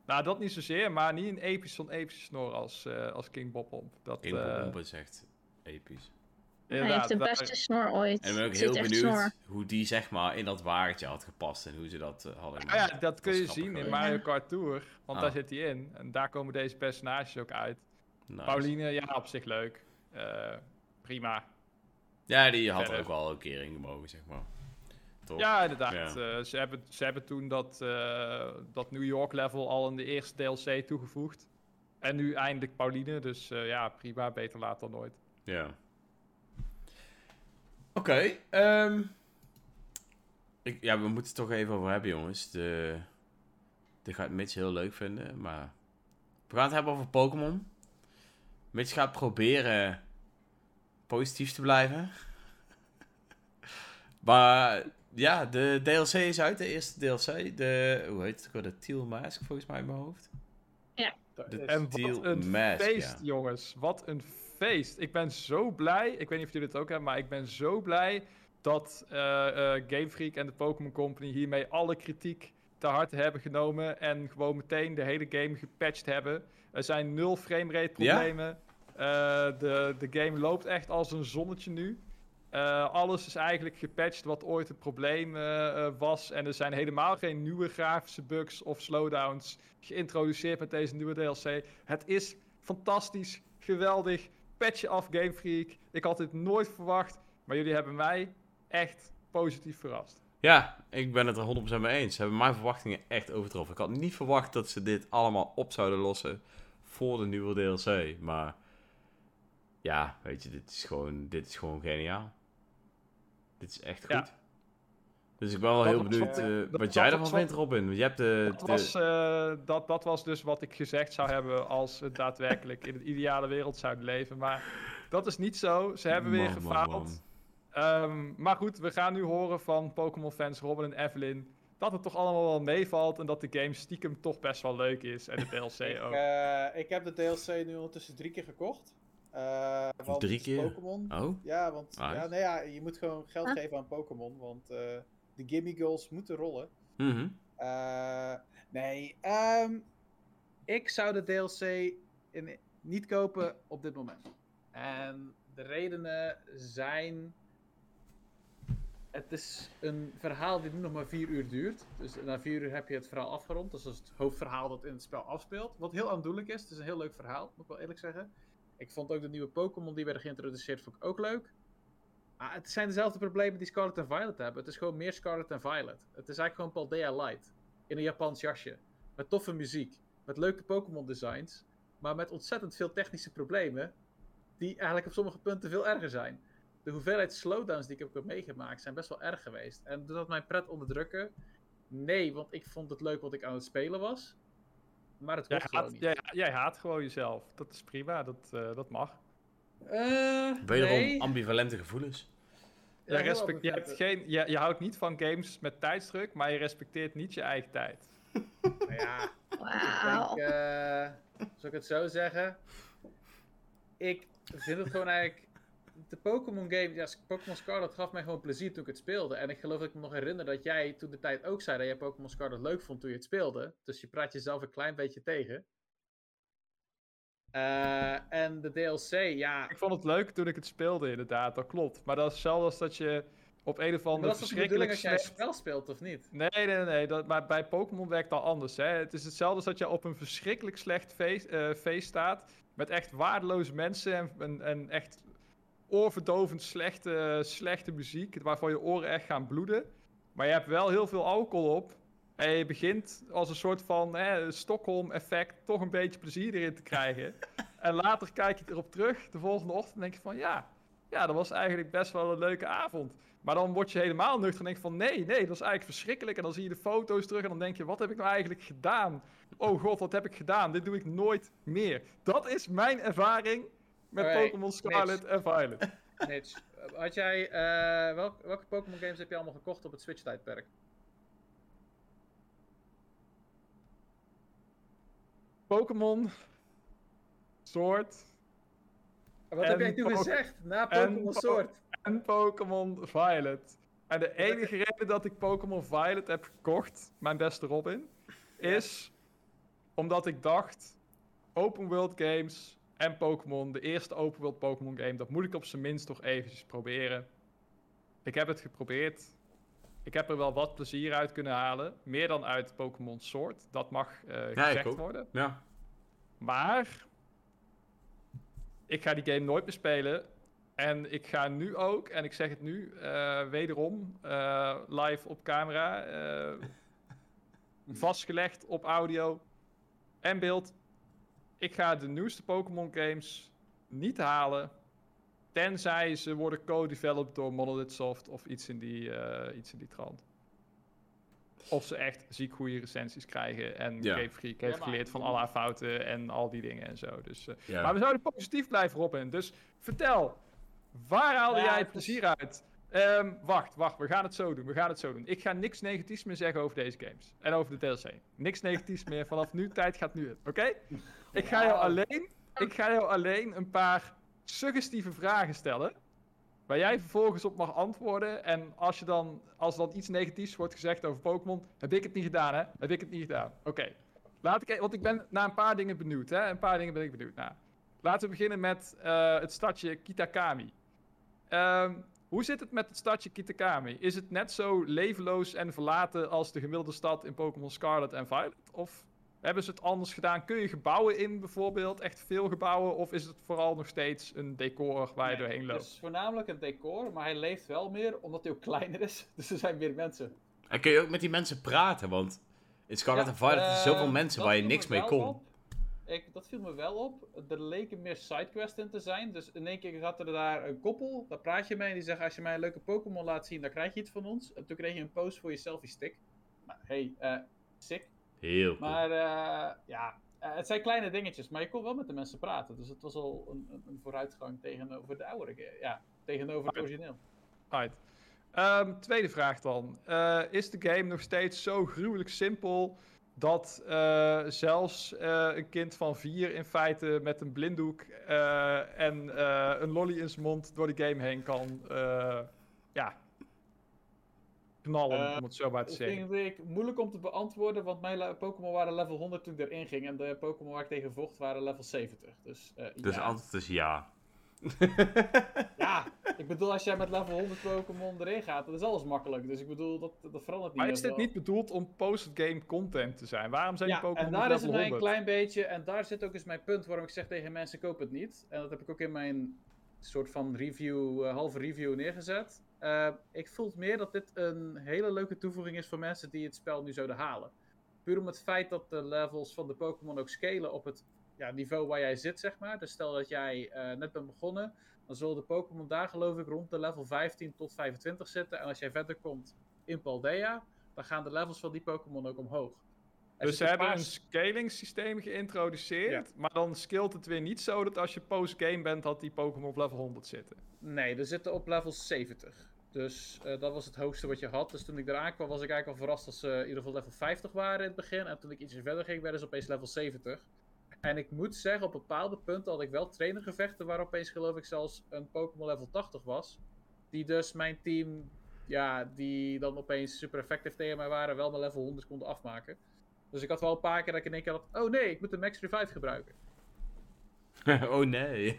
Nou, dat niet zozeer, maar niet een episch, zo'n epische snor als, eh, als King Bob Omp. Dat, King eh, Bob is echt episch. Hij inderdaad, heeft de daar- beste snor ooit. En ik ben ook heel benieuwd snor. hoe die zeg maar in dat wagentje had gepast en hoe ze dat hadden Ah ja, dat kun je zien in. Mario Kart Tour. Want Ah. daar zit hij in. En daar komen deze personages ook uit. Nice. Pauline, ja, op zich leuk. Eh, prima. Ja, die had er Verder. ook wel een keer in gemogen, zeg maar. Toch? Ja, inderdaad. Ja. Eh, ze, hebben, ze hebben toen dat, eh, dat New York level al in de eerste DLC toegevoegd. En nu eindelijk Pauline, dus ja, prima, beter laat dan nooit. Ja. Oké, ehm, ja, we moeten het toch even over hebben, jongens. De, dit gaat Mitch heel leuk vinden, maar... We gaan het hebben over Pokémon. Mitch gaat proberen positief te blijven. *laughs* maar ja, de DLC is uit, de eerste DLC. De, hoe heet het? De Teal Mask, volgens mij in mijn hoofd. Dat De- is- En Steel wat een Mask, feest, ja. jongens. Wat een feest. Ik ben zo blij. Ik weet niet of jullie het ook hebben, maar ik ben zo blij dat eh, eh, Game Freak en de Pokémon Company hiermee alle kritiek te harte hebben genomen. En gewoon meteen de hele game gepatcht hebben. Er zijn nul framerate problemen. Eh, de, de game loopt echt als een zonnetje nu. Eh, alles is eigenlijk gepatcht wat ooit het probleem eh, eh, was. En er zijn helemaal geen nieuwe grafische bugs of slowdowns geïntroduceerd met deze nieuwe DLC. Het is fantastisch, geweldig. Patch af Game Freak. Ik had dit nooit verwacht, maar jullie hebben mij echt positief verrast. Ja, ik ben het er 100% mee eens. Ze hebben mijn verwachtingen echt overtroffen. Ik had niet verwacht dat ze dit allemaal op zouden lossen voor de nieuwe DLC. Maar ja, weet je, dit is gewoon, dit is gewoon geniaal. Dit is echt goed. Ja. Dus ik ben wel Dat heel benieuwd wat- eh, dat wat was jij wat- ervan wat- vindt, Robin. Want je hebt de... Dat de- was, eh, dat, dat was dus wat ik gezegd zou hebben als we daadwerkelijk in een ideale wereld zouden leven. Maar dat is niet zo. Ze hebben weer Man, gefaald. man. Ehm, maar goed, we gaan nu horen van Pokémon-fans Robin en Evelyn dat het toch allemaal wel meevalt en dat de game stiekem toch best wel leuk is en de *laughs* DLC ik, ook. eh, ik heb de DLC nu ondertussen drie keer gekocht. Eh, want Drie keer? Pokémon. Oh, Ja, want ja, nee, ja, je moet gewoon geld Ah. geven aan Pokémon, want eh, de gimme goals moeten rollen. mhm. Eh, nee, ehm, ik zou de DLC in, niet kopen op dit moment. En de redenen zijn. Het is een verhaal die nu nog maar vier uur duurt. Dus na vier uur heb je het verhaal afgerond. Dus dat is het hoofdverhaal dat in het spel afspeelt. Wat heel aandoenlijk is. Het is een heel leuk verhaal, moet ik wel eerlijk zeggen. Ik vond ook de nieuwe Pokémon die werden geïntroduceerd vond ik ook leuk. Maar het zijn dezelfde problemen die Scarlet en Violet hebben. Het is gewoon meer Scarlet en Violet. Het is eigenlijk gewoon Paldea Light. In een Japans jasje. Met toffe muziek. Met leuke Pokémon designs. Maar met ontzettend veel technische problemen. Die eigenlijk op sommige punten veel erger zijn. De hoeveelheid slowdowns die ik heb meegemaakt zijn best wel erg geweest. En doet dat mijn pret onderdrukken? Nee, want ik vond het leuk wat ik aan het spelen was. Maar het Jij haat, niet. jij, jij haat gewoon jezelf. Dat is prima, dat, eh, dat mag. Eh, Wederom nee. ambivalente gevoelens. Ja, respect, je, hebt geen, je, je houdt niet van games met tijdsdruk, maar je respecteert niet je eigen tijd. *laughs* Nou ja, Wauw. Ik denk, eh, zal ik het zo zeggen? Ik vind het gewoon eigenlijk. De Pokémon game, ja, Pokémon Scarlet gaf mij gewoon plezier toen ik het speelde. En ik geloof dat ik me nog herinner dat jij toen de tijd ook zei dat jij Pokémon Scarlet leuk vond toen je het speelde. Dus je praat jezelf een klein beetje tegen. Eh, en de DLC, ja. Ik vond het leuk toen ik het speelde, inderdaad, dat klopt. Maar dat is hetzelfde als dat je op een of Maar andere dat is de verschrikkelijk als jij een slecht... spel speelt, of niet? Nee, nee, nee, nee dat, maar bij Pokémon werkt dat anders. Hè. Het is hetzelfde als dat je op een verschrikkelijk slecht feest, eh, feest staat. Met echt waardeloze mensen en, en, en echt oorverdovend slechte, slechte muziek. Waarvan je oren echt gaan bloeden. Maar je hebt wel heel veel alcohol op. En je begint als een soort van hè, Stockholm-effect toch een beetje plezier erin te krijgen. *laughs* en later kijk je erop terug, de volgende ochtend, en denk je van ja, ja, dat was eigenlijk best wel een leuke avond. Maar dan word je helemaal nuchter en denk je van nee, nee, dat is eigenlijk verschrikkelijk. En dan zie je de foto's terug en dan denk je, wat heb ik nou eigenlijk gedaan? Oh god, wat heb ik gedaan? Dit doe ik nooit meer. Dat is mijn ervaring met Oké, Pokémon Scarlet en Violet. *laughs* Mitch, had jij, eh, welk- welke Pokémon games heb je allemaal gekocht op het Switch-tijdperk? Pokémon, Sword Wat heb jij toen gezegd? Na Pokémon Po- Sword. en Pokémon Violet. En de enige reden dat ik Pokémon Violet heb gekocht, mijn beste Robin, is omdat ik dacht, open world games en Pokémon, de eerste open world Pokémon game, dat moet ik op zijn minst toch eventjes proberen. Ik heb het geprobeerd. Ik heb er wel wat plezier uit kunnen halen. Meer dan uit Pokémon Sword. Dat mag ik gezegd worden. Ja. Maar ik ga die game nooit meer spelen. En ik ga nu ook, en ik zeg het nu, eh, wederom, eh, live op camera, *laughs* vastgelegd op audio en beeld. Ik ga de nieuwste Pokémon games niet halen Tenzij ze worden co-developed door Monolith Soft of iets in die, eh, iets in die trant. Of ze echt ziek goede recensies krijgen. En Ja. Game Freak heeft geleerd van alle haar fouten en al die dingen en zo. Dus, eh, Ja. Maar we zouden positief blijven, Robin. Dus vertel, waar haalde Ja, jij het is- plezier uit? Ehm, wacht, wacht, we gaan het zo doen. We gaan het zo doen. Ik ga niks negatiefs meer zeggen over deze games. En over de DLC. Niks negatiefs meer. Vanaf nu, tijd gaat nu in. Oké? Ik ga jou alleen, ik ga jou alleen een paar suggestieve vragen stellen. Waar jij vervolgens op mag antwoorden. En als, je dan, als dan iets negatiefs wordt gezegd over Pokémon, heb ik het niet gedaan, hè? Heb ik het niet gedaan. Oké. Laat ik, e- want ik ben naar een paar dingen benieuwd, hè? Een paar dingen ben ik benieuwd naar. Laten we beginnen met eh, het stadje Kitakami. Ehm, hoe zit het met het stadje Kitakami? Is het net zo levenloos en verlaten als de gemiddelde stad in Pokémon Scarlet en Violet? Of hebben ze het anders gedaan? Kun je gebouwen in bijvoorbeeld? Echt veel gebouwen? Of is het vooral nog steeds een decor waar je doorheen Het loopt? is voornamelijk een decor, maar hij leeft wel meer omdat hij ook kleiner is. *laughs* Dus er zijn meer mensen. En kun je ook met die mensen praten? Want in Scarlet Ja, and Violet is eh, zoveel mensen waar je niks me mee kon. op. Ik, dat viel me wel op. Er leken meer sidequests in te zijn. Dus in één keer zat er daar een koppel. Daar praat je mee. En die zegt: Als je mij een leuke Pokémon laat zien, dan krijg je iets van ons. En toen kreeg je een post voor je selfie stick. Nou, hey, eh, sick. Heel cool. Maar eh, ja, eh, het zijn kleine dingetjes. Maar je kon wel met de mensen praten. Dus het was al een, een, een vooruitgang tegenover de oude game. Ja, tegenover het origineel. Right. Ehm, tweede vraag dan. Eh, is de game nog steeds zo gruwelijk simpel dat eh, zelfs eh, een kind van vier in feite met een blinddoek eh, en eh, een lolly in zijn mond door de game heen kan eh, ja, knallen, Eh, om het zo maar te Dat zeggen? vind ik moeilijk om te beantwoorden, want mijn Pokémon waren level 100 toen ik erin ging. En de Pokémon waar ik tegen vocht waren level 70. Dus, eh, Dus ja. antwoord is ja. ja, ik bedoel, als jij met level 100 Pokémon erin gaat, dan is alles makkelijk. Dus ik bedoel, dat, dat verandert niet. Maar is dit niet bedoeld om post-game content te zijn? Waarom zijn Ja, die Pokémon en daar is het level mij een 100? klein beetje, en daar zit ook eens mijn punt waarom ik zeg tegen mensen, koop het niet. En dat heb ik ook in mijn soort van review, eh, halve review neergezet. Eh, ik voel het meer dat dit een hele leuke toevoeging is voor mensen die het spel nu zouden halen. Puur om het feit dat de levels van de Pokémon ook scalen op het ja, niveau waar jij zit, zeg maar. Dus stel dat jij eh, net bent begonnen, dan zullen de Pokémon daar geloof ik rond de level 15 tot 25 zitten. En als jij verder komt in Paldea, dan gaan de levels van die Pokémon ook omhoog. Er Dus ze hebben een scaling systeem geïntroduceerd, maar dan skillt het weer niet zo dat als je post-game bent, dat die Pokémon op level 100 zitten. Nee, er zitten op level 70. Dus eh, dat was het hoogste wat je had. Dus toen ik eraan kwam, was ik eigenlijk al verrast dat ze in ieder geval level 50 waren in het begin. En toen ik ietsje verder ging, werden ze opeens level 70. En ik moet zeggen, op bepaalde punten had ik wel trainergevechten waar opeens geloof ik zelfs een Pokémon level 80 was. Die dus mijn team, ja, die dan opeens super effectief tegen mij waren, wel mijn level 100 konden afmaken. Dus ik had wel een paar keer dat ik in één keer had, oh nee, ik moet de Max Revive gebruiken. *laughs* oh nee.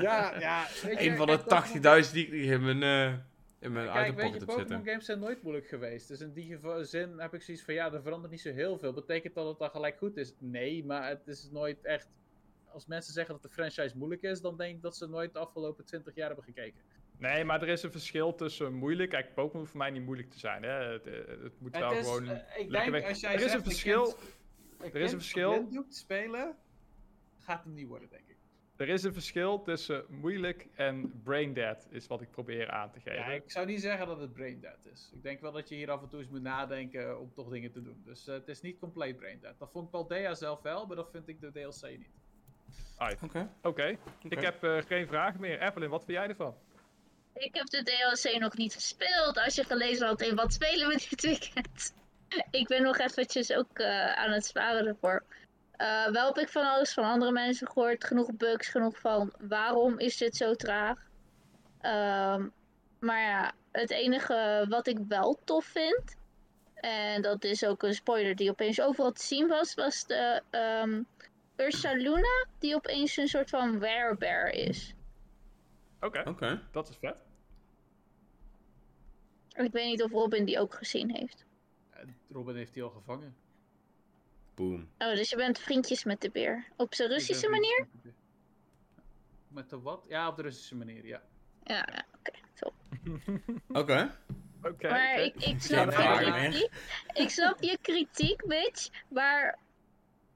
Ja, ja. *laughs* weet je, een van de dat- 80.000 die ik in mijn, eh in mijn Kijk, item weet je, Pokémon games zijn nooit moeilijk geweest. Dus in die zin heb ik zoiets van, ja, er verandert niet zo heel veel. Betekent dat het dan gelijk goed is? Nee, maar het is nooit echt... Als mensen zeggen dat de franchise moeilijk is, dan denk ik dat ze nooit de afgelopen 20 jaar hebben gekeken. Nee, maar er is een verschil tussen moeilijk. Kijk, Pokémon hoeft voor mij niet moeilijk te zijn. Hè? Het, eh, het moet wel Het is, gewoon. eh, ik denk, weg. als jij er is zegt, een verschil. Ik er is een verschil. doet spelen, gaat hem niet worden, denk ik. Er is een verschil tussen moeilijk en brain dead, is wat ik probeer aan te geven. Ja, ik zou niet zeggen dat het brain dead is. Ik denk wel dat je hier af en toe eens moet nadenken om toch dingen te doen. Dus eh, het is niet compleet brain dead. Dat vond Paldea zelf wel, maar dat vind ik de DLC niet. Oké. Oké, ik heb eh, geen vragen meer. Evelyn, wat vind jij ervan? Ik heb de DLC nog niet gespeeld. Als je gelezen had in wat spelen we dit weekend. *laughs* ik ben nog eventjes ook eh, aan het sparen ervoor. Eh, wel heb ik van alles van andere mensen gehoord. Genoeg bugs, genoeg van waarom is dit zo traag. Ehm, maar ja, het enige wat ik wel tof vind. En dat is ook een spoiler die opeens overal te zien was. Was de ehm Ursa Luna. Die opeens een soort van werebear is. Oké, Oké. dat is vet. Ik weet niet of Robin die ook gezien heeft. En Robin heeft die al gevangen. Boom. Oh, dus je bent vriendjes met de beer. Op zijn Russische manier? met de- Met de wat? Ja, op de Russische manier, ja. Ja, ja oké. top. *laughs* Oké. Oké. maar ik, ik, snap je kritiek, ik snap je kritiek, bitch. Maar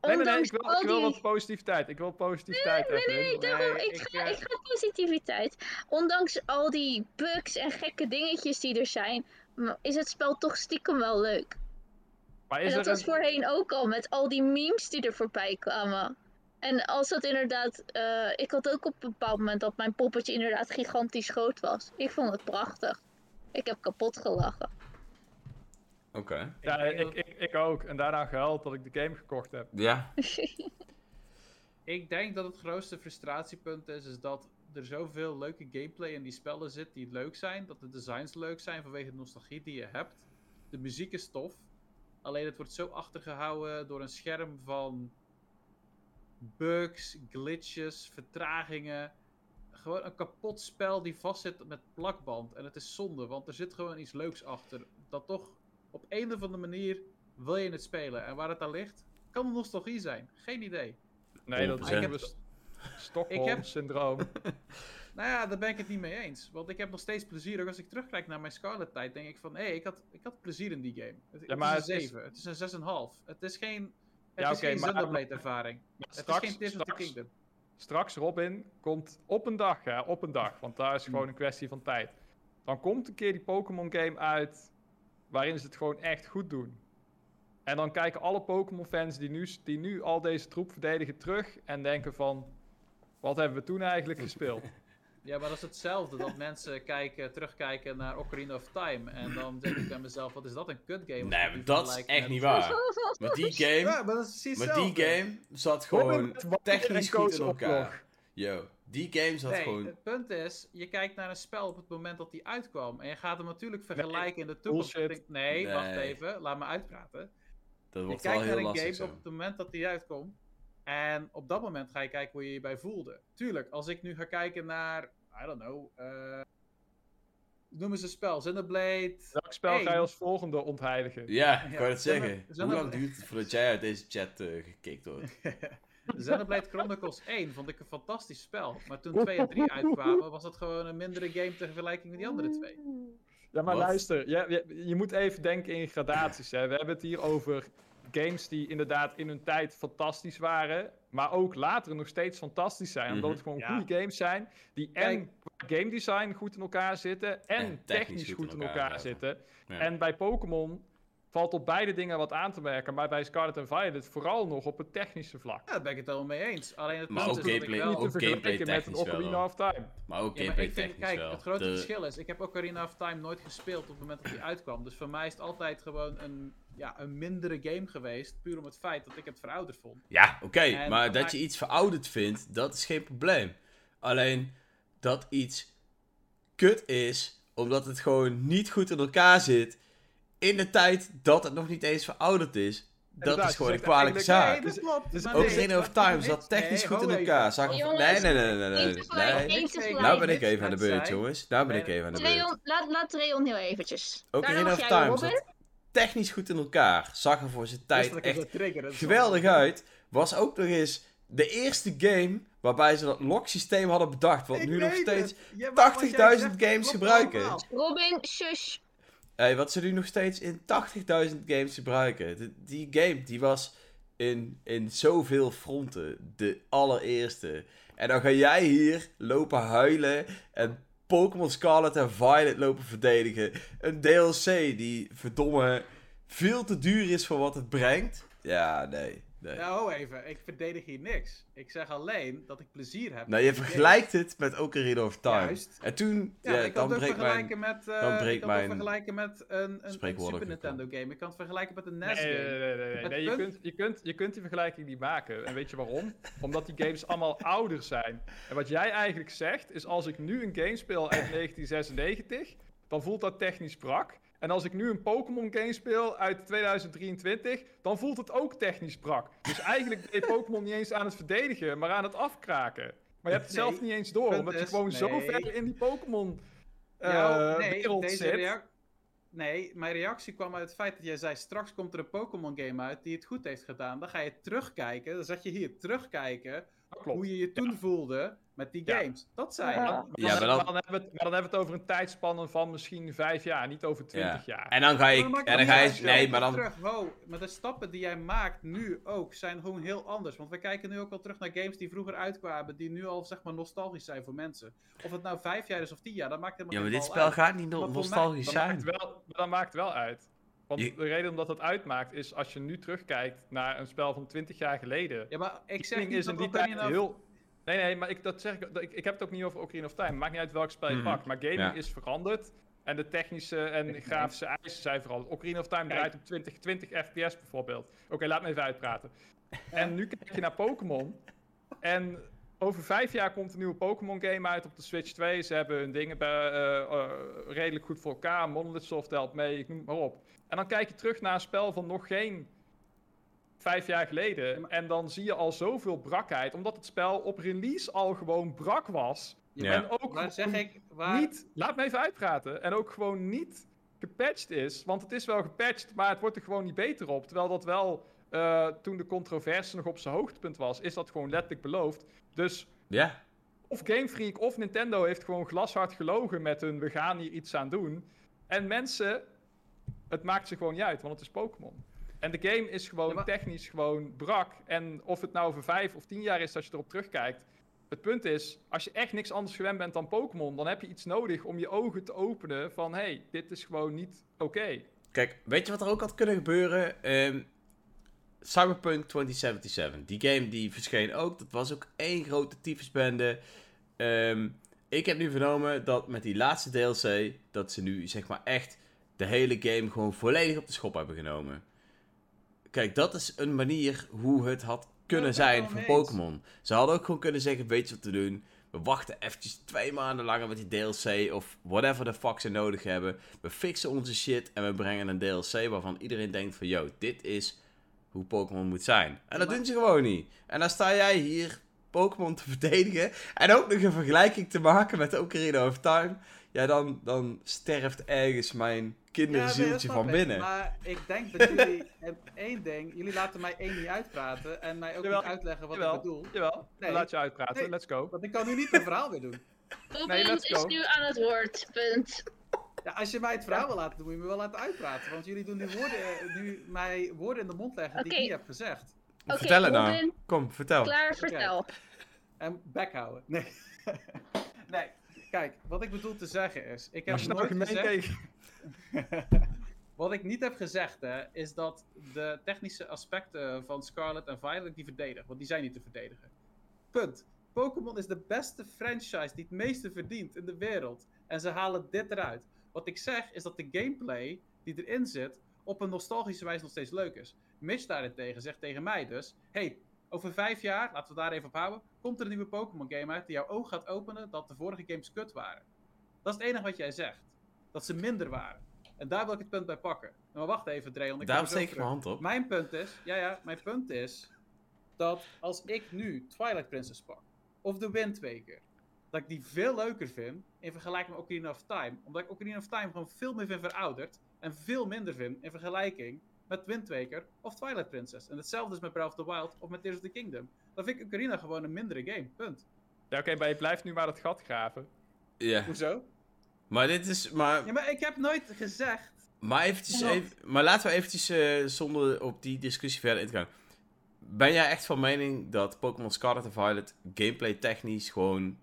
Nee, nee, nee, ik wil, al ik wil die... wat positiviteit. Ik wil positiviteit Nee, nee, daarom, Nee, ik, ik, ga, ik ga positiviteit. Ondanks al die bugs en gekke dingetjes die er zijn, is het spel toch stiekem wel leuk. Maar En is dat er was een... voorheen ook al, met al die memes die er voorbij kwamen. En als dat inderdaad... eh, ik had ook op een bepaald moment dat mijn poppetje inderdaad gigantisch groot was. Ik vond het prachtig. Ik heb kapot gelachen. Oké. Ja, ik, ik, ik ook. En daarna gehuild dat ik de game gekocht heb. Ja. *laughs* Ik denk dat het grootste frustratiepunt is, is dat er zoveel leuke gameplay in die spellen zit die leuk zijn. Dat de designs leuk zijn vanwege de nostalgie die je hebt. De muziek is tof. Alleen het wordt zo achtergehouden door een scherm van bugs, glitches, vertragingen. Gewoon een kapot spel die vastzit met plakband. En het is zonde, want er zit gewoon iets leuks achter. Dat toch op een of andere manier wil je het spelen. En waar het aan ligt, kan nostalgie zijn. Geen idee. Nee, dat is 100%. een Ik heb- st- Stockholm-syndroom. *laughs* Nou ja, daar ben ik het niet mee eens. Want ik heb nog steeds plezier. Ook als ik terugkijk naar mijn Scarlet-tijd, denk ik van... Hé, hey, ik, had, ik had plezier in die game. Het, maar is een het is- 7. Het is een 6,5. Het is geen... Het Ja, is oké, geen Xenoblade-ervaring. Het is geen Tears of the Kingdom. straks, Robin, komt op een dag, ja, op een dag. Want daar is gewoon een kwestie van tijd. Dan komt een keer die Pokémon-game uit... waarin ze het gewoon echt goed doen. En dan kijken alle Pokémon-fans die nu, die nu al deze troep verdedigen terug... en denken van... Wat hebben we toen eigenlijk gespeeld? *laughs* Ja, maar dat is hetzelfde. Dat mensen kijken, terugkijken naar Ocarina of Time. En dan denk ik bij mezelf, wat is dat een kut game? Nee, maar dat is echt niet waar. Met die *laughs* game, Ja, maar dat is precies met hetzelfde. die game zat gewoon technisch goed in elkaar. Yo, die game zat Nee, gewoon... het punt is, je kijkt naar een spel op het moment dat die uitkwam. En je gaat hem natuurlijk vergelijken in de toekomst. denk, Nee, wacht even, laat me uitpraten. Dat Je wordt wel kijkt naar een lastig game zo. op het moment dat die uitkomt. En op dat moment ga je kijken hoe je je bij voelde. Tuurlijk, als ik nu ga kijken naar, I don't know, eh noem eens een spel, Xenoblade. Welk spel Hey. ga je als volgende ontheiligen? Ja, *laughs* ik Ja, wou het zeggen. Hoe lang duurt het voordat jij uit deze chat eh gekikt wordt? *laughs* Xenoblade Chronicles 1 vond ik een fantastisch spel. Maar toen 2 en 3 uitkwamen, was dat gewoon een mindere game ter vergelijking met die andere twee. Ja, maar Wat? luister, je, je, je moet even denken in gradaties. Hè. We hebben het hier over games die inderdaad in hun tijd fantastisch waren, maar ook later nog steeds fantastisch zijn. Omdat Mhm. het gewoon Ja. goede games zijn, die en qua game design goed in elkaar zitten en, technisch, goed in elkaar, zitten. Ja. En bij Pokémon valt op beide dingen wat aan te merken, maar bij Scarlet en Violet vooral nog op het technische vlak. Ja, daar ben ik het wel mee eens. Alleen het Maar ook is dat ik gameplay- wel... ook Niet te vergelijken gameplay met een technisch wel, Ocarina of Time. Maar ook Ja, maar gameplay ik kijk, wel. het grote De- verschil is, ik heb Ocarina of Time nooit gespeeld op het moment dat hij uitkwam. Dus voor mij is het altijd gewoon een, ja, een mindere game geweest, puur om het feit dat ik het verouderd vond. Ja, oké, maar dat je iets verouderd vindt, dat is geen probleem. Alleen dat iets kut is, omdat het gewoon niet goed in elkaar zit, in de tijd dat het nog niet eens verouderd is, dat is gewoon een kwalijke zaak. klopt. dus maar Ook nee, Ocarina of Time zat technisch nee, goed in elkaar. Zag nee, nee, nee, nee, nee, nee. tegelijk. Nou ben ik even aan de beurt, jongens. Nou ben ik Nee. even aan de beurt. Reon, laat, laat Reon heel eventjes. Ocarina Daarna of Time technisch goed in elkaar. Zag er voor zijn tijd echt geweldig wel- uit. Was ook nog eens de eerste game waarbij ze dat lock systeem hadden bedacht. Wat Ik nu nog steeds het. Ja, maar wat jij 80.000 zegt, games gebruiken. Robin, shush. Hey, wat ze nu nog steeds in 80.000 games gebruiken. De- die game die was in, in zoveel fronten de allereerste. En dan ga jij hier lopen huilen en Pokémon Scarlet en Violet lopen verdedigen. Een DLC die verdomme veel te duur is voor wat het brengt. Ja, nee. Nee. Nou, even. Ik verdedig hier niks. Ik zeg alleen dat ik plezier heb. Nou, je vergelijkt het met Ocarina of Time. Juist. En toen, Ja, ja, ik kan dan het ook vergelijken mijn... met, eh, dan breekt ik kan mijn het ook vergelijken met een, een, Super Nintendo game. Ik kan het vergelijken met een NES Nee, game. nee, nee, nee, nee. Je, punt- kunt, je, kunt, je kunt die vergelijking niet maken. En weet je waarom? Omdat die games allemaal ouder zijn. En wat jij eigenlijk zegt, is als ik nu een game speel uit *laughs* 1996, dan voelt dat technisch brak. En als ik nu een Pokémon game speel uit 2023, dan voelt het ook technisch brak. Dus eigenlijk ben je Pokémon niet eens aan het verdedigen, maar aan het afkraken. Maar je hebt het Nee, zelf niet eens door, omdat je gewoon zo ver in die Pokémon eh Ja, nee, wereld deze zit. Nee, mijn reactie kwam uit het feit dat jij zei: straks komt er een Pokémon game uit die het goed heeft gedaan. Dan ga je terugkijken, dan zet je hier terugkijken klopt. hoe je je toen voelde. Met die Ja. games. Dat zei Ja. Ja, maar, maar dan, dan- maar dan hebben we het, maar dan hebben we het over een tijdspanne van misschien vijf jaar, niet over twintig jaar. En dan ga Maar je... dat maakt En dan ga je... Nee, maar dan... Terug, wow, maar de stappen die jij maakt nu ook zijn gewoon heel anders. Want we kijken nu ook al terug naar games die vroeger uitkwamen, die nu al zeg maar nostalgisch zijn voor mensen. Of het nou vijf jaar is of tien jaar, dat maakt Ja, helemaal maar geen dit spel uit. gaat niet Maar no- voor mij- nostalgisch Dat zijn. maakt, wel, maar dat maakt wel uit. Want Je- de reden omdat dat uitmaakt is als je nu terugkijkt naar een spel van 20 jaar geleden. Ja, maar ik zeg niet is in dat die Ocarina tijd of- heel. Nee, nee, maar ik, dat zeg ik, dat- ik, ik heb het ook niet over Ocarina of Time. Maakt niet uit welk spel je pakt. Maar gaming Ja. is veranderd. En de technische en grafische eisen zijn veranderd. Ocarina of Time draait op 20, 20 fps bijvoorbeeld. Oké, laat me even uitpraten. En nu kijk je naar Pokémon. En over vijf jaar komt een nieuwe Pokémon game uit op de Switch 2. Ze hebben hun dingen bij, eh, eh, redelijk goed voor elkaar. Monolith Soft helpt mee, ik noem het maar op. En dan kijk je terug naar een spel van nog geen vijf jaar geleden. Ja, En dan zie je al zoveel brakheid. Omdat het spel op release al gewoon brak was. Ja, En ook zeg ik, waar... niet, laat me even uitpraten. En ook gewoon niet gepatcht is. Want het is wel gepatcht, maar het wordt er gewoon niet beter op. Terwijl dat wel, eh, toen de controverse nog op zijn hoogtepunt was, is dat gewoon letterlijk beloofd. Dus Ja. of Game Freak of Nintendo heeft gewoon glashard gelogen met hun we gaan hier iets aan doen. En mensen, het maakt ze gewoon niet uit, want het is Pokémon. En de game is gewoon Ja, maar- technisch gewoon brak. En of het nou over vijf of tien jaar is dat je erop terugkijkt. Het punt is, als je echt niks anders gewend bent dan Pokémon, dan heb je iets nodig om je ogen te openen van hé, hey, dit is gewoon niet oké. Kijk, weet je wat er ook had kunnen gebeuren? Ehm, Cyberpunk 2077. Die game die verscheen ook. Dat was ook één grote tyfusbende. Ehm ik heb nu vernomen dat met die laatste DLC... dat ze nu zeg maar echt de hele game gewoon volledig op de schop hebben genomen. Kijk, dat is een manier hoe het had kunnen zijn voor. Pokémon. Ze hadden ook gewoon kunnen zeggen, weet je wat te doen? We wachten eventjes twee maanden langer met die DLC of whatever the fuck ze nodig hebben. We fixen onze shit en we brengen een DLC waarvan iedereen denkt van, yo, dit is hoe Pokémon moet zijn. En dat Maar- doen ze gewoon niet. En dan sta jij hier Pokémon te *laughs* verdedigen en ook nog een vergelijking te maken met Ocarina of Time. Ja, dan, dan sterft ergens mijn kinderzieltje snap van ik. binnen. Maar ik denk dat jullie *laughs* één ding, jullie laten mij één niet uitpraten en mij ook Jawel, niet uitleggen wat jawel. ik bedoel. Jawel, Nee. laat je uitpraten, Nee. let's go. Want ik kan nu niet mijn verhaal weer doen. *laughs* Nee, Punt let's is go. nu aan het woord. Punt. Ja, als je mij het verhaal wil laten doen, moet je me wel laten uitpraten. Want jullie doen nu, woorden, eh, nu mij woorden in de mond leggen die ik niet heb gezegd. Vertel het nou. Robin, Kom, vertel. klaar, vertel. En bek houden. Nee. *laughs* nee. Kijk, wat ik bedoel te zeggen is, ik heb Als je nooit gezegd... *laughs* Wat ik niet heb gezegd, hè, is dat de technische aspecten van Scarlet en Violet die verdedigen. Want die zijn niet te verdedigen. Punt. Pokémon is de beste franchise die het meeste verdient in de wereld. En ze halen dit eruit. Wat ik zeg is dat de gameplay die erin zit op een nostalgische wijze nog steeds leuk is. Mitch daarentegen zegt tegen mij dus: hey, over vijf jaar, laten we daar even op houden, komt er een nieuwe Pokémon game uit die jouw oog gaat openen dat de vorige games kut waren. Dat is het enige wat jij zegt. Dat ze minder waren. En daar wil ik het punt bij pakken. Maar wacht even, Dreon. ik Daarom steek ik mijn hand op. Mijn punt is, ja ja, mijn punt is dat als ik nu Twilight Princess pak, of The Wind Waker, dat ik die veel leuker vind in vergelijking met Ocarina of Time. Omdat ik Ocarina of Time gewoon veel meer vind verouderd en veel minder vind in vergelijking met Wind Waker of Twilight Princess. En hetzelfde is met Breath of the Wild of met Tears of the Kingdom. Dan vind ik Ocarina gewoon een mindere game, punt. Ja, oké, maar je blijft nu maar dat gat graven. Ja. Hoezo? Maar dit is, maar Ja, maar ik heb nooit gezegd Maar, eventjes, even, maar laten we eventjes, eh, zonder op die discussie verder in te gaan. Ben jij echt van mening dat Pokémon Scarlet en Violet gameplay technisch gewoon...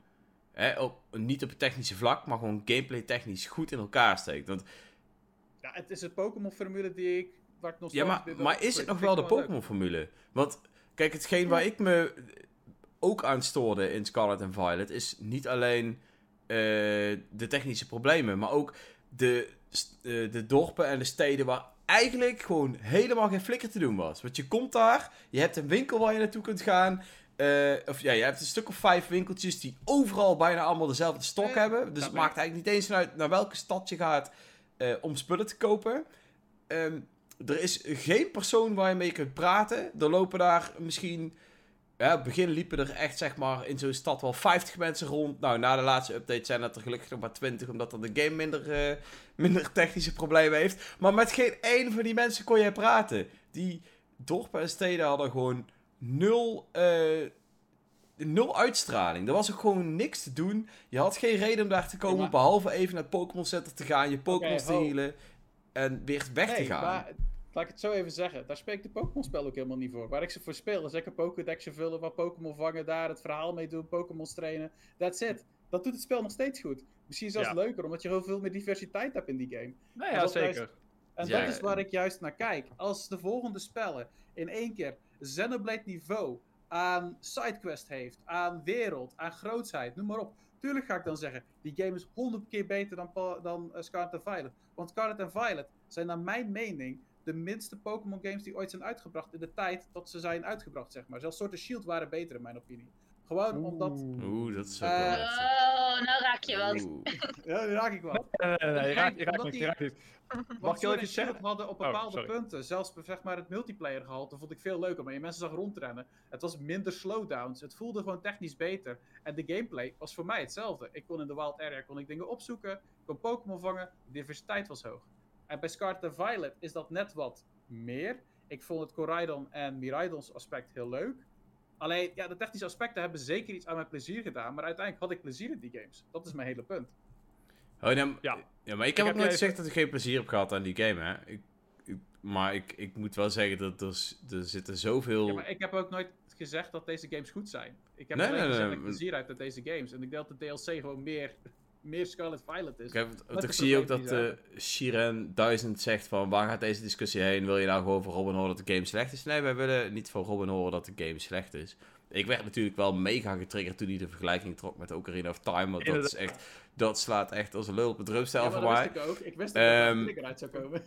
Hè, op, niet op het technische vlak, maar gewoon gameplay technisch goed in elkaar steekt? Want, Ja, het is een Pokémon-formule die ik. Waar ik nog ja, maar, maar is het nog wel de Pokémon-formule? Want, kijk, hetgeen waar ik me ook aan stoorde in Scarlet en Violet... is niet alleen de technische problemen, maar ook de, eh, de dorpen en de steden waar eigenlijk gewoon helemaal geen flikker te doen was. Want je komt daar, je hebt een winkel waar je naartoe kunt gaan... eh, of ja, je hebt een stuk of vijf winkeltjes die overal bijna allemaal dezelfde stok Ja, hebben. Dus het maakt eigenlijk niet eens uit naar welke stad je gaat eh, om spullen te kopen. Ehm, er is geen persoon waar je mee kunt praten. Er lopen daar misschien... Ja, het begin liepen er echt, zeg maar, in zo'n stad wel 50 mensen rond. Nou, na de laatste update zijn dat er gelukkig nog maar 20, omdat dan de game minder, eh, minder technische problemen heeft. Maar met geen één van die mensen kon jij praten. Die dorpen en steden hadden gewoon nul, eh, nul uitstraling. Er was ook gewoon niks te doen. Je had geen reden om daar te komen, maar- behalve even naar het Pokémon Center te gaan, je Pokémon te ho. healen en weer weg te gaan. maar laat ik het zo even zeggen. Daar spreekt de Pokémon-spel ook helemaal niet voor. Waar ik ze voor speel is lekker Pokédexje vullen, wat Pokémon vangen, daar het verhaal mee doen, Pokémon trainen. That's it. Dat doet het spel nog steeds goed. Misschien zelfs Ja. leuker, omdat je heel veel meer diversiteit hebt in die game. Maar ja, zeker. juist- En Ja. dat is waar ik juist naar kijk. Als de volgende spellen in één keer Xenoblade niveau aan sidequest heeft, aan wereld, aan grootsheid, noem maar op. Tuurlijk ga ik dan zeggen, die game is honderd keer beter dan, dan eh, Scarlet en Violet. Want Scarlet en Violet zijn naar mijn mening de minste Pokémon games die ooit zijn uitgebracht in de tijd dat ze zijn uitgebracht, zeg maar. Zelfs Sword and Shield waren beter in mijn opinie. Gewoon omdat... Oeh, dat is ook Eh, wel. Oh, nou raak je wat. Oeh. *laughs* Ja, die raak ik wel. Nee, nee, nee, je raakt, je raakt Omdat niet. Mag ik heel even zeggen? Hadden op Oh, bepaalde sorry. punten, zelfs zeg maar het multiplayer gehalte, vond ik veel leuker. Maar je mensen zag rondrennen. Het was minder slowdowns. Het voelde gewoon technisch beter. En de gameplay was voor mij hetzelfde. Ik kon in de Wild Area kon ik dingen opzoeken, ik kon Pokémon vangen, de diversiteit was hoog. En bij Scarlet en Violet is dat net wat meer. Ik vond het Coraidon en Miraidons aspect heel leuk. Alleen, ja, de technische aspecten hebben zeker iets aan mijn plezier gedaan. Maar uiteindelijk had ik plezier in die games. Dat is mijn hele punt. Oh, nee, Ja. ja, maar ik heb heb ook nooit gezegd dat ik geen plezier heb gehad aan die game, hè. Ik, ik- maar ik, ik moet wel zeggen dat er, er zitten zoveel... Ja, maar ik heb ook nooit gezegd dat deze games goed zijn. Ik heb Nee, alleen nee, gezegd nee, dat ik plezier uit uit deze games. En ik denk dat de DLC gewoon meer, meer Scarlet Violet is. Ik, heb, want ik zie ook dat uh, Shiren 1000 zegt van waar gaat deze discussie heen? Wil je nou gewoon voor Robin horen dat de game slecht is? Nee, wij willen niet van Robin horen dat de game slecht is. Ik werd natuurlijk wel mega getriggerd toen hij de vergelijking trok met Ocarina of Time. Want dat is echt, dat slaat echt als een lul op het drumstel Ja, maar voor dat mij. wist ik ook. Ik wist dat er een eruit zou komen.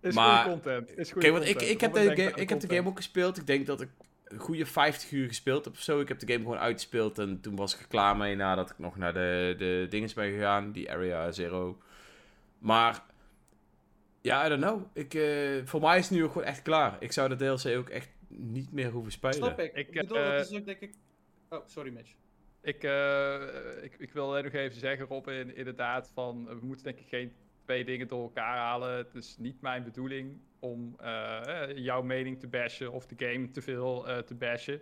Is Maar- goede content. Is goede Kijk, want ik, content. ik, heb, de game, ik heb de game ook gespeeld. Ik denk dat ik goede 50 uur gespeeld heb of zo. Ik heb de game gewoon uitgespeeld en toen was ik er klaar mee nadat ik nog naar de, de dinges ben gegaan, die Area Zero. Maar, ja, I don't know. Ik, eh, voor mij is het nu ook gewoon echt klaar. Ik zou de DLC ook echt niet meer hoeven spelen. Snap ik. Ik, Ik bedoel, eh, dat is ook denk ik... Oh, sorry Mitch. Ik, eh, ik, ik wil alleen nog even zeggen, Robin, inderdaad, van we moeten denk ik geen twee dingen door elkaar halen. Het is niet mijn bedoeling om eh, eh, jouw mening te bashen of de game te veel eh, te bashen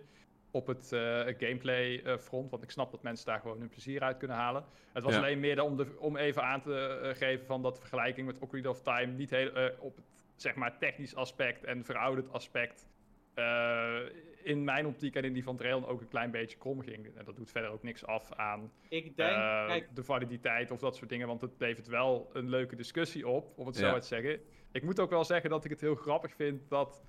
op het eh, gameplay eh, front, want ik snap dat mensen daar gewoon hun plezier uit kunnen halen. Het was Ja. alleen meer om, de, om even aan te geven van dat de vergelijking met Ocarina of Time niet heel eh, op het zeg maar technisch aspect en verouderd aspect eh, in mijn optiek en in die van Trail ook een klein beetje krom ging. En dat doet verder ook niks af aan Ik denk... kijk, de validiteit of dat soort dingen. Want het levert wel een leuke discussie op, om het zo Ja. uit te zeggen. Ik moet ook wel zeggen dat ik het heel grappig vind dat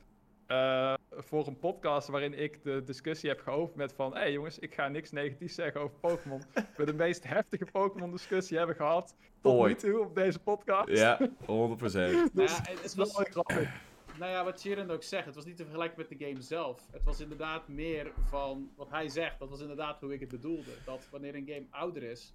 eh, voor een podcast waarin ik de discussie heb geopend met van... Hé hey jongens, ik ga niks negatiefs zeggen over Pokémon. *laughs* we de meest heftige Pokémon discussie hebben gehad tot Ooit. nu toe op deze podcast. Ja, 100%. *laughs* nou Dus ja, het het is was, wel heel grappig. Nou ja, wat Sharon ook zegt, het was niet te vergelijken met de game zelf. Het was inderdaad meer van wat hij zegt. Dat was inderdaad hoe ik het bedoelde. Dat wanneer een game ouder is,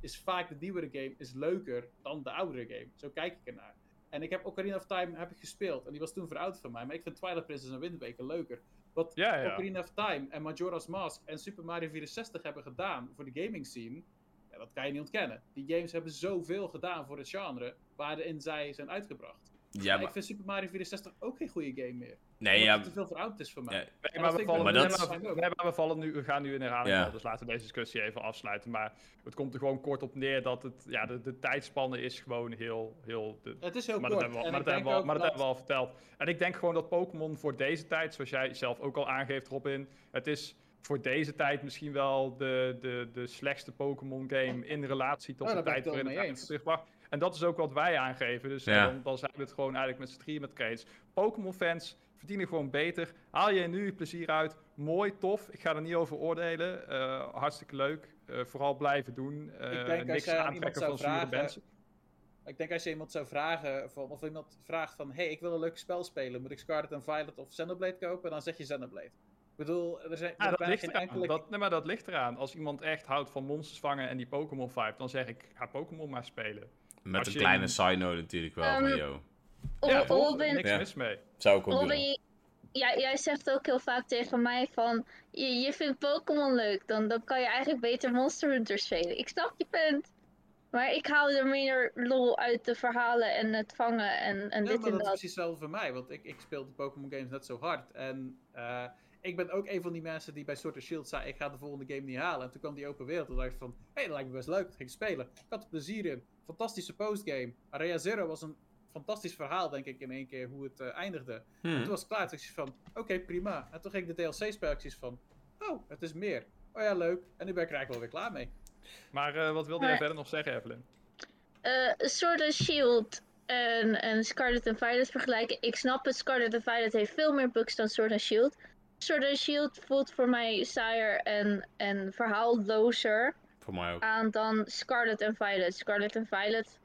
is vaak de nieuwere game is leuker dan de oudere game. Zo kijk ik ernaar. En ik heb Ocarina of Time heb ik gespeeld. En die was toen verouderd van mij. Maar ik vind Twilight Princess en Wind Waker leuker. Wat Ja, ja. Ocarina of Time en Majora's Mask en Super Mario 64 hebben gedaan voor de gaming scene. Ja, dat kan je niet ontkennen. Die games hebben zoveel gedaan voor het genre waarin zij zijn uitgebracht. Ja, Maar maar... ik vind Super Mario 64 ook geen goede game meer. Nee, Omdat ja... het te veel verouderd is voor mij. ja, Nee, dat maar we, vallen, Maar dat- maar, nee, maar we, vallen nu, we gaan nu in herhaling Ja. dus laten we deze discussie even afsluiten. Maar het komt er gewoon kort op neer dat het, ja, de, de tijdspanne is gewoon heel... heel de, Het is heel maar dat kort. hebben we, maar ik dat hebben we, al- maar dat hebben we al verteld. En ik denk gewoon dat Pokémon voor deze tijd, zoals jij zelf ook al aangeeft, Robin, het is voor deze tijd misschien wel de, de, de slechtste Pokémon game in relatie tot de tijd het waarin het is gebracht. En dat is ook wat wij aangeven. Dus Ja. dan, dan zijn we het gewoon eigenlijk met z'n drieën met elkaar eens. Pokémon-fans verdienen gewoon beter. Haal je nu je plezier uit. Mooi, tof. Ik ga er niet over oordelen. Eh, hartstikke leuk. Eh, vooral blijven doen. Eh, Ik denk als niks aan aantrekken iemand van zure vragen- mensen. Ik denk als je iemand zou vragen, van, of iemand vraagt van, hey, ik wil een leuk spel spelen, moet ik Scarlet en Violet of Xenoblade kopen? Dan zeg je Xenoblade. Ik bedoel, er zijn er Ja, dat ligt, geen eraan. enkele... Dat, nee, maar dat ligt eraan. Als iemand echt houdt van monsters vangen en die Pokémon vibe, dan zeg ik, ga Pokémon maar spelen. Met Als een kleine side note natuurlijk wel Ehm, van, yo. Ja? Robin, Niks Ja. mis mee. Zou ik ook doen. Robin, jij, jij zegt ook heel vaak tegen mij van, je, je vindt Pokémon leuk, dan, dan kan je eigenlijk beter Monster Hunter spelen. Ik snap je punt. Maar ik haal er meer lol uit de verhalen en het vangen en, en Ja, dit maar en dat is dat. precies hetzelfde voor mij, want ik, ik speel de Pokémon games net zo hard. En eh, ik ben ook een van die mensen die bij Sword and Shield zei, ik ga de volgende game niet halen. En toen kwam die open wereld. Toen dacht ik van, hé, hey, dat lijkt me best leuk. Dat ging ik spelen. Ik had er plezier in. Fantastische postgame. Area Zero was een fantastisch verhaal, denk ik, in één keer hoe het eh, eindigde. Hmm. Toen was het klaar. Toen dacht ik van, oké, prima. En toen ging ik de DLC-spelletjes van, oh, het is meer. Oh ja, leuk. En nu ben ik er eigenlijk wel weer klaar mee. Maar eh, wat wilde jij verder nog zeggen, Evelyn? eh Sword and Shield en, en Scarlet and Violet vergelijken. Ik snap het, Scarlet and Violet heeft veel meer bugs dan Sword and Shield. Sword and Shield voelt voor mij saaier en, en verhaallozer Voor mij ook. aan dan Scarlet and Violet. Scarlet and Violet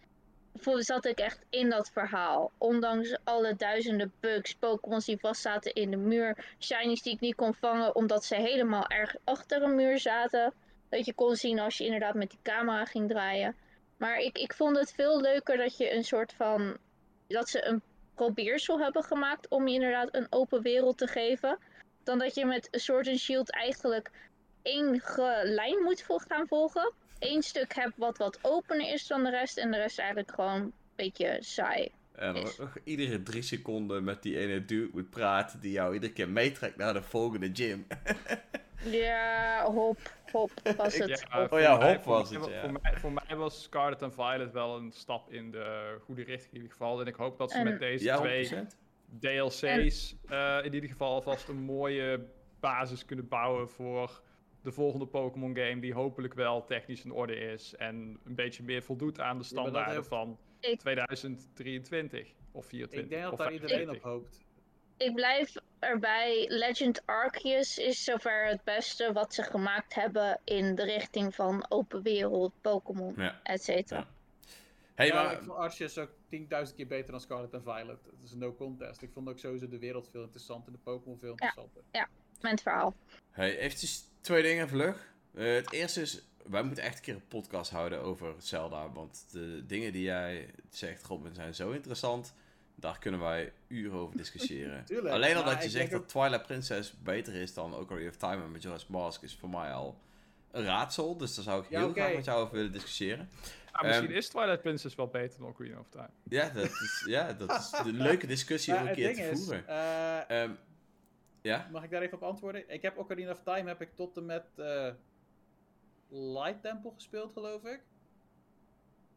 voelde, zat ik echt in dat verhaal. Ondanks alle duizenden bugs, Pokémons die vastzaten in de muur, shinies die ik niet kon vangen omdat ze helemaal erg achter een muur zaten. Dat je kon zien als je inderdaad met die camera ging draaien. Maar ik, ik vond het veel leuker dat je een soort van. dat ze een probeersel hebben gemaakt om je inderdaad een open wereld te geven. Dan dat je met Sword and Shield eigenlijk één lijn moet gaan volgen. Eén stuk hebt wat wat opener is dan de rest. En de rest eigenlijk gewoon een beetje saai. En Is. iedere drie seconden met die ene dude moet praten die jou iedere keer meetrekt naar de volgende gym. *laughs* Ja, hop, hop was het. hop. Oh ja, voor mij- hop voor was mij- het, ja. Voor mij, voor mij was Scarlet and Violet wel een stap in de goede richting in ieder geval. En ik hoop dat ze En- met deze Ja, twee 100%. DLC's eh, in ieder geval alvast een mooie basis kunnen bouwen voor de volgende Pokémon game. Die hopelijk wel technisch in orde is. En een beetje meer voldoet aan de standaarden van Ik- 2023 of 24. Ik denk dat daar iedereen 25. op hoopt. Ik blijf erbij. Legend Arceus is zover het beste wat ze gemaakt hebben in de richting van open wereld, Pokémon, Ja. et cetera. Ja. Hey, ja, maar ik vond Arceus ook 10.000 keer beter dan Scarlet and Violet. Dat is no contest. Ik vond ook sowieso de wereld veel interessanter, de Pokémon veel interessanter. Met verhaal. Hey, eventjes twee dingen vlug. Eh, het eerste is, wij moeten echt een keer een podcast houden over Zelda. Want de dingen die jij zegt, Robin, zijn zo interessant. Daar kunnen wij uren over discussiëren. *laughs* Tuurlijk, Alleen al dat je zegt dat Twilight Princess beter is dan Ocarina of Time en Majora's Mask is voor mij al een raadsel. Dus daar zou ik Ja, heel graag met jou over willen discussiëren. Ah, misschien Ehm, is Twilight Princess wel beter dan Queen of Time. Ja, dat is, ja, dat is een leuke discussie *laughs* om een keer te is, voeren. eh, Ehm, ja? mag ik daar even op antwoorden? Ik heb Ocarina of Time heb ik tot en met eh, Light Temple gespeeld, geloof ik.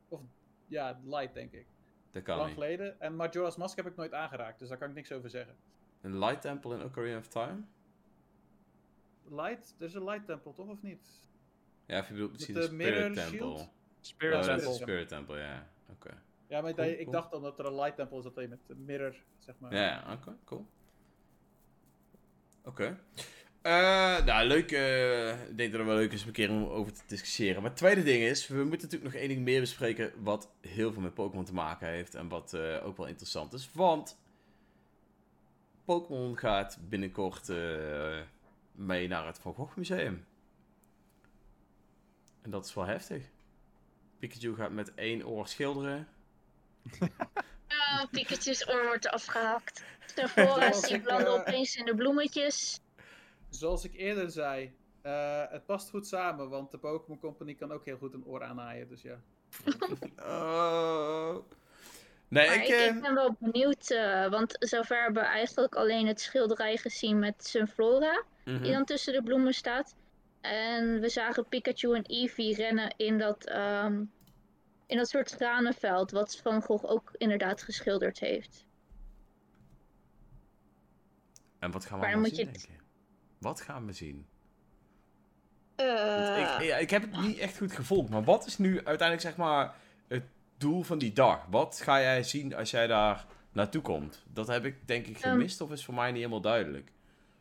Of ja, Light denk ik. Dat kan Lang niet. geleden. En Majora's Mask heb ik nooit aangeraakt, dus daar kan ik niks over zeggen. Een Light Temple in Ocarina of Time? Light? Er is een Light Temple, toch of niet? Ja, of je bedoelt misschien de de Spirit Mirror Temple. Shield? Spirit Oh, dat is Temple. de Spirit Temple, ja. Oké. Ja, maar Cool, ik cool. dacht dan dat er een Light Temple is, dat je met de mirror, zeg maar. Ja, ja, oké, cool. Oké. Eh, nou, leuk. eh, ik denk dat het wel leuk is om een keer om over te discussiëren. Maar het tweede ding is, we moeten natuurlijk nog één ding meer bespreken wat heel veel met Pokémon te maken heeft en wat eh, ook wel interessant is. Want Pokémon gaat binnenkort mee naar het Van Gogh Museum. En dat is wel heftig. Pikachu gaat met één oor schilderen. *laughs* Oh, Pikachu's oor wordt afgehakt. Sephora die ik, belanden eh, opeens in de bloemetjes. Zoals ik eerder zei, eh, het past goed samen, want de Pokémon Company kan ook heel goed een oor aanhaaien, dus ja. *laughs* *laughs* Oh. Nee, Maar ik... ik, eh, ik ben wel benieuwd, eh, want zover hebben we eigenlijk alleen het schilderij gezien met Sunflora, mhm. die dan tussen de bloemen staat. En we zagen Pikachu en Eevee rennen in dat, ehm, in dat soort granenveld, wat Van Gogh ook inderdaad geschilderd heeft. En wat gaan we allemaal zien, het-? Wat gaan we zien? Eh, ik, ja, ik heb het niet echt goed gevolgd, maar wat is nu uiteindelijk zeg maar het doel van die dag? Wat ga jij zien als jij daar naartoe komt? Dat heb ik denk ik Ehm. gemist of is voor mij niet helemaal duidelijk?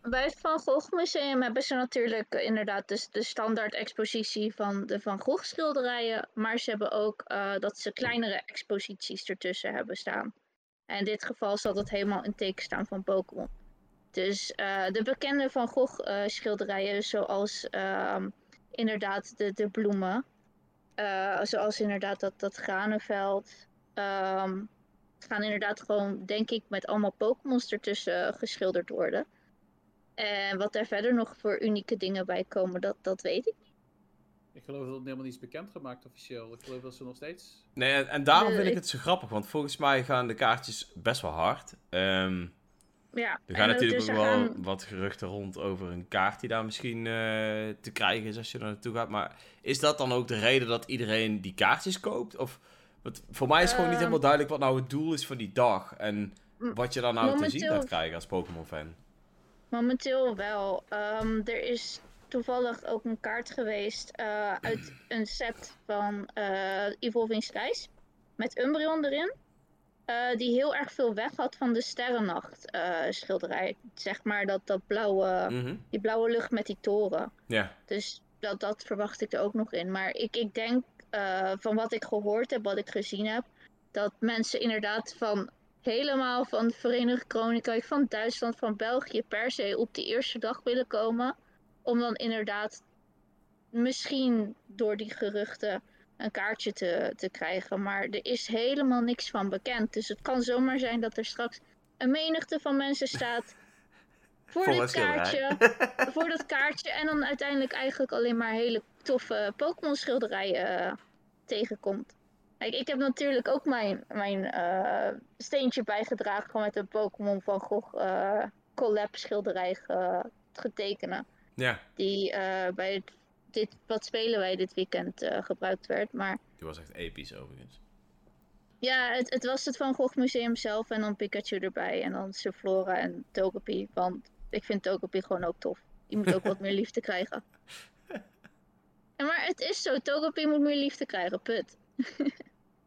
Bij het Van Gogh Museum hebben ze natuurlijk eh, inderdaad dus de standaard expositie van de Van Gogh schilderijen. Maar ze hebben ook eh, dat ze kleinere exposities ertussen hebben staan. En in dit geval zal dat helemaal in teken staan van Pokémon. Dus eh, de bekende Van Gogh eh, schilderijen zoals ehm, inderdaad de, de bloemen. eh, zoals inderdaad dat, dat granenveld. ehm, gaan inderdaad gewoon, denk ik, met allemaal Pokémons ertussen geschilderd worden. En wat daar verder nog voor unieke dingen bij komen, dat, dat weet ik. Ik geloof dat het helemaal niet is bekendgemaakt officieel. Ik geloof dat ze nog steeds... Nee, en, en daarom vind ik ik- het zo grappig, want volgens mij gaan de kaartjes best wel hard. Ehm, ja. Er gaan en natuurlijk dus ook wel gaan- wat geruchten rond over een kaart die daar misschien eh, te krijgen is als je er naartoe gaat. Maar is dat dan ook de reden dat iedereen die kaartjes koopt? Of, want voor mij is gewoon niet Ehm. helemaal duidelijk wat nou het doel is van die dag. En wat je dan nou te zien gaat krijgen als Pokémon-fan. Momenteel wel. Ehm, er is toevallig ook een kaart geweest eh, uit een set van eh Evolving Skies. Met Umbreon erin. Eh, die heel erg veel weg had van de Sterrennacht eh, schilderij. Zeg maar dat, dat blauwe, Mhm. die blauwe lucht met die toren. Ja, Dus dat, dat verwacht ik er ook nog in. Maar ik, ik denk eh, van wat ik gehoord heb, wat ik gezien heb, dat mensen inderdaad van helemaal van het Verenigd Koninkrijk, van Duitsland, van België per se op die eerste dag willen komen. Om dan inderdaad misschien door die geruchten een kaartje te, te krijgen. Maar er is helemaal niks van bekend. Dus het kan zomaar zijn dat er straks een menigte van mensen staat. *laughs* Voor, dit schilderij. kaartje. *laughs* voor dat kaartje. En dan uiteindelijk eigenlijk alleen maar hele toffe Pokémon schilderijen eh, tegenkomt. Kijk, ik heb natuurlijk ook mijn, mijn eh, steentje bijgedragen gewoon met een Pokémon van Gogh eh, collab schilderij ge- getekenen. ja. Die eh, bij het, dit, wat spelen wij dit weekend eh, gebruikt werd. Maar Die was echt episch overigens. ja, het, het was het Van Gogh Museum zelf en dan Pikachu erbij. En dan Surflora en Togepi. Want ik vind Togepi gewoon ook tof. Die moet ook wat *laughs* meer liefde krijgen. Ja, maar het is zo, Togepi moet meer liefde krijgen, put.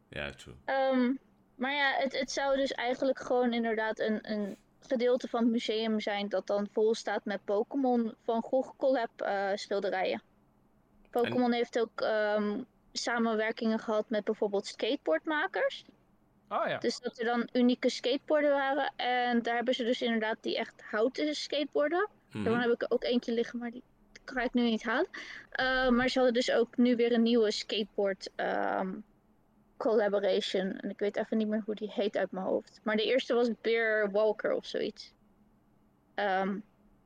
Ja, true. Ehm, maar ja, het, het zou dus eigenlijk gewoon inderdaad een, een gedeelte van het museum zijn dat dan vol staat met Pokémon van Gogh collab eh, schilderijen. Pokémon heeft ook ehm, samenwerkingen gehad met bijvoorbeeld skateboardmakers. Oh ja. Dus dat er dan unieke skateboarden waren. En daar hebben ze dus inderdaad die echt houten skateboarden. Daarvan heb ik er ook eentje liggen, maar die kan ik nu niet halen. Eh, maar ze hadden dus ook nu weer een nieuwe skateboard ehm, collaboration. En ik weet even niet meer hoe die heet uit mijn hoofd. Maar de eerste was Bear Walker of zoiets. Ehm,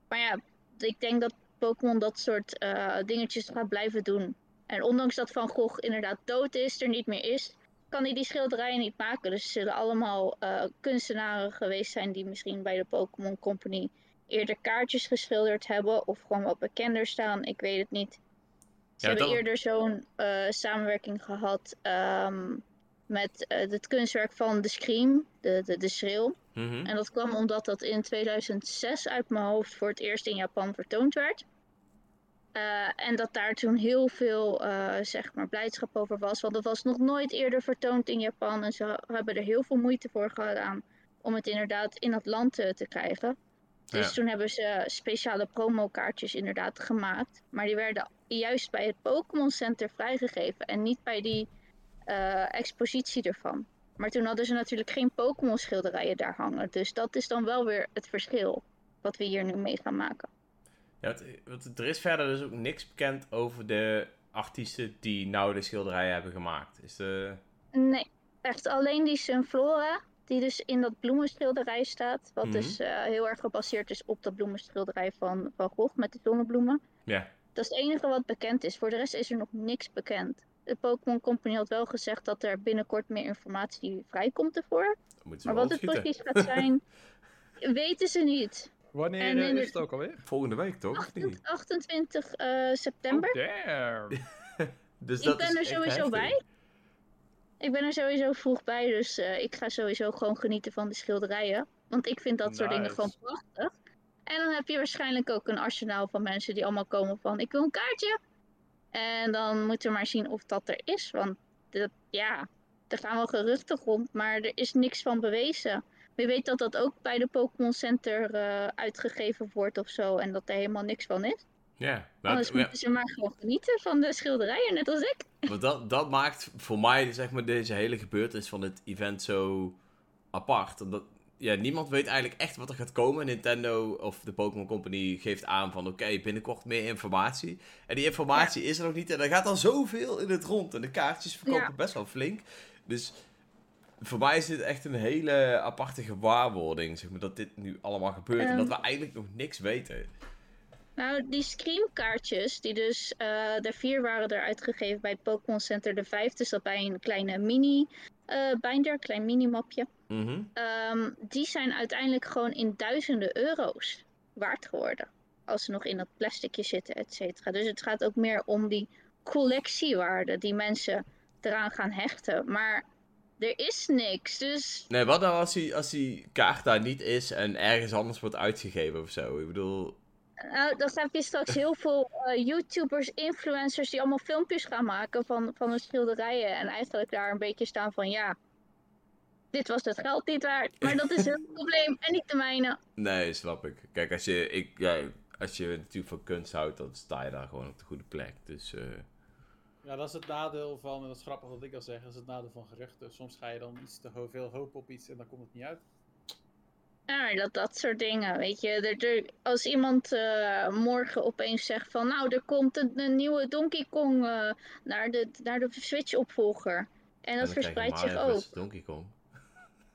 maar ja, ik denk dat Pokémon dat soort eh, dingetjes gaat blijven doen. En ondanks dat Van Gogh inderdaad dood is, er niet meer is, kan hij die schilderijen niet maken. Dus ze zullen allemaal eh, kunstenaren geweest zijn die misschien bij de Pokémon Company eerder kaartjes geschilderd hebben of gewoon wat bekender staan. Ik weet het niet. Ze Ja, hebben dat- eerder zo'n eh, samenwerking gehad ehm, met eh, het kunstwerk van The Scream, de, de, de schreeuw. Mhm. En dat kwam omdat dat in 2006 uit mijn hoofd voor het eerst in Japan vertoond werd. Eh, en dat daar toen heel veel eh, zeg maar blijdschap over was. Want het was nog nooit eerder vertoond in Japan. En ze hebben er heel veel moeite voor gedaan om het inderdaad in het land te, te krijgen. Dus Ja. toen hebben ze speciale promokaartjes inderdaad gemaakt. Maar die werden juist bij het Pokémon Center vrijgegeven. En niet bij die eh, expositie ervan. Maar toen hadden ze natuurlijk geen Pokémon schilderijen daar hangen. Dus dat is dan wel weer het verschil. Wat we hier nu mee gaan maken. Ja, want, er is verder dus ook niks bekend over de artiesten die nou de schilderijen hebben gemaakt. Is de... Nee, echt alleen die Sunflora. Die dus in dat bloemenschilderij staat. Wat Mhm. dus eh, heel erg gebaseerd is op dat bloemenschilderij van Van Gogh met de zonnebloemen. Ja. Dat is het enige wat bekend is. Voor de rest is er nog niks bekend. De Pokémon Company had wel gezegd dat er binnenkort meer informatie vrijkomt ervoor. Maar wat het precies gaat zijn, *laughs* weten ze niet. Wanneer En eh, in is het ook alweer? Volgende week toch? Of niet? 28 eh, september. Oh, damn. *laughs* Dus Ik dat ben is er sowieso heftig. bij. Ik ben er sowieso vroeg bij, dus eh, ik ga sowieso gewoon genieten van de schilderijen. Want ik vind dat soort dingen gewoon prachtig. En dan heb je waarschijnlijk ook een arsenaal van mensen die allemaal komen van ik wil een kaartje. En dan moeten we maar zien of dat er is. Want dat, ja, er gaan wel geruchten rond, maar er is niks van bewezen. Wie weet dat dat ook bij de Pokémon Center eh, uitgegeven wordt of zo. En dat er helemaal niks van is. Ja, nou, Anders ja, moeten ze maar gewoon genieten van de schilderijen, net als ik. *laughs* want dat, dat maakt voor mij zeg maar, deze hele gebeurtenis van het event zo apart. Omdat ja, niemand weet eigenlijk echt wat er gaat komen. Nintendo of de Pokémon Company geeft aan van oké, binnenkort meer informatie. En die informatie is er nog niet. En er gaat al zoveel in het rond. En de kaartjes verkopen Ja. best wel flink. Dus voor mij is dit echt een hele aparte gewaarwording. Zeg maar, dat dit nu allemaal gebeurt. en Ehm. dat we eigenlijk nog niks weten. Nou, die Scream-kaartjes, die dus, eh de vier waren er uitgegeven bij Pokémon Center de 5. Dus dat bij een kleine mini-binder, klein mini-mapje. Mhm. Ehm, die zijn uiteindelijk gewoon in duizenden euro's waard geworden. Als ze nog in dat plasticje zitten, et cetera. Dus het gaat ook meer om die collectiewaarde die mensen eraan gaan hechten. Maar er is niks, dus Nee, wat nou als die, als die kaart daar niet is en ergens anders wordt uitgegeven of zo? Ik bedoel, Nou, dan heb je straks heel veel eh, YouTubers, influencers die allemaal filmpjes gaan maken van, van hun schilderijen. En eigenlijk daar een beetje staan van ja, dit was het geld niet waard. Maar dat is hun *laughs* probleem en niet de mijne. nee, snap ik. Kijk, als je, ik, ja, als je natuurlijk van kunst houdt, dan sta je daar gewoon op de goede plek. Dus, eh, Ja, dat is het nadeel van, en dat is grappig wat ik al zeg, dat is het nadeel van geruchten. Soms ga je dan iets te veel hoop op iets en dan komt het niet uit. Ja, dat, dat soort dingen, weet je. Er, er- als iemand eh, morgen opeens zegt van nou, er komt een, een nieuwe Donkey Kong eh, naar, de, naar de Switch-opvolger. En en dat verspreidt zich ook. Donkey Kong.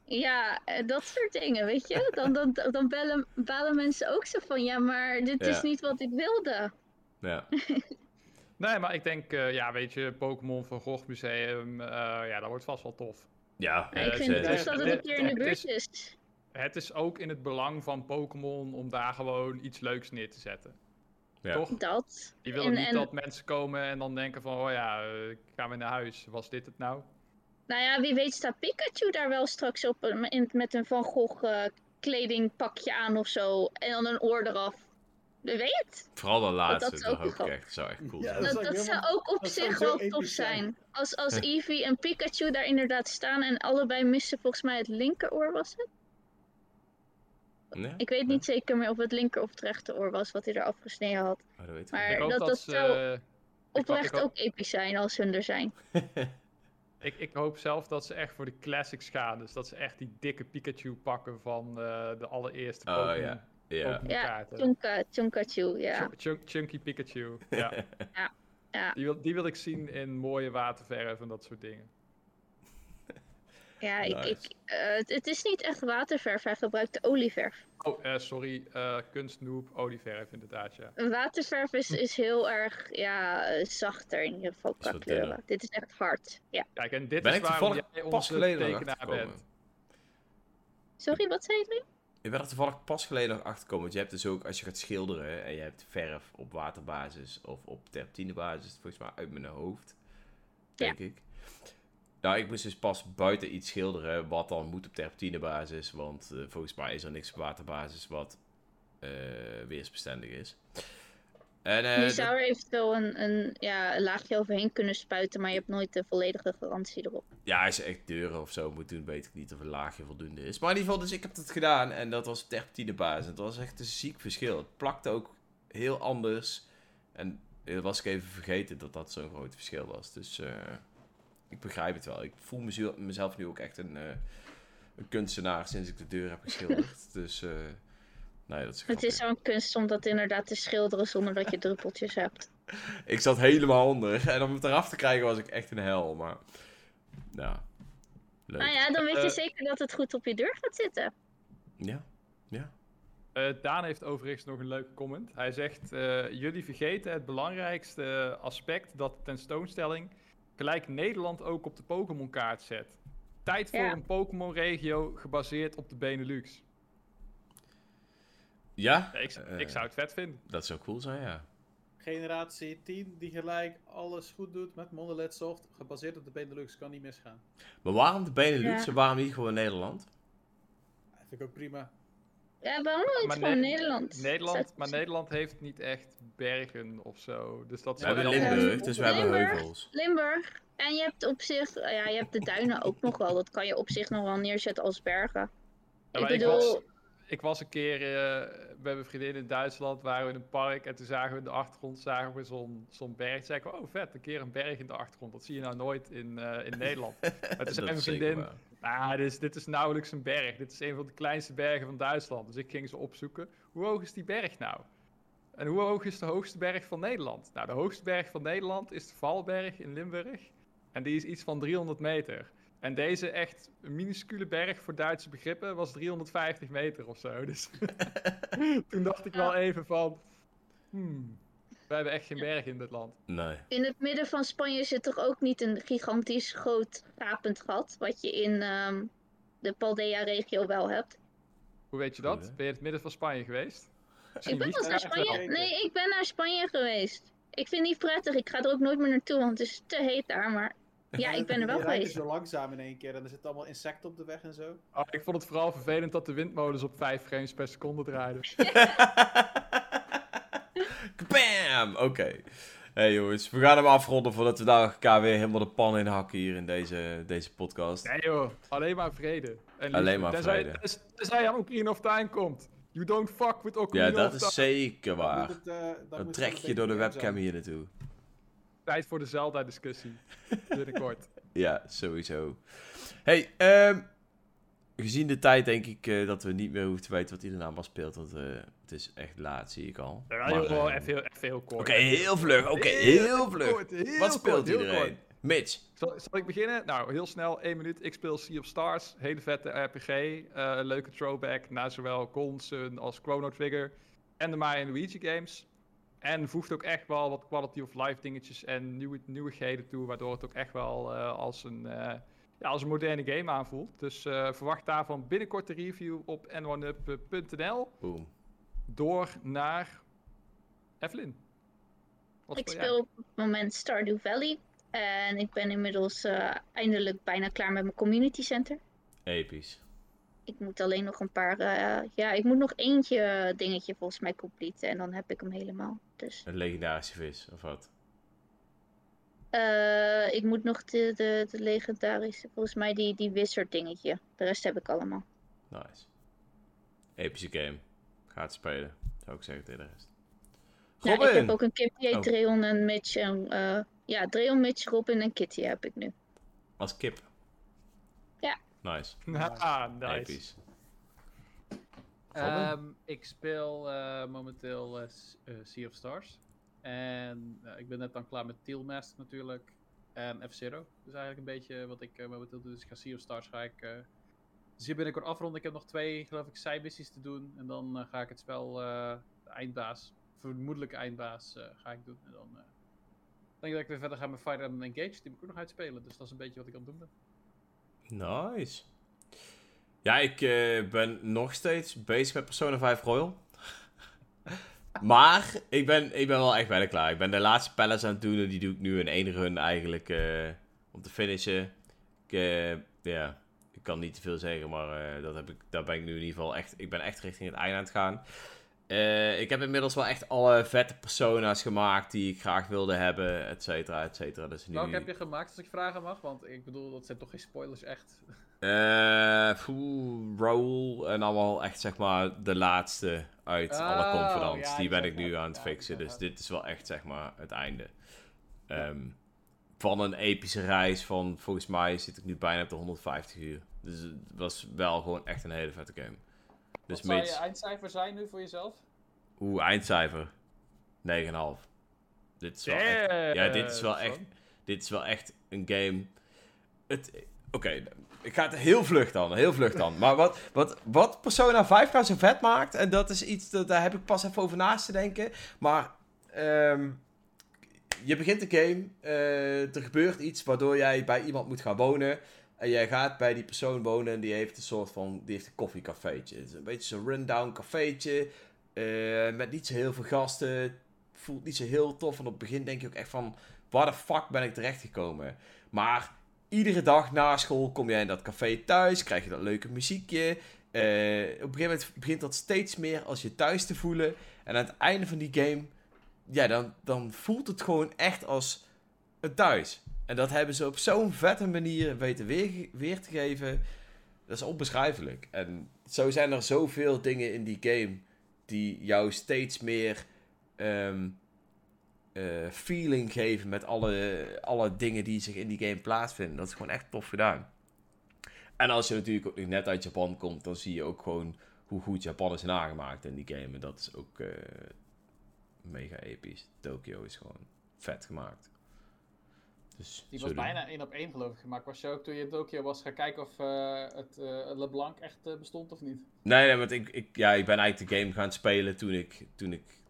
Ja, eh, dat soort dingen, weet je. Dan, dan, dan bellen, bellen mensen ook zo van ja, maar dit is niet wat ik wilde. Ja. *laughs* Nee, maar ik denk, eh, ja, weet je, Pokémon Van Gogh Museum, eh, ja, dat wordt vast wel tof. Ja, ik vind het best dat het een keer in de buurt is- is. Het is ook in het belang van Pokémon om daar gewoon iets leuks neer te zetten. Ja. Toch? Dat. Je wil En- niet en- dat mensen komen en dan denken van, oh ja, eh, ik ga weer naar huis. Was dit het nou? Nou ja, wie weet staat Pikachu daar wel straks op eh, in, met een Van Gogh eh, kledingpakje aan of zo. En dan een oor eraf. Wie weet. Vooral de laatste, dat dat, ook hoop ik nog- echt. Dat zou echt cool Ja, zijn. Dat, zou dat ook op zich wel tof zijn. zijn. Als, als Eevee en Pikachu daar inderdaad staan en allebei missen volgens mij het linkeroor was het. Nee? Ik weet niet zeker meer of het linker of het rechteroor was wat hij er afgesneden had. Oh, dat weet ik Maar ik dat- dat, dat ze... eh, Oprecht hoop- ook episch zijn als hun er zijn. *laughs* Ik, ik hoop zelf dat ze echt voor de classics gaan. Dus dat ze echt die dikke Pikachu pakken van eh, de allereerste Oh, Pokémon, ja. Chunka, Chunkachu, ja. Chunk- Chunk- Chunky Pikachu. *laughs* Ja. ja. Die, wil, die wil ik zien in mooie waterverf en dat soort dingen. Ja, ik, Nice. ik, eh, het, het is niet echt waterverf, hij gebruikt de olieverf. Oh, eh, sorry. eh kunstnoep, olieverf inderdaad, ja. Een Waterverf is, is heel erg ja, zachter in ieder geval qua kleuren. Dit is echt hard. Ja. Kijk, en dit Ben is ik waarom toevallig jij pas onze geleden tekenaar bent. Sorry, wat zei je nu? Ik ben er toevallig pas geleden nog achtergekomen. Want je hebt dus ook, als je gaat schilderen en je hebt verf op waterbasis of op terpentinebasis, volgens mij uit mijn hoofd, denk ik. Nou, ik moest dus pas buiten iets schilderen wat dan moet op terpentinebasis, want eh, volgens mij is er niks op waterbasis wat eh, weersbestendig is. En, eh, je dat- zou er eventueel een, een, ja, een laagje overheen kunnen spuiten, maar je hebt nooit de volledige garantie erop. Ja, als je echt deuren of zo moet doen, weet ik niet of een laagje voldoende is. Maar in ieder geval, dus ik heb het gedaan en dat was op terpentine basis. Het was echt een ziek verschil. Het plakte ook heel anders. En eh, was ik even vergeten dat dat zo'n groot verschil was. Dus eh, ik begrijp het wel. Ik voel mezelf, mezelf nu ook echt een, eh, een kunstenaar sinds ik de deur heb geschilderd. *laughs* dus, eh nee, dat is Het is zo'n kunst om dat inderdaad te schilderen zonder dat je *laughs* druppeltjes hebt. Ik zat helemaal onder. *laughs* En om het eraf te krijgen was ik echt een hel. Maar, nou, leuk. Nou ja, dan weet je Eh. zeker dat het goed op je deur gaat zitten. ja. ja. Eh, Daan heeft overigens nog een leuke comment. Hij zegt: eh, Jullie vergeten het belangrijkste aspect dat de tentoonstelling gelijk Nederland ook op de Pokémon-kaart zet. Tijd voor Ja. een Pokémon-regio gebaseerd op de Benelux. Ja? Ja, ik, Eh, ik zou het vet vinden. Dat zou cool zijn, ja. Generatie 10 die gelijk alles goed doet met Monolith Soft, gebaseerd op de Benelux, kan niet misgaan. Maar waarom de Benelux Ja. en waarom niet gewoon Nederland? Dat vind ik ook prima. Ja, waarom Maar gewoon Ne- Nederland? Nederland, maar Nederland heeft niet echt bergen of zo. Dus dat is We hebben Limburg. Limburg, dus we hebben heuvels. Limburg. En je hebt op zich, ja, je hebt de duinen ook nog wel. Dat kan je op zich nog wel neerzetten als bergen. Ja, ik bedoel, was- Ik was een keer eh, bij mijn vriendin in Duitsland, waren we in een park en toen zagen we in de achtergrond zagen we zo'n zo'n berg. Zei ik, oh vet, een keer een berg in de achtergrond. Dat zie je nou nooit in, eh, in *laughs* Nederland. Maar toen zei mijn vriendin, nou, dit is, dit is nauwelijks een berg. Dit is een van de kleinste bergen van Duitsland. Dus ik ging ze opzoeken. Hoe hoog is die berg nou? En hoe hoog is de hoogste berg van Nederland? Nou, de hoogste berg van Nederland is de Valberg in Limburg. En die is iets van 300 meter. En deze echt minuscule berg voor Duitse begrippen was 350 meter of zo. *laughs* Dus *laughs* toen dacht ik wel even van... Hmm. We hebben echt geen bergen in dit land. Nee. In het midden van Spanje zit toch ook niet een gigantisch groot gapend gat, wat je in ehm, de Paldea-regio wel hebt. Hoe weet je dat? Ben je in het midden van Spanje geweest? Ik ben wel naar. Spanje. Nee, ik ben naar Spanje geweest. Ik vind het niet prettig. Ik ga er ook nooit meer naartoe, want het is te heet daar. Maar ja, ik ben er wel geweest. zo langzaam in één keer en er zitten allemaal insecten op de weg en zo. Oh, ik vond het vooral vervelend dat de windmolens op 5 frames per seconde draaiden. *laughs* Bam! Oké. Hey jongens, we gaan hem afronden voordat we daar elkaar weer helemaal de pan in hakken hier in deze, deze podcast. Nee joh, alleen maar vrede. En liefde. Alleen maar Tenzij- vrede. tenzij- aan Ocarina of Time komt. You don't fuck with Ja, Ocarina dat of is zeker waar. eh, dan trek je door de webcam zijn. hier naartoe. Tijd voor de Zelda-discussie. Binnenkort. *laughs* Ja, sowieso. Hey, ehm, gezien de tijd denk ik eh, dat we niet meer hoeven te weten wat iedereen allemaal speelt. Want eh, het is echt laat, zie ik al. Ja, Maar, joh, eh, even, heel- even heel kort. Oké, heel vlug. Oké, heel vlug. kort, heel Wat speelt kort, heel iedereen? kort. Mitch. Zal, zal ik beginnen? Nou, heel snel, één minuut. Ik speel Sea of Stars. Hele vette RPG. eh, leuke throwback naar zowel Golden Sun als Chrono Trigger. En de Mario Luigi games. En voegt ook echt wel wat quality of life dingetjes en nieuwe, nieuwigheden toe. Waardoor het ook echt wel eh, als, een, eh, ja, als een moderne game aanvoelt. Dus eh, verwacht daarvan binnenkort de review op n1up.nl. Boom. Door naar Evelyn. Wat Ik speel op het moment Stardew Valley. En ik ben inmiddels eh, eindelijk bijna klaar met mijn community center. Episch. Ik moet alleen nog een paar. eh, ja, ik moet nog eentje dingetje volgens mij completen. En dan heb ik hem helemaal. Dus Een legendarische vis, of wat? eh, ik moet nog de, de, de legendarische. Volgens mij die, die wizard dingetje. De rest heb ik allemaal. Nice. Epische game. Ga het spelen, zou ik zeggen tegen de rest. Ja, ik Robin! heb ook een kip Oh. Dreon en Mitch. En, eh, ja, Dreon, Mitch, Robin en Kitty heb ik nu. Als kip. Ja. Nice. *laughs* Ah, nice. Episch. Ehm, ik speel eh, momenteel eh, eh, Sea of Stars. En ik ben net dan klaar met Tealmaster natuurlijk. En F-Zero. Dus eigenlijk een beetje wat ik momenteel doe. Dus ik ga Sea of Stars ga ik... zeer binnenkort afronden. Ik heb nog twee, geloof ik, zijmissies te doen. En dan ga ik het spel, de eindbaas, vermoedelijke eindbaas, ga ik doen. En dan denk ik dat ik weer verder ga met Fire Emblem Engage. Die moet ik ook nog uitspelen. Dus dat is een beetje wat ik aan het doen ben. Nice. Ja, ik eh, ben nog steeds bezig met Persona 5 Royal. *laughs* maar ik ben, ik ben wel echt bijna klaar. Ik ben de laatste pallets aan het doen en die doe ik nu in één run eigenlijk eh, om te finishen. Ik, ja, ik kan niet te veel zeggen, maar dat heb ik, daar ben ik nu in ieder geval echt... Ik ben echt richting het einde aan het gaan. Ik heb inmiddels wel echt alle vette persona's gemaakt die ik graag wilde hebben, et cetera, et cetera. Dus nu... Welke heb je gemaakt, als ik vragen mag? Want ik bedoel, dat zijn toch geen spoilers echt. *laughs* Eh, poeh, Raoul en allemaal echt zeg maar de laatste uit alle Oh, confidants. ja, die ben ik nu aan het fixen. Dus dit is wel echt zeg maar het einde. Ehm, van een epische reis van volgens mij zit ik nu bijna op de 150 uur. Dus het was wel gewoon echt een hele vette game. Dus Wat zou je eindcijfer zijn nu voor jezelf? hoe eindcijfer? 9,5. Dit is wel echt, ja, dit is wel echt, dit is wel echt een game. Het, oké, ik ga het heel vlug dan, heel vlug dan. Maar wat, wat, wat Persona 5 nou zo vet maakt, en dat is iets, dat, daar heb ik pas even over naast te denken. Maar ehm, je begint de game, eh, er gebeurt iets waardoor jij bij iemand moet gaan wonen. En jij gaat bij die persoon wonen en die heeft een soort van, die heeft een koffiecafeetje. Het is een beetje zo'n rundown cafeetje, eh, met niet zo heel veel gasten. Voelt niet zo heel tof, en op het begin denk je ook echt van, waar de fuck ben ik terechtgekomen? Maar iedere dag na school kom jij in dat café thuis, krijg je dat leuke muziekje. Eh, op een gegeven moment begint dat steeds meer als je thuis te voelen. En aan het einde van die game, ja, dan, dan voelt het gewoon echt als een thuis. En dat hebben ze op zo'n vette manier weten weer, weer te geven. Dat is onbeschrijfelijk. En zo zijn er zoveel dingen in die game die jou steeds meer ehm, eh, feeling geven met alle, alle dingen die zich in die game plaatsvinden. Dat is gewoon echt tof gedaan. En als je natuurlijk ook net uit Japan komt, dan zie je ook gewoon hoe goed Japan is nagemaakt in die game. En dat is ook eh, mega episch. Tokyo is gewoon vet gemaakt. Dus Die was bijna één op één geloof ik gemaakt. Was je ook toen je in Tokio was gaan kijken of eh, het eh, LeBlanc echt bestond of niet? Nee, nee, want ik, ik, ja, ik ben eigenlijk de game gaan spelen toen ik, toen ik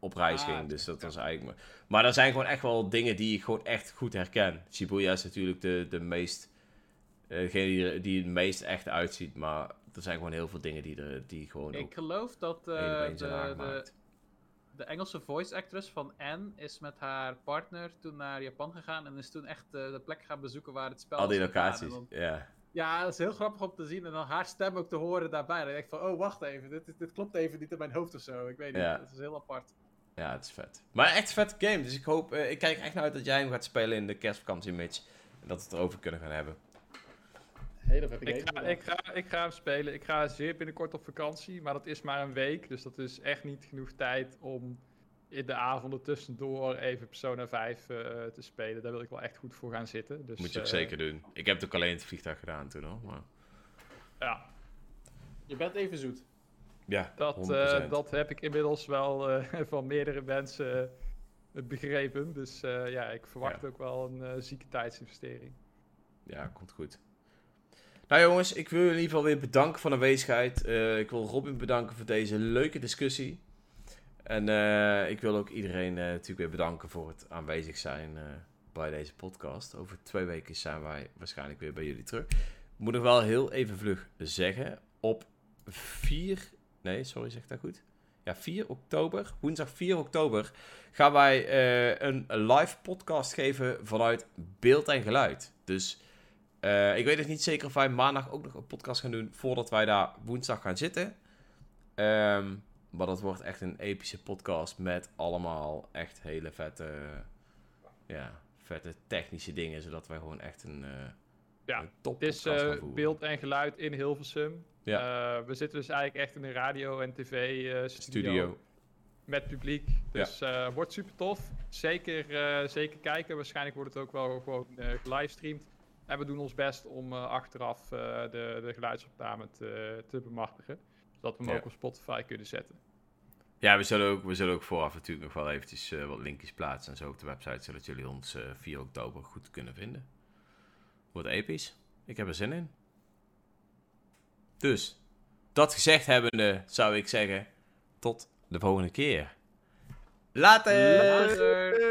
op reis Ah, ging. Dus dat was eigenlijk... Maar, maar er zijn gewoon echt wel dingen die ik gewoon echt goed herken. Shibuya is natuurlijk de, de meest... eh, degene die, die het meest echt uitziet. Maar er zijn gewoon heel veel dingen die, er, die gewoon Ik geloof dat eh, de, de, Engelse voice actress van Anne is met haar partner toen naar Japan gegaan en is toen echt eh, de plek gaan bezoeken waar het spel Al die locaties, ja. ja, dat is heel grappig om te zien en dan haar stem ook te horen daarbij. Dan denk ik van, oh wacht even, dit, dit klopt even niet in mijn hoofd of zo. Ik weet niet, Ja. dat is heel apart. Ja, het is vet. Maar echt vette game. Dus ik hoop, eh, ik kijk echt naar uit dat jij hem gaat spelen in de kerstvakantie, Mitch. En dat we het erover kunnen gaan hebben. Hele vette Ik ga, ik, ga, ik ga hem spelen. Ik ga zeer binnenkort op vakantie, maar dat is maar een week. Dus dat is echt niet genoeg tijd om in de avonden tussendoor even Persona 5 eh, te spelen. Daar wil ik wel echt goed voor gaan zitten. Dus, Moet je ook eh, zeker doen. Ik heb het ook alleen in het vliegtuig gedaan toen hoor. Maar... Ja, Je bent even zoet. Ja, dat, 100%. eh, dat heb ik inmiddels wel eh, *laughs* van meerdere mensen eh, begrepen. Dus ja, ik verwacht Ja. ook wel een zieke tijdsinvestering. Ja, komt goed. Nou jongens, ik wil jullie in ieder geval weer bedanken voor de aanwezigheid. Ik wil Robin bedanken voor deze leuke discussie. En ik wil ook iedereen natuurlijk weer bedanken voor het aanwezig zijn bij deze podcast. Over twee weken zijn wij waarschijnlijk weer bij jullie terug. Ik moet nog wel heel even vlug zeggen. Op 4... Nee, sorry, zeg dat goed? Ja, 4 oktober, woensdag 4 oktober, gaan wij eh, een live podcast geven vanuit beeld en geluid. Dus eh, ik weet nog niet zeker of wij maandag ook nog een podcast gaan doen voordat wij daar woensdag gaan zitten. Ehm, maar dat wordt echt een epische podcast met allemaal echt hele vette, ja, vette technische dingen, zodat wij gewoon echt een, eh Ja, top Het is eh, beeld en geluid in Hilversum. Ja. Eh, we zitten dus eigenlijk echt in een radio- en tv-studio. studio. met publiek. Dus eh wordt super tof. Zeker, eh, zeker kijken. Waarschijnlijk wordt het ook wel gewoon eh gelivestreamd. En we doen ons best om eh, achteraf eh, de, de geluidsopname te, te bemachtigen. Zodat we hem Ja. ook op Spotify kunnen zetten. Ja, we zullen ook, we zullen ook vooraf natuurlijk nog wel eventjes eh, wat linkjes plaatsen en zo op de website, zodat jullie ons eh 4 oktober goed kunnen vinden. Wordt episch. Ik heb er zin in. Dus, dat gezegd hebbende, zou ik zeggen, tot de volgende keer. Later! Later.